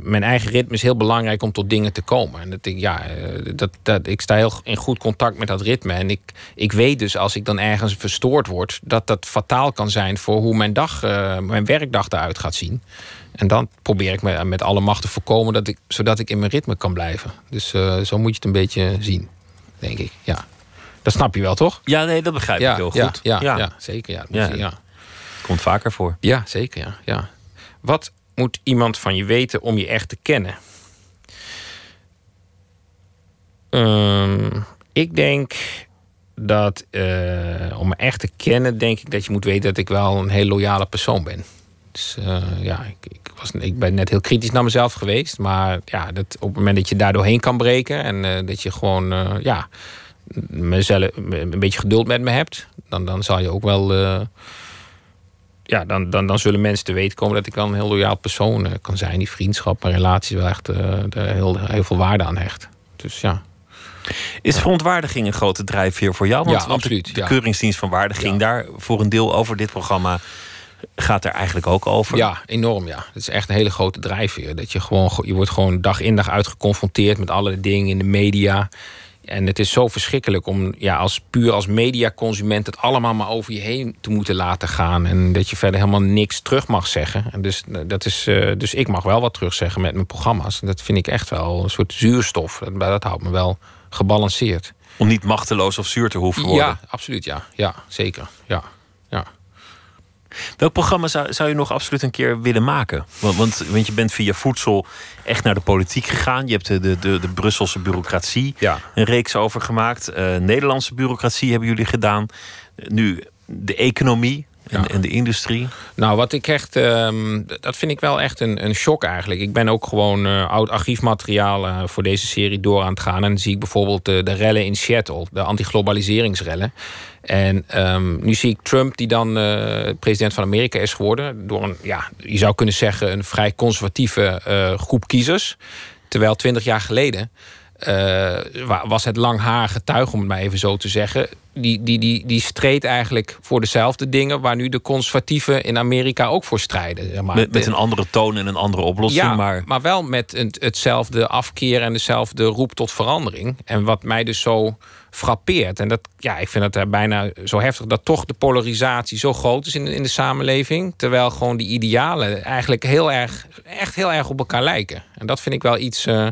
mijn eigen ritme is heel belangrijk om tot dingen te komen. En dat ik, ja, eh, dat, dat, ik sta heel in goed contact met dat ritme. En ik, ik weet dus als ik dan ergens verstoord word, dat dat fataal kan zijn voor hoe mijn dag, eh, mijn werkdag eruit gaat zien. En dan probeer ik met, met alle macht te voorkomen dat ik, zodat ik in mijn ritme kan blijven. Dus zo moet je het een beetje zien, denk ik. Ja. Dat snap je wel, toch? Ja, nee, dat begrijp Ja, ik heel ja, goed. ja, ja, zeker, ja. Ja. Ja. Komt vaker voor. Ja, zeker. Ja, ja. Wat moet iemand van je weten om je echt te kennen? Ehm, ik denk dat eh, om me echt te kennen, denk ik dat je moet weten dat ik wel een heel loyale persoon ben. Dus eh, ja, ik, ik, was, ik ben net heel kritisch naar mezelf geweest. Maar ja, dat, op het moment dat je daar doorheen kan breken en eh, dat je gewoon ja, mezelf, een beetje geduld met me hebt, dan, dan zal je ook wel. Ja, dan, dan, dan zullen mensen te weten komen dat ik wel een heel loyaal persoon eh, kan zijn. Die vriendschap en relaties wel echt eh, er heel, heel veel waarde aan hecht. Dus ja. Is verontwaardiging een grote drijfveer voor jou? Want, Ja, want absoluut, De, de ja. Keuringsdienst van Waarde ging daar voor een deel over. Dit programma gaat er eigenlijk ook over. Ja, enorm ja. Het is echt een hele grote drijfveer. Dat je gewoon, je wordt gewoon dag in dag uit geconfronteerd met allerlei dingen in de media. En het is zo verschrikkelijk om ja, als puur als mediaconsument het allemaal maar over je heen te moeten laten gaan. En dat je verder helemaal niks terug mag zeggen. En dus, dat is, eh, dus ik mag wel wat terugzeggen met mijn programma's. En dat vind ik echt wel een soort zuurstof. Dat, dat houdt me wel gebalanceerd. Om niet machteloos of zuur te hoeven worden. Ja, absoluut ja. Ja, zeker. Ja. Welk programma zou, zou je nog absoluut een keer willen maken? Want, want, want je bent via voedsel echt naar de politiek gegaan. Je hebt de, de, de, de Brusselse bureaucratie een reeks over gemaakt. Eh, Nederlandse bureaucratie hebben jullie gedaan. Nu de economie en, en de industrie. Nou, wat ik echt, ehm, dat vind ik wel echt een, een shock eigenlijk. Ik ben ook gewoon eh, oud archiefmateriaal eh, voor deze serie door aan het gaan. En dan zie ik bijvoorbeeld eh, de rellen in Seattle, de antiglobaliseringsrellen. En ehm, nu zie ik Trump, die dan president van Amerika is geworden, door een, ja, je zou kunnen zeggen, een vrij conservatieve groep kiezers. Terwijl twintig jaar geleden eh, wa- was het langharige tuig, om het maar even zo te zeggen. Die, die, die, die streed eigenlijk voor dezelfde dingen waar nu de conservatieven in Amerika ook voor strijden. zeg maar. Met, met een andere toon en een andere oplossing. ja, maar maar wel met een, hetzelfde afkeer en dezelfde roep tot verandering. En wat mij dus zo frappeert. En dat, ja, ik vind het er bijna zo heftig dat toch de polarisatie zo groot is in, in de samenleving. Terwijl gewoon die idealen eigenlijk heel erg, echt heel erg op elkaar lijken. En dat vind ik wel iets. eh,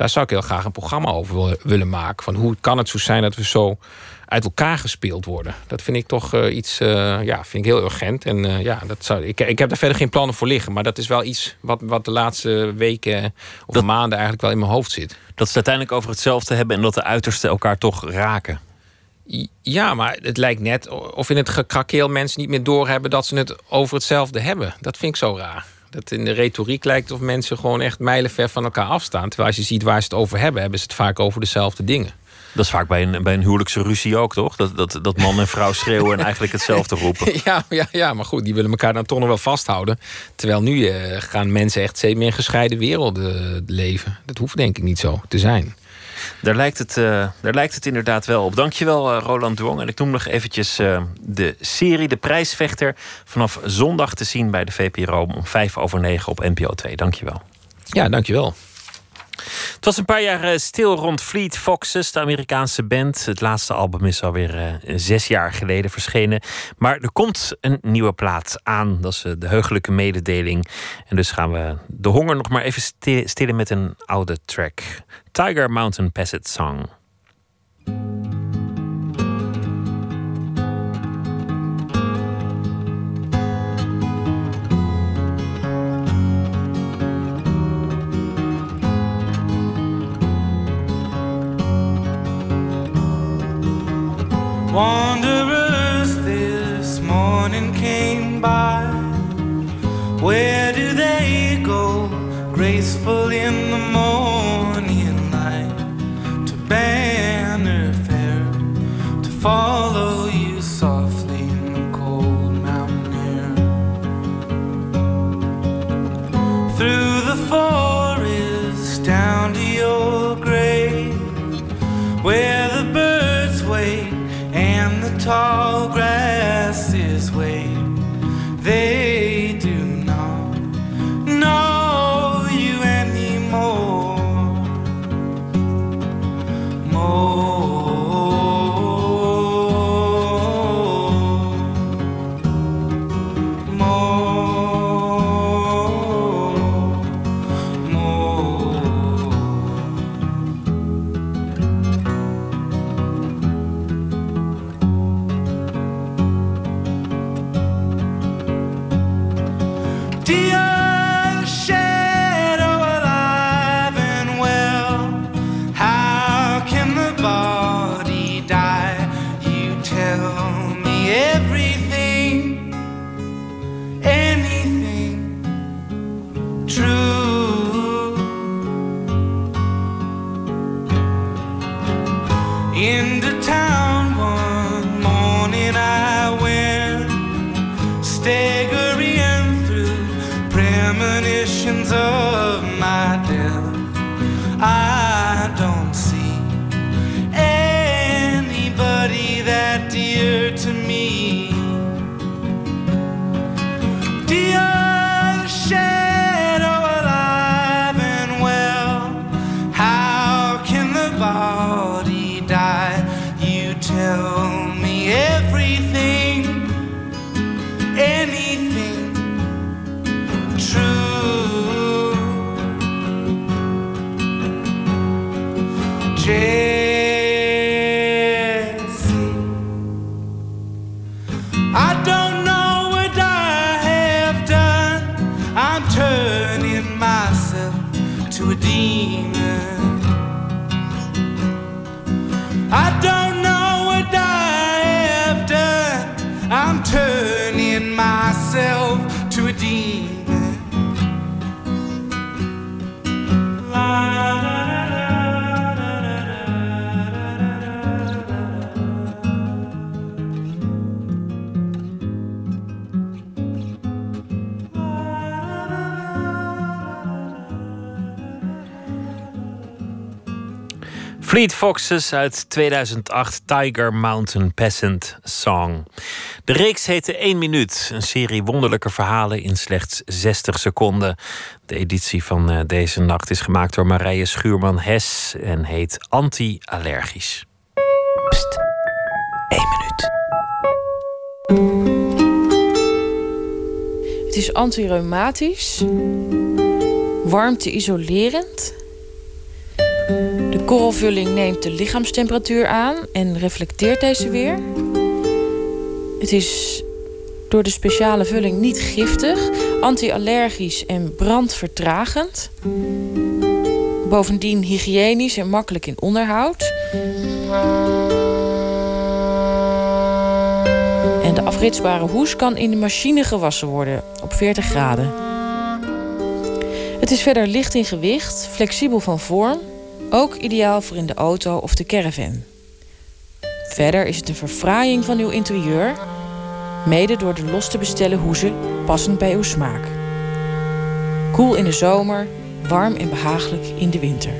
daar zou ik heel graag een programma over willen- maken. Van hoe kan het zo zijn dat we zo uit elkaar gespeeld worden? Dat vind ik toch eh, iets, eh, ja, vind ik heel urgent. En eh, ja, dat zou, ik, ik heb daar verder geen plannen voor liggen. Maar dat is wel iets wat, wat de laatste weken of maanden eigenlijk wel in mijn hoofd zit. dat ze het uiteindelijk over hetzelfde hebben en dat de uitersten elkaar toch raken. Ja, maar het lijkt net of in het gekrakeel mensen niet meer doorhebben dat ze het over hetzelfde hebben. Dat vind ik zo raar. Dat in de retoriek lijkt of mensen gewoon echt mijlenver van elkaar afstaan. Terwijl als je ziet waar ze het over hebben, hebben ze het vaak over dezelfde dingen. Dat is vaak bij een, bij een huwelijkse ruzie ook, toch? Dat, dat, dat man en vrouw schreeuwen en eigenlijk hetzelfde roepen. Ja, ja, ja, maar goed, die willen elkaar dan toch nog wel vasthouden. Terwijl nu eh, gaan mensen echt steeds meer in gescheiden werelden leven. Dat hoeft denk ik niet zo te zijn. Daar lijkt het, eh, daar lijkt het inderdaad wel op. Dankjewel, uh, Roland Duong. En ik noem nog eventjes eh, de serie De Prijsvechter... vanaf zondag te zien bij de VPRO om vijf over negen op NPO 2. Dankjewel. Ja, dankjewel. Het was een paar jaar eh, stil rond Fleet Foxes, de Amerikaanse band. Het laatste album is alweer eh, zes jaar geleden verschenen. Maar er komt een nieuwe plaat aan. Dat is eh, de heugelijke mededeling. En dus gaan we de honger nog maar even sti- stillen met een oude track. Tiger Mountain Passage Song. Wanderers this morning came by. Where do they go? Graceful in the morning light. To Banner Fair. To follow you softly in the cold mountain air. Through the forest down to your grave. Where tall grass is waved. They into town. Fleet Foxes uit 2008, Tiger Mountain Peasant Song. De reeks heette 1 minuut, een serie wonderlijke verhalen in slechts 60 seconden. De editie van eh, deze nacht is gemaakt door Marije Schuurman-Hes en heet Anti-allergisch. Pst, 1 minuut. Het is antireumatisch, warmte-isolerend. De korrelvulling neemt de lichaamstemperatuur aan en reflecteert deze weer. Het is door de speciale vulling niet giftig, anti-allergisch en brandvertragend. Bovendien hygiënisch en makkelijk in onderhoud. En de afritsbare hoes kan in de machine gewassen worden op 40 graden. Het is verder licht in gewicht, flexibel van vorm Ook ideaal voor in de auto of de caravan. Verder is het een verfraaiing van uw interieur, mede door de los te bestellen hoezen passend bij uw smaak. Koel in de zomer, warm en behagelijk in de winter.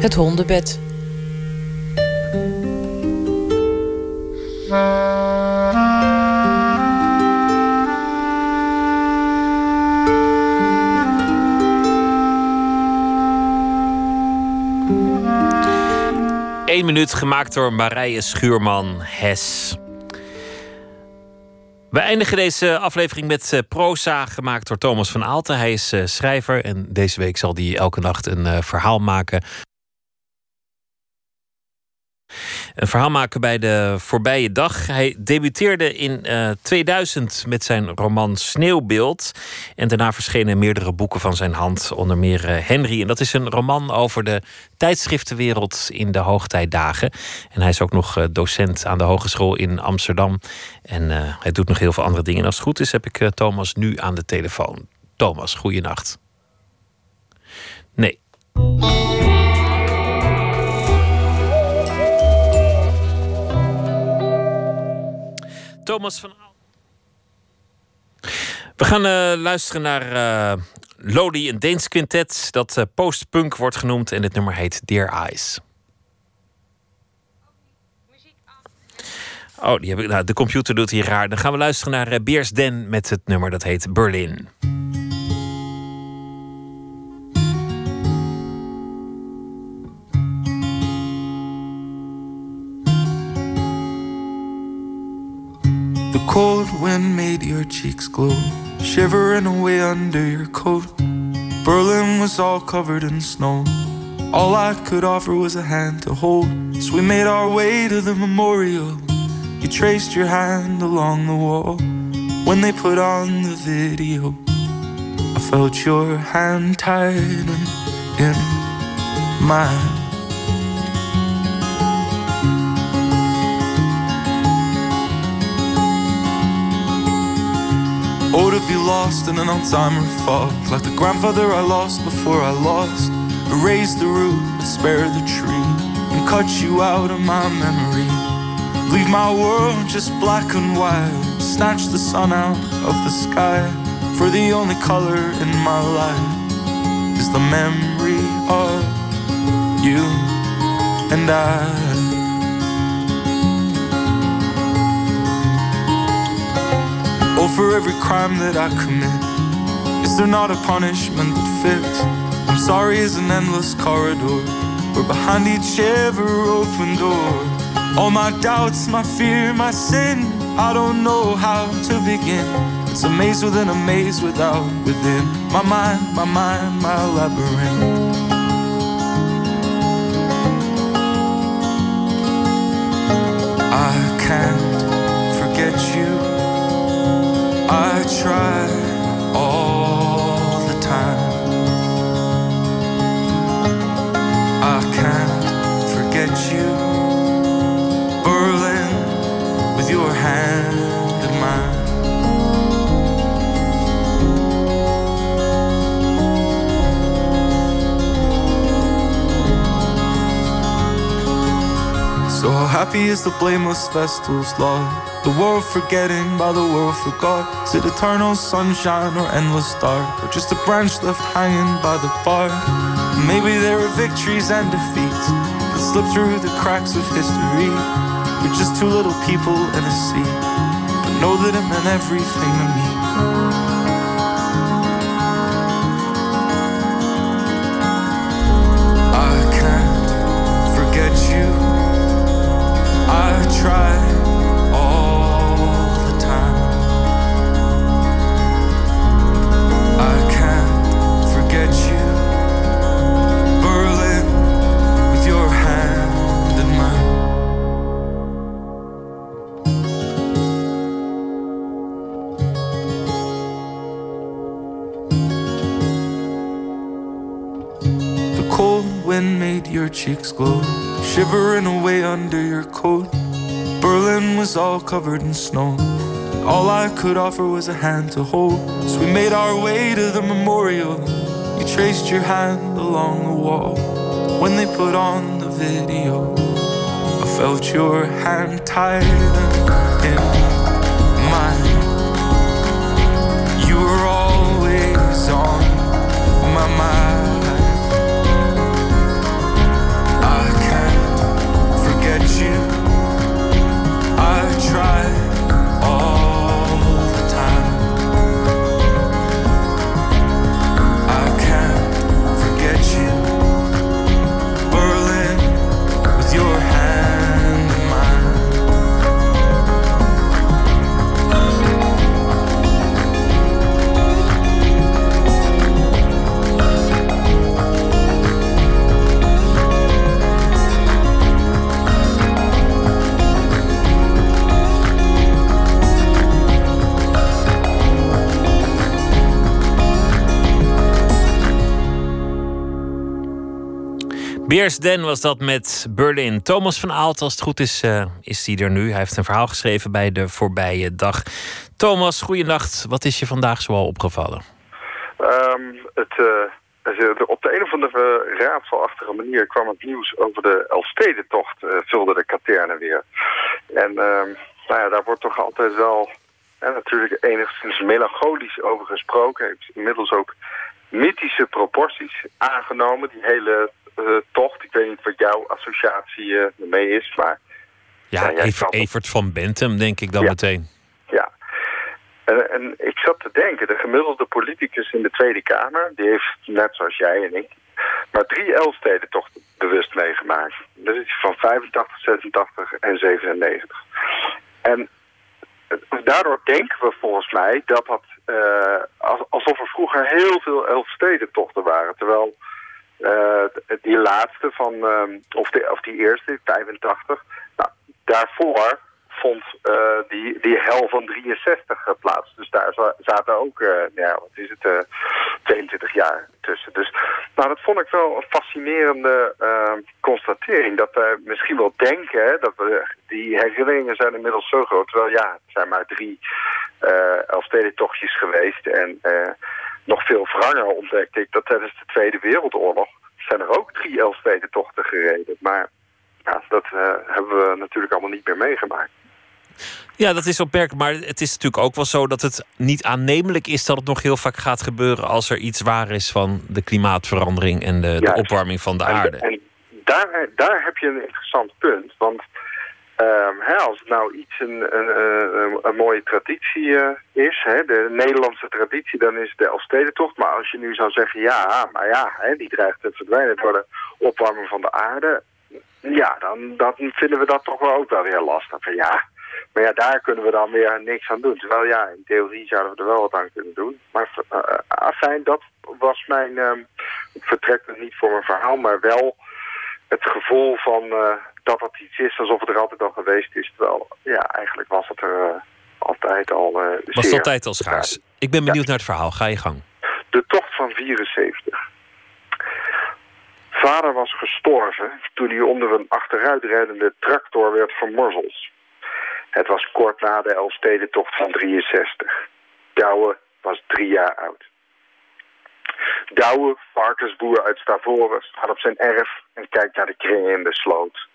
Het hondenbed. Eén minuut gemaakt door Marije Schuurman Hes. We eindigen deze aflevering met eh, proza gemaakt door Thomas van Aalten. Hij is eh, schrijver en deze week zal hij elke nacht een eh, verhaal maken. Een verhaal maken bij de voorbije dag. Hij debuteerde in eh, 2000 met zijn roman Sneeuwbeeld. En daarna verschenen meerdere boeken van zijn hand, onder meer eh, Henry. En dat is een roman over de tijdschriftenwereld in de hoogtijdagen. En hij is ook nog eh, docent aan de Hogeschool in Amsterdam. En hij doet nog heel veel andere dingen. En als het goed is, heb ik Thomas nu aan de telefoon. Thomas, goeienacht. Nee. Thomas van Aal. We gaan eh, luisteren naar eh, Lodi, een Deens quintet dat eh, postpunk wordt genoemd. En het nummer heet Dear Eyes. Oh, die heb ik, nou, de computer doet hier raar. Dan gaan we luisteren naar uh, Beers Den met het nummer dat heet Berlin. Cold wind made your cheeks glow, shivering away under your coat. Berlin was all covered in snow. All I could offer was a hand to hold. So we made our way to the memorial. You traced your hand along the wall. When they put on the video, I felt your hand tighten in mine. Oh, to be lost in an Alzheimer fog, like the grandfather I lost before I lost. Erase the root, but spare the tree, and cut you out of my memory. Leave my world just black and white, snatch the sun out of the sky. For the only color in my life is the memory of you and I. Oh, for every crime that I commit, is there not a punishment that fits? I'm sorry is an endless corridor, where behind each ever open door, all my doubts, my fear, my sin, I don't know how to begin. It's a maze within a maze without within. My mind, my mind, my labyrinth. I can't forget you. I try all the time. I can't forget you. Berlin with your hand in mine. So happy is the blameless vestal's law. The world forgetting by the world forgot. Is it eternal sunshine or endless dark? Or just a branch left hanging by the bar? Maybe there are victories and defeats that slip through the cracks of history. We're just two little people in a sea. But know that it meant everything to me. Was all covered in snow. All I could offer was a hand to hold. So we made our way to the memorial. You traced your hand along the wall. When they put on the video, I felt your hand tighten in mine. You were always on my mind. Beers Den was dat met Berlin. Thomas van Aalt, als het goed is, eh, is hij er nu. Hij heeft een verhaal geschreven bij de voorbije dag. Thomas, goeienacht. Wat is je vandaag zoal opgevallen? Ehm, het, eh, op de een of andere raadselachtige manier kwam het nieuws over de Elfstedentocht, eh vulde de katerne weer. En ehm, nou ja, daar wordt toch altijd wel natuurlijk enigszins melancholisch over gesproken. Heeft inmiddels ook mythische proporties aangenomen, die hele tocht. Ik weet niet wat jouw associatie eh, ermee is, maar Ja, Ever- kan- Evert van Bentum, denk ik dan meteen. ja. En, en ik zat te denken, de gemiddelde politicus in de Tweede Kamer... die heeft, net zoals jij en ik, maar drie Elfsteden toch bewust meegemaakt. Dat is van 85, 86 en 97. En eh, daardoor denken we volgens mij dat dat... eh, als- alsof er vroeger heel veel Elfstedentochten waren. Terwijl eh, die laatste van, ehm, of, de, of die eerste, 85... Nou, daarvoor vond eh, die, die hel van 63 plaats. Dus daar za- zaten ook, eh, nou ja, wat is het, eh 22 jaar tussen. Dus nou, dat vond ik wel een fascinerende eh, constatering. Dat we misschien wel denken, hè, dat we, die herinneringen zijn inmiddels zo groot. Terwijl ja, het zijn maar drie eh Elfstedentochtjes geweest. En eh, nog veel wranger ontdekte ik dat tijdens de Tweede Wereldoorlog zijn er ook drie Elfstedentochten gereden. Maar ja, dat eh, hebben we natuurlijk allemaal niet meer meegemaakt. Ja, dat is opmerkelijk. Maar het is natuurlijk ook wel zo dat het niet aannemelijk is dat het nog heel vaak gaat gebeuren als er iets waar is van de klimaatverandering en de, opwarming van de En- aarde. En daar, daar heb je een interessant punt. Want ehm, als het nou iets een, een, mooie traditie eh, is, hè, de Nederlandse traditie, dan is het de Elfstedentocht. Maar als je nu zou zeggen, ja, maar ja, hè, die dreigt te verdwijnen door de opwarming van de aarde. Ja, dan, vinden we dat toch wel ook wel weer lastig. Van, ja, maar ja, daar kunnen we dan weer niks aan doen. Terwijl ja, in theorie zouden we er wel wat aan kunnen doen. Maar uh, afijn, dat was mijn... ehm, ik vertrek het niet voor mijn verhaal, maar wel het gevoel van dat het iets is alsof het er altijd al geweest is. Terwijl, ja, eigenlijk was het er eh, altijd al eh Was het altijd al schaars. Ik ben benieuwd naar het verhaal. Ga je gang. de tocht van 74. Vader was gestorven toen hij onder een achteruitrijdende tractor werd vermorzeld. Het was kort na de Elfstedentocht van 63. Douwe was drie jaar oud. Douwe, varkensboer uit Stavoren, staat op zijn erf en kijkt naar de kringen in de sloot.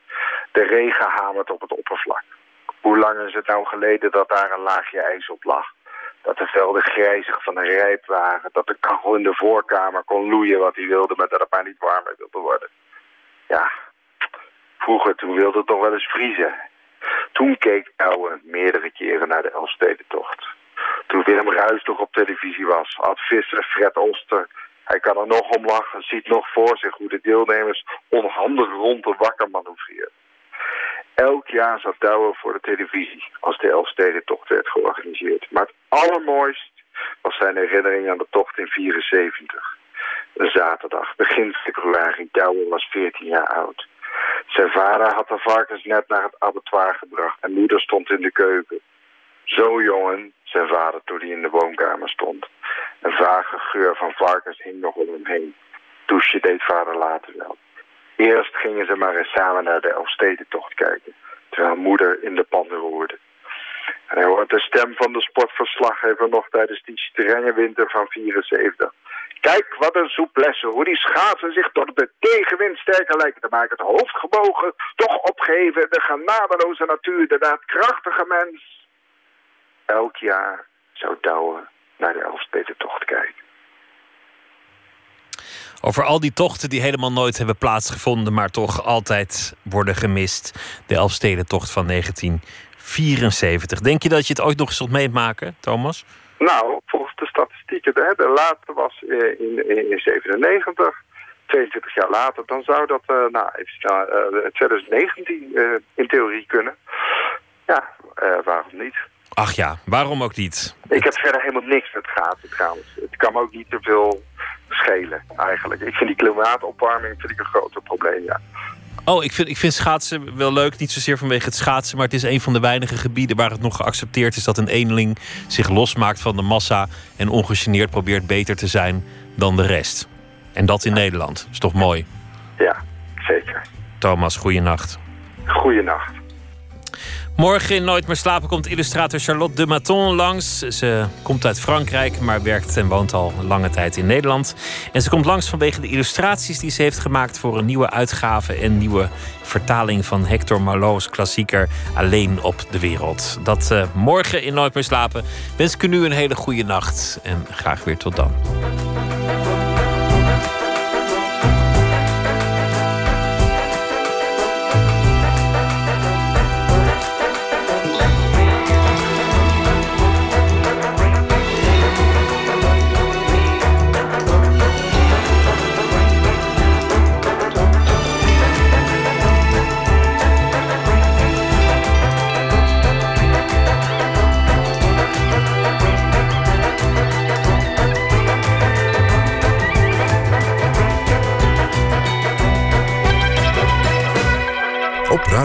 De regen hamert op het oppervlak. Hoe lang is het nou geleden dat daar een laagje ijs op lag? Dat de velden grijzig van de rijp waren. Dat de kachel in de voorkamer kon loeien wat hij wilde, maar dat het maar niet warmer wilde worden. Ja, vroeger toen wilde het toch wel eens vriezen. Toen keek Ouwe meerdere keren naar de Elfstedentocht. Toen Willem Ruijs nog op televisie was, had visser Fred Oster. Hij kan er nog om lachen, ziet nog voor zich hoe de deelnemers onhandig rond de wakker manoeuvreren. Elk jaar zat Douwe voor de televisie als de Elfstedentocht werd georganiseerd. Maar het allermooist was zijn herinnering aan de tocht in 74. Een zaterdag, begin februari. Douwe was 14 jaar oud. Zijn vader had de varkens net naar het abattoir gebracht en moeder stond in de keuken. Zo jongen, zijn vader toen hij in de woonkamer stond. Een vage geur van varkens hing nog om hem heen. Douche deed vader later wel. Eerst gingen ze maar eens samen naar de Elfstedentocht kijken, terwijl moeder in de pan roerde. En hij hoort de stem van de sportverslaggever nog tijdens die strenge winter van 74. Kijk wat een souplesse, hoe die schaatsen zich door de tegenwind sterker lijken te maken. Het hoofd gebogen, toch opgeven, de genadeloze natuur, de daadkrachtige mens. Elk jaar zou Douwe naar de Elfstedentocht kijken. Over al die tochten die helemaal nooit hebben plaatsgevonden, maar toch altijd worden gemist. De Elfstedentocht van 1974. Denk je dat je het ooit nog eens zult meemaken, Thomas? Nou, volgens de statistieken, de, de laatste was eh, in, in, in 97, 22 jaar later, dan zou dat, eh, nou, eh, 2019 eh, in theorie kunnen. Ja, eh, waarom niet? Ach ja, waarom ook niet? Ik heb verder helemaal niks met schaatsen trouwens. Het kan me ook niet te veel schelen eigenlijk. Ik vind die klimaatopwarming vind ik een groter probleem, ja. Oh, ik vind, ik vind schaatsen wel leuk. Niet zozeer vanwege het schaatsen, maar het is een van de weinige gebieden waar het nog geaccepteerd is dat een eenling zich losmaakt van de massa en ongegeneerd probeert beter te zijn dan de rest. En dat in Nederland. Is toch mooi? Ja, zeker. Thomas, goeienacht. Goeienacht. Morgen in Nooit meer slapen komt illustrator Charlotte de Maton langs. Ze komt uit Frankrijk, maar werkt en woont al lange tijd in Nederland. En ze komt langs vanwege de illustraties die ze heeft gemaakt voor een nieuwe uitgave en nieuwe vertaling van Hector Malot's klassieker Alleen op de wereld. Dat eh, morgen in Nooit meer slapen. Wens ik u nu een hele goede nacht en graag weer tot dan.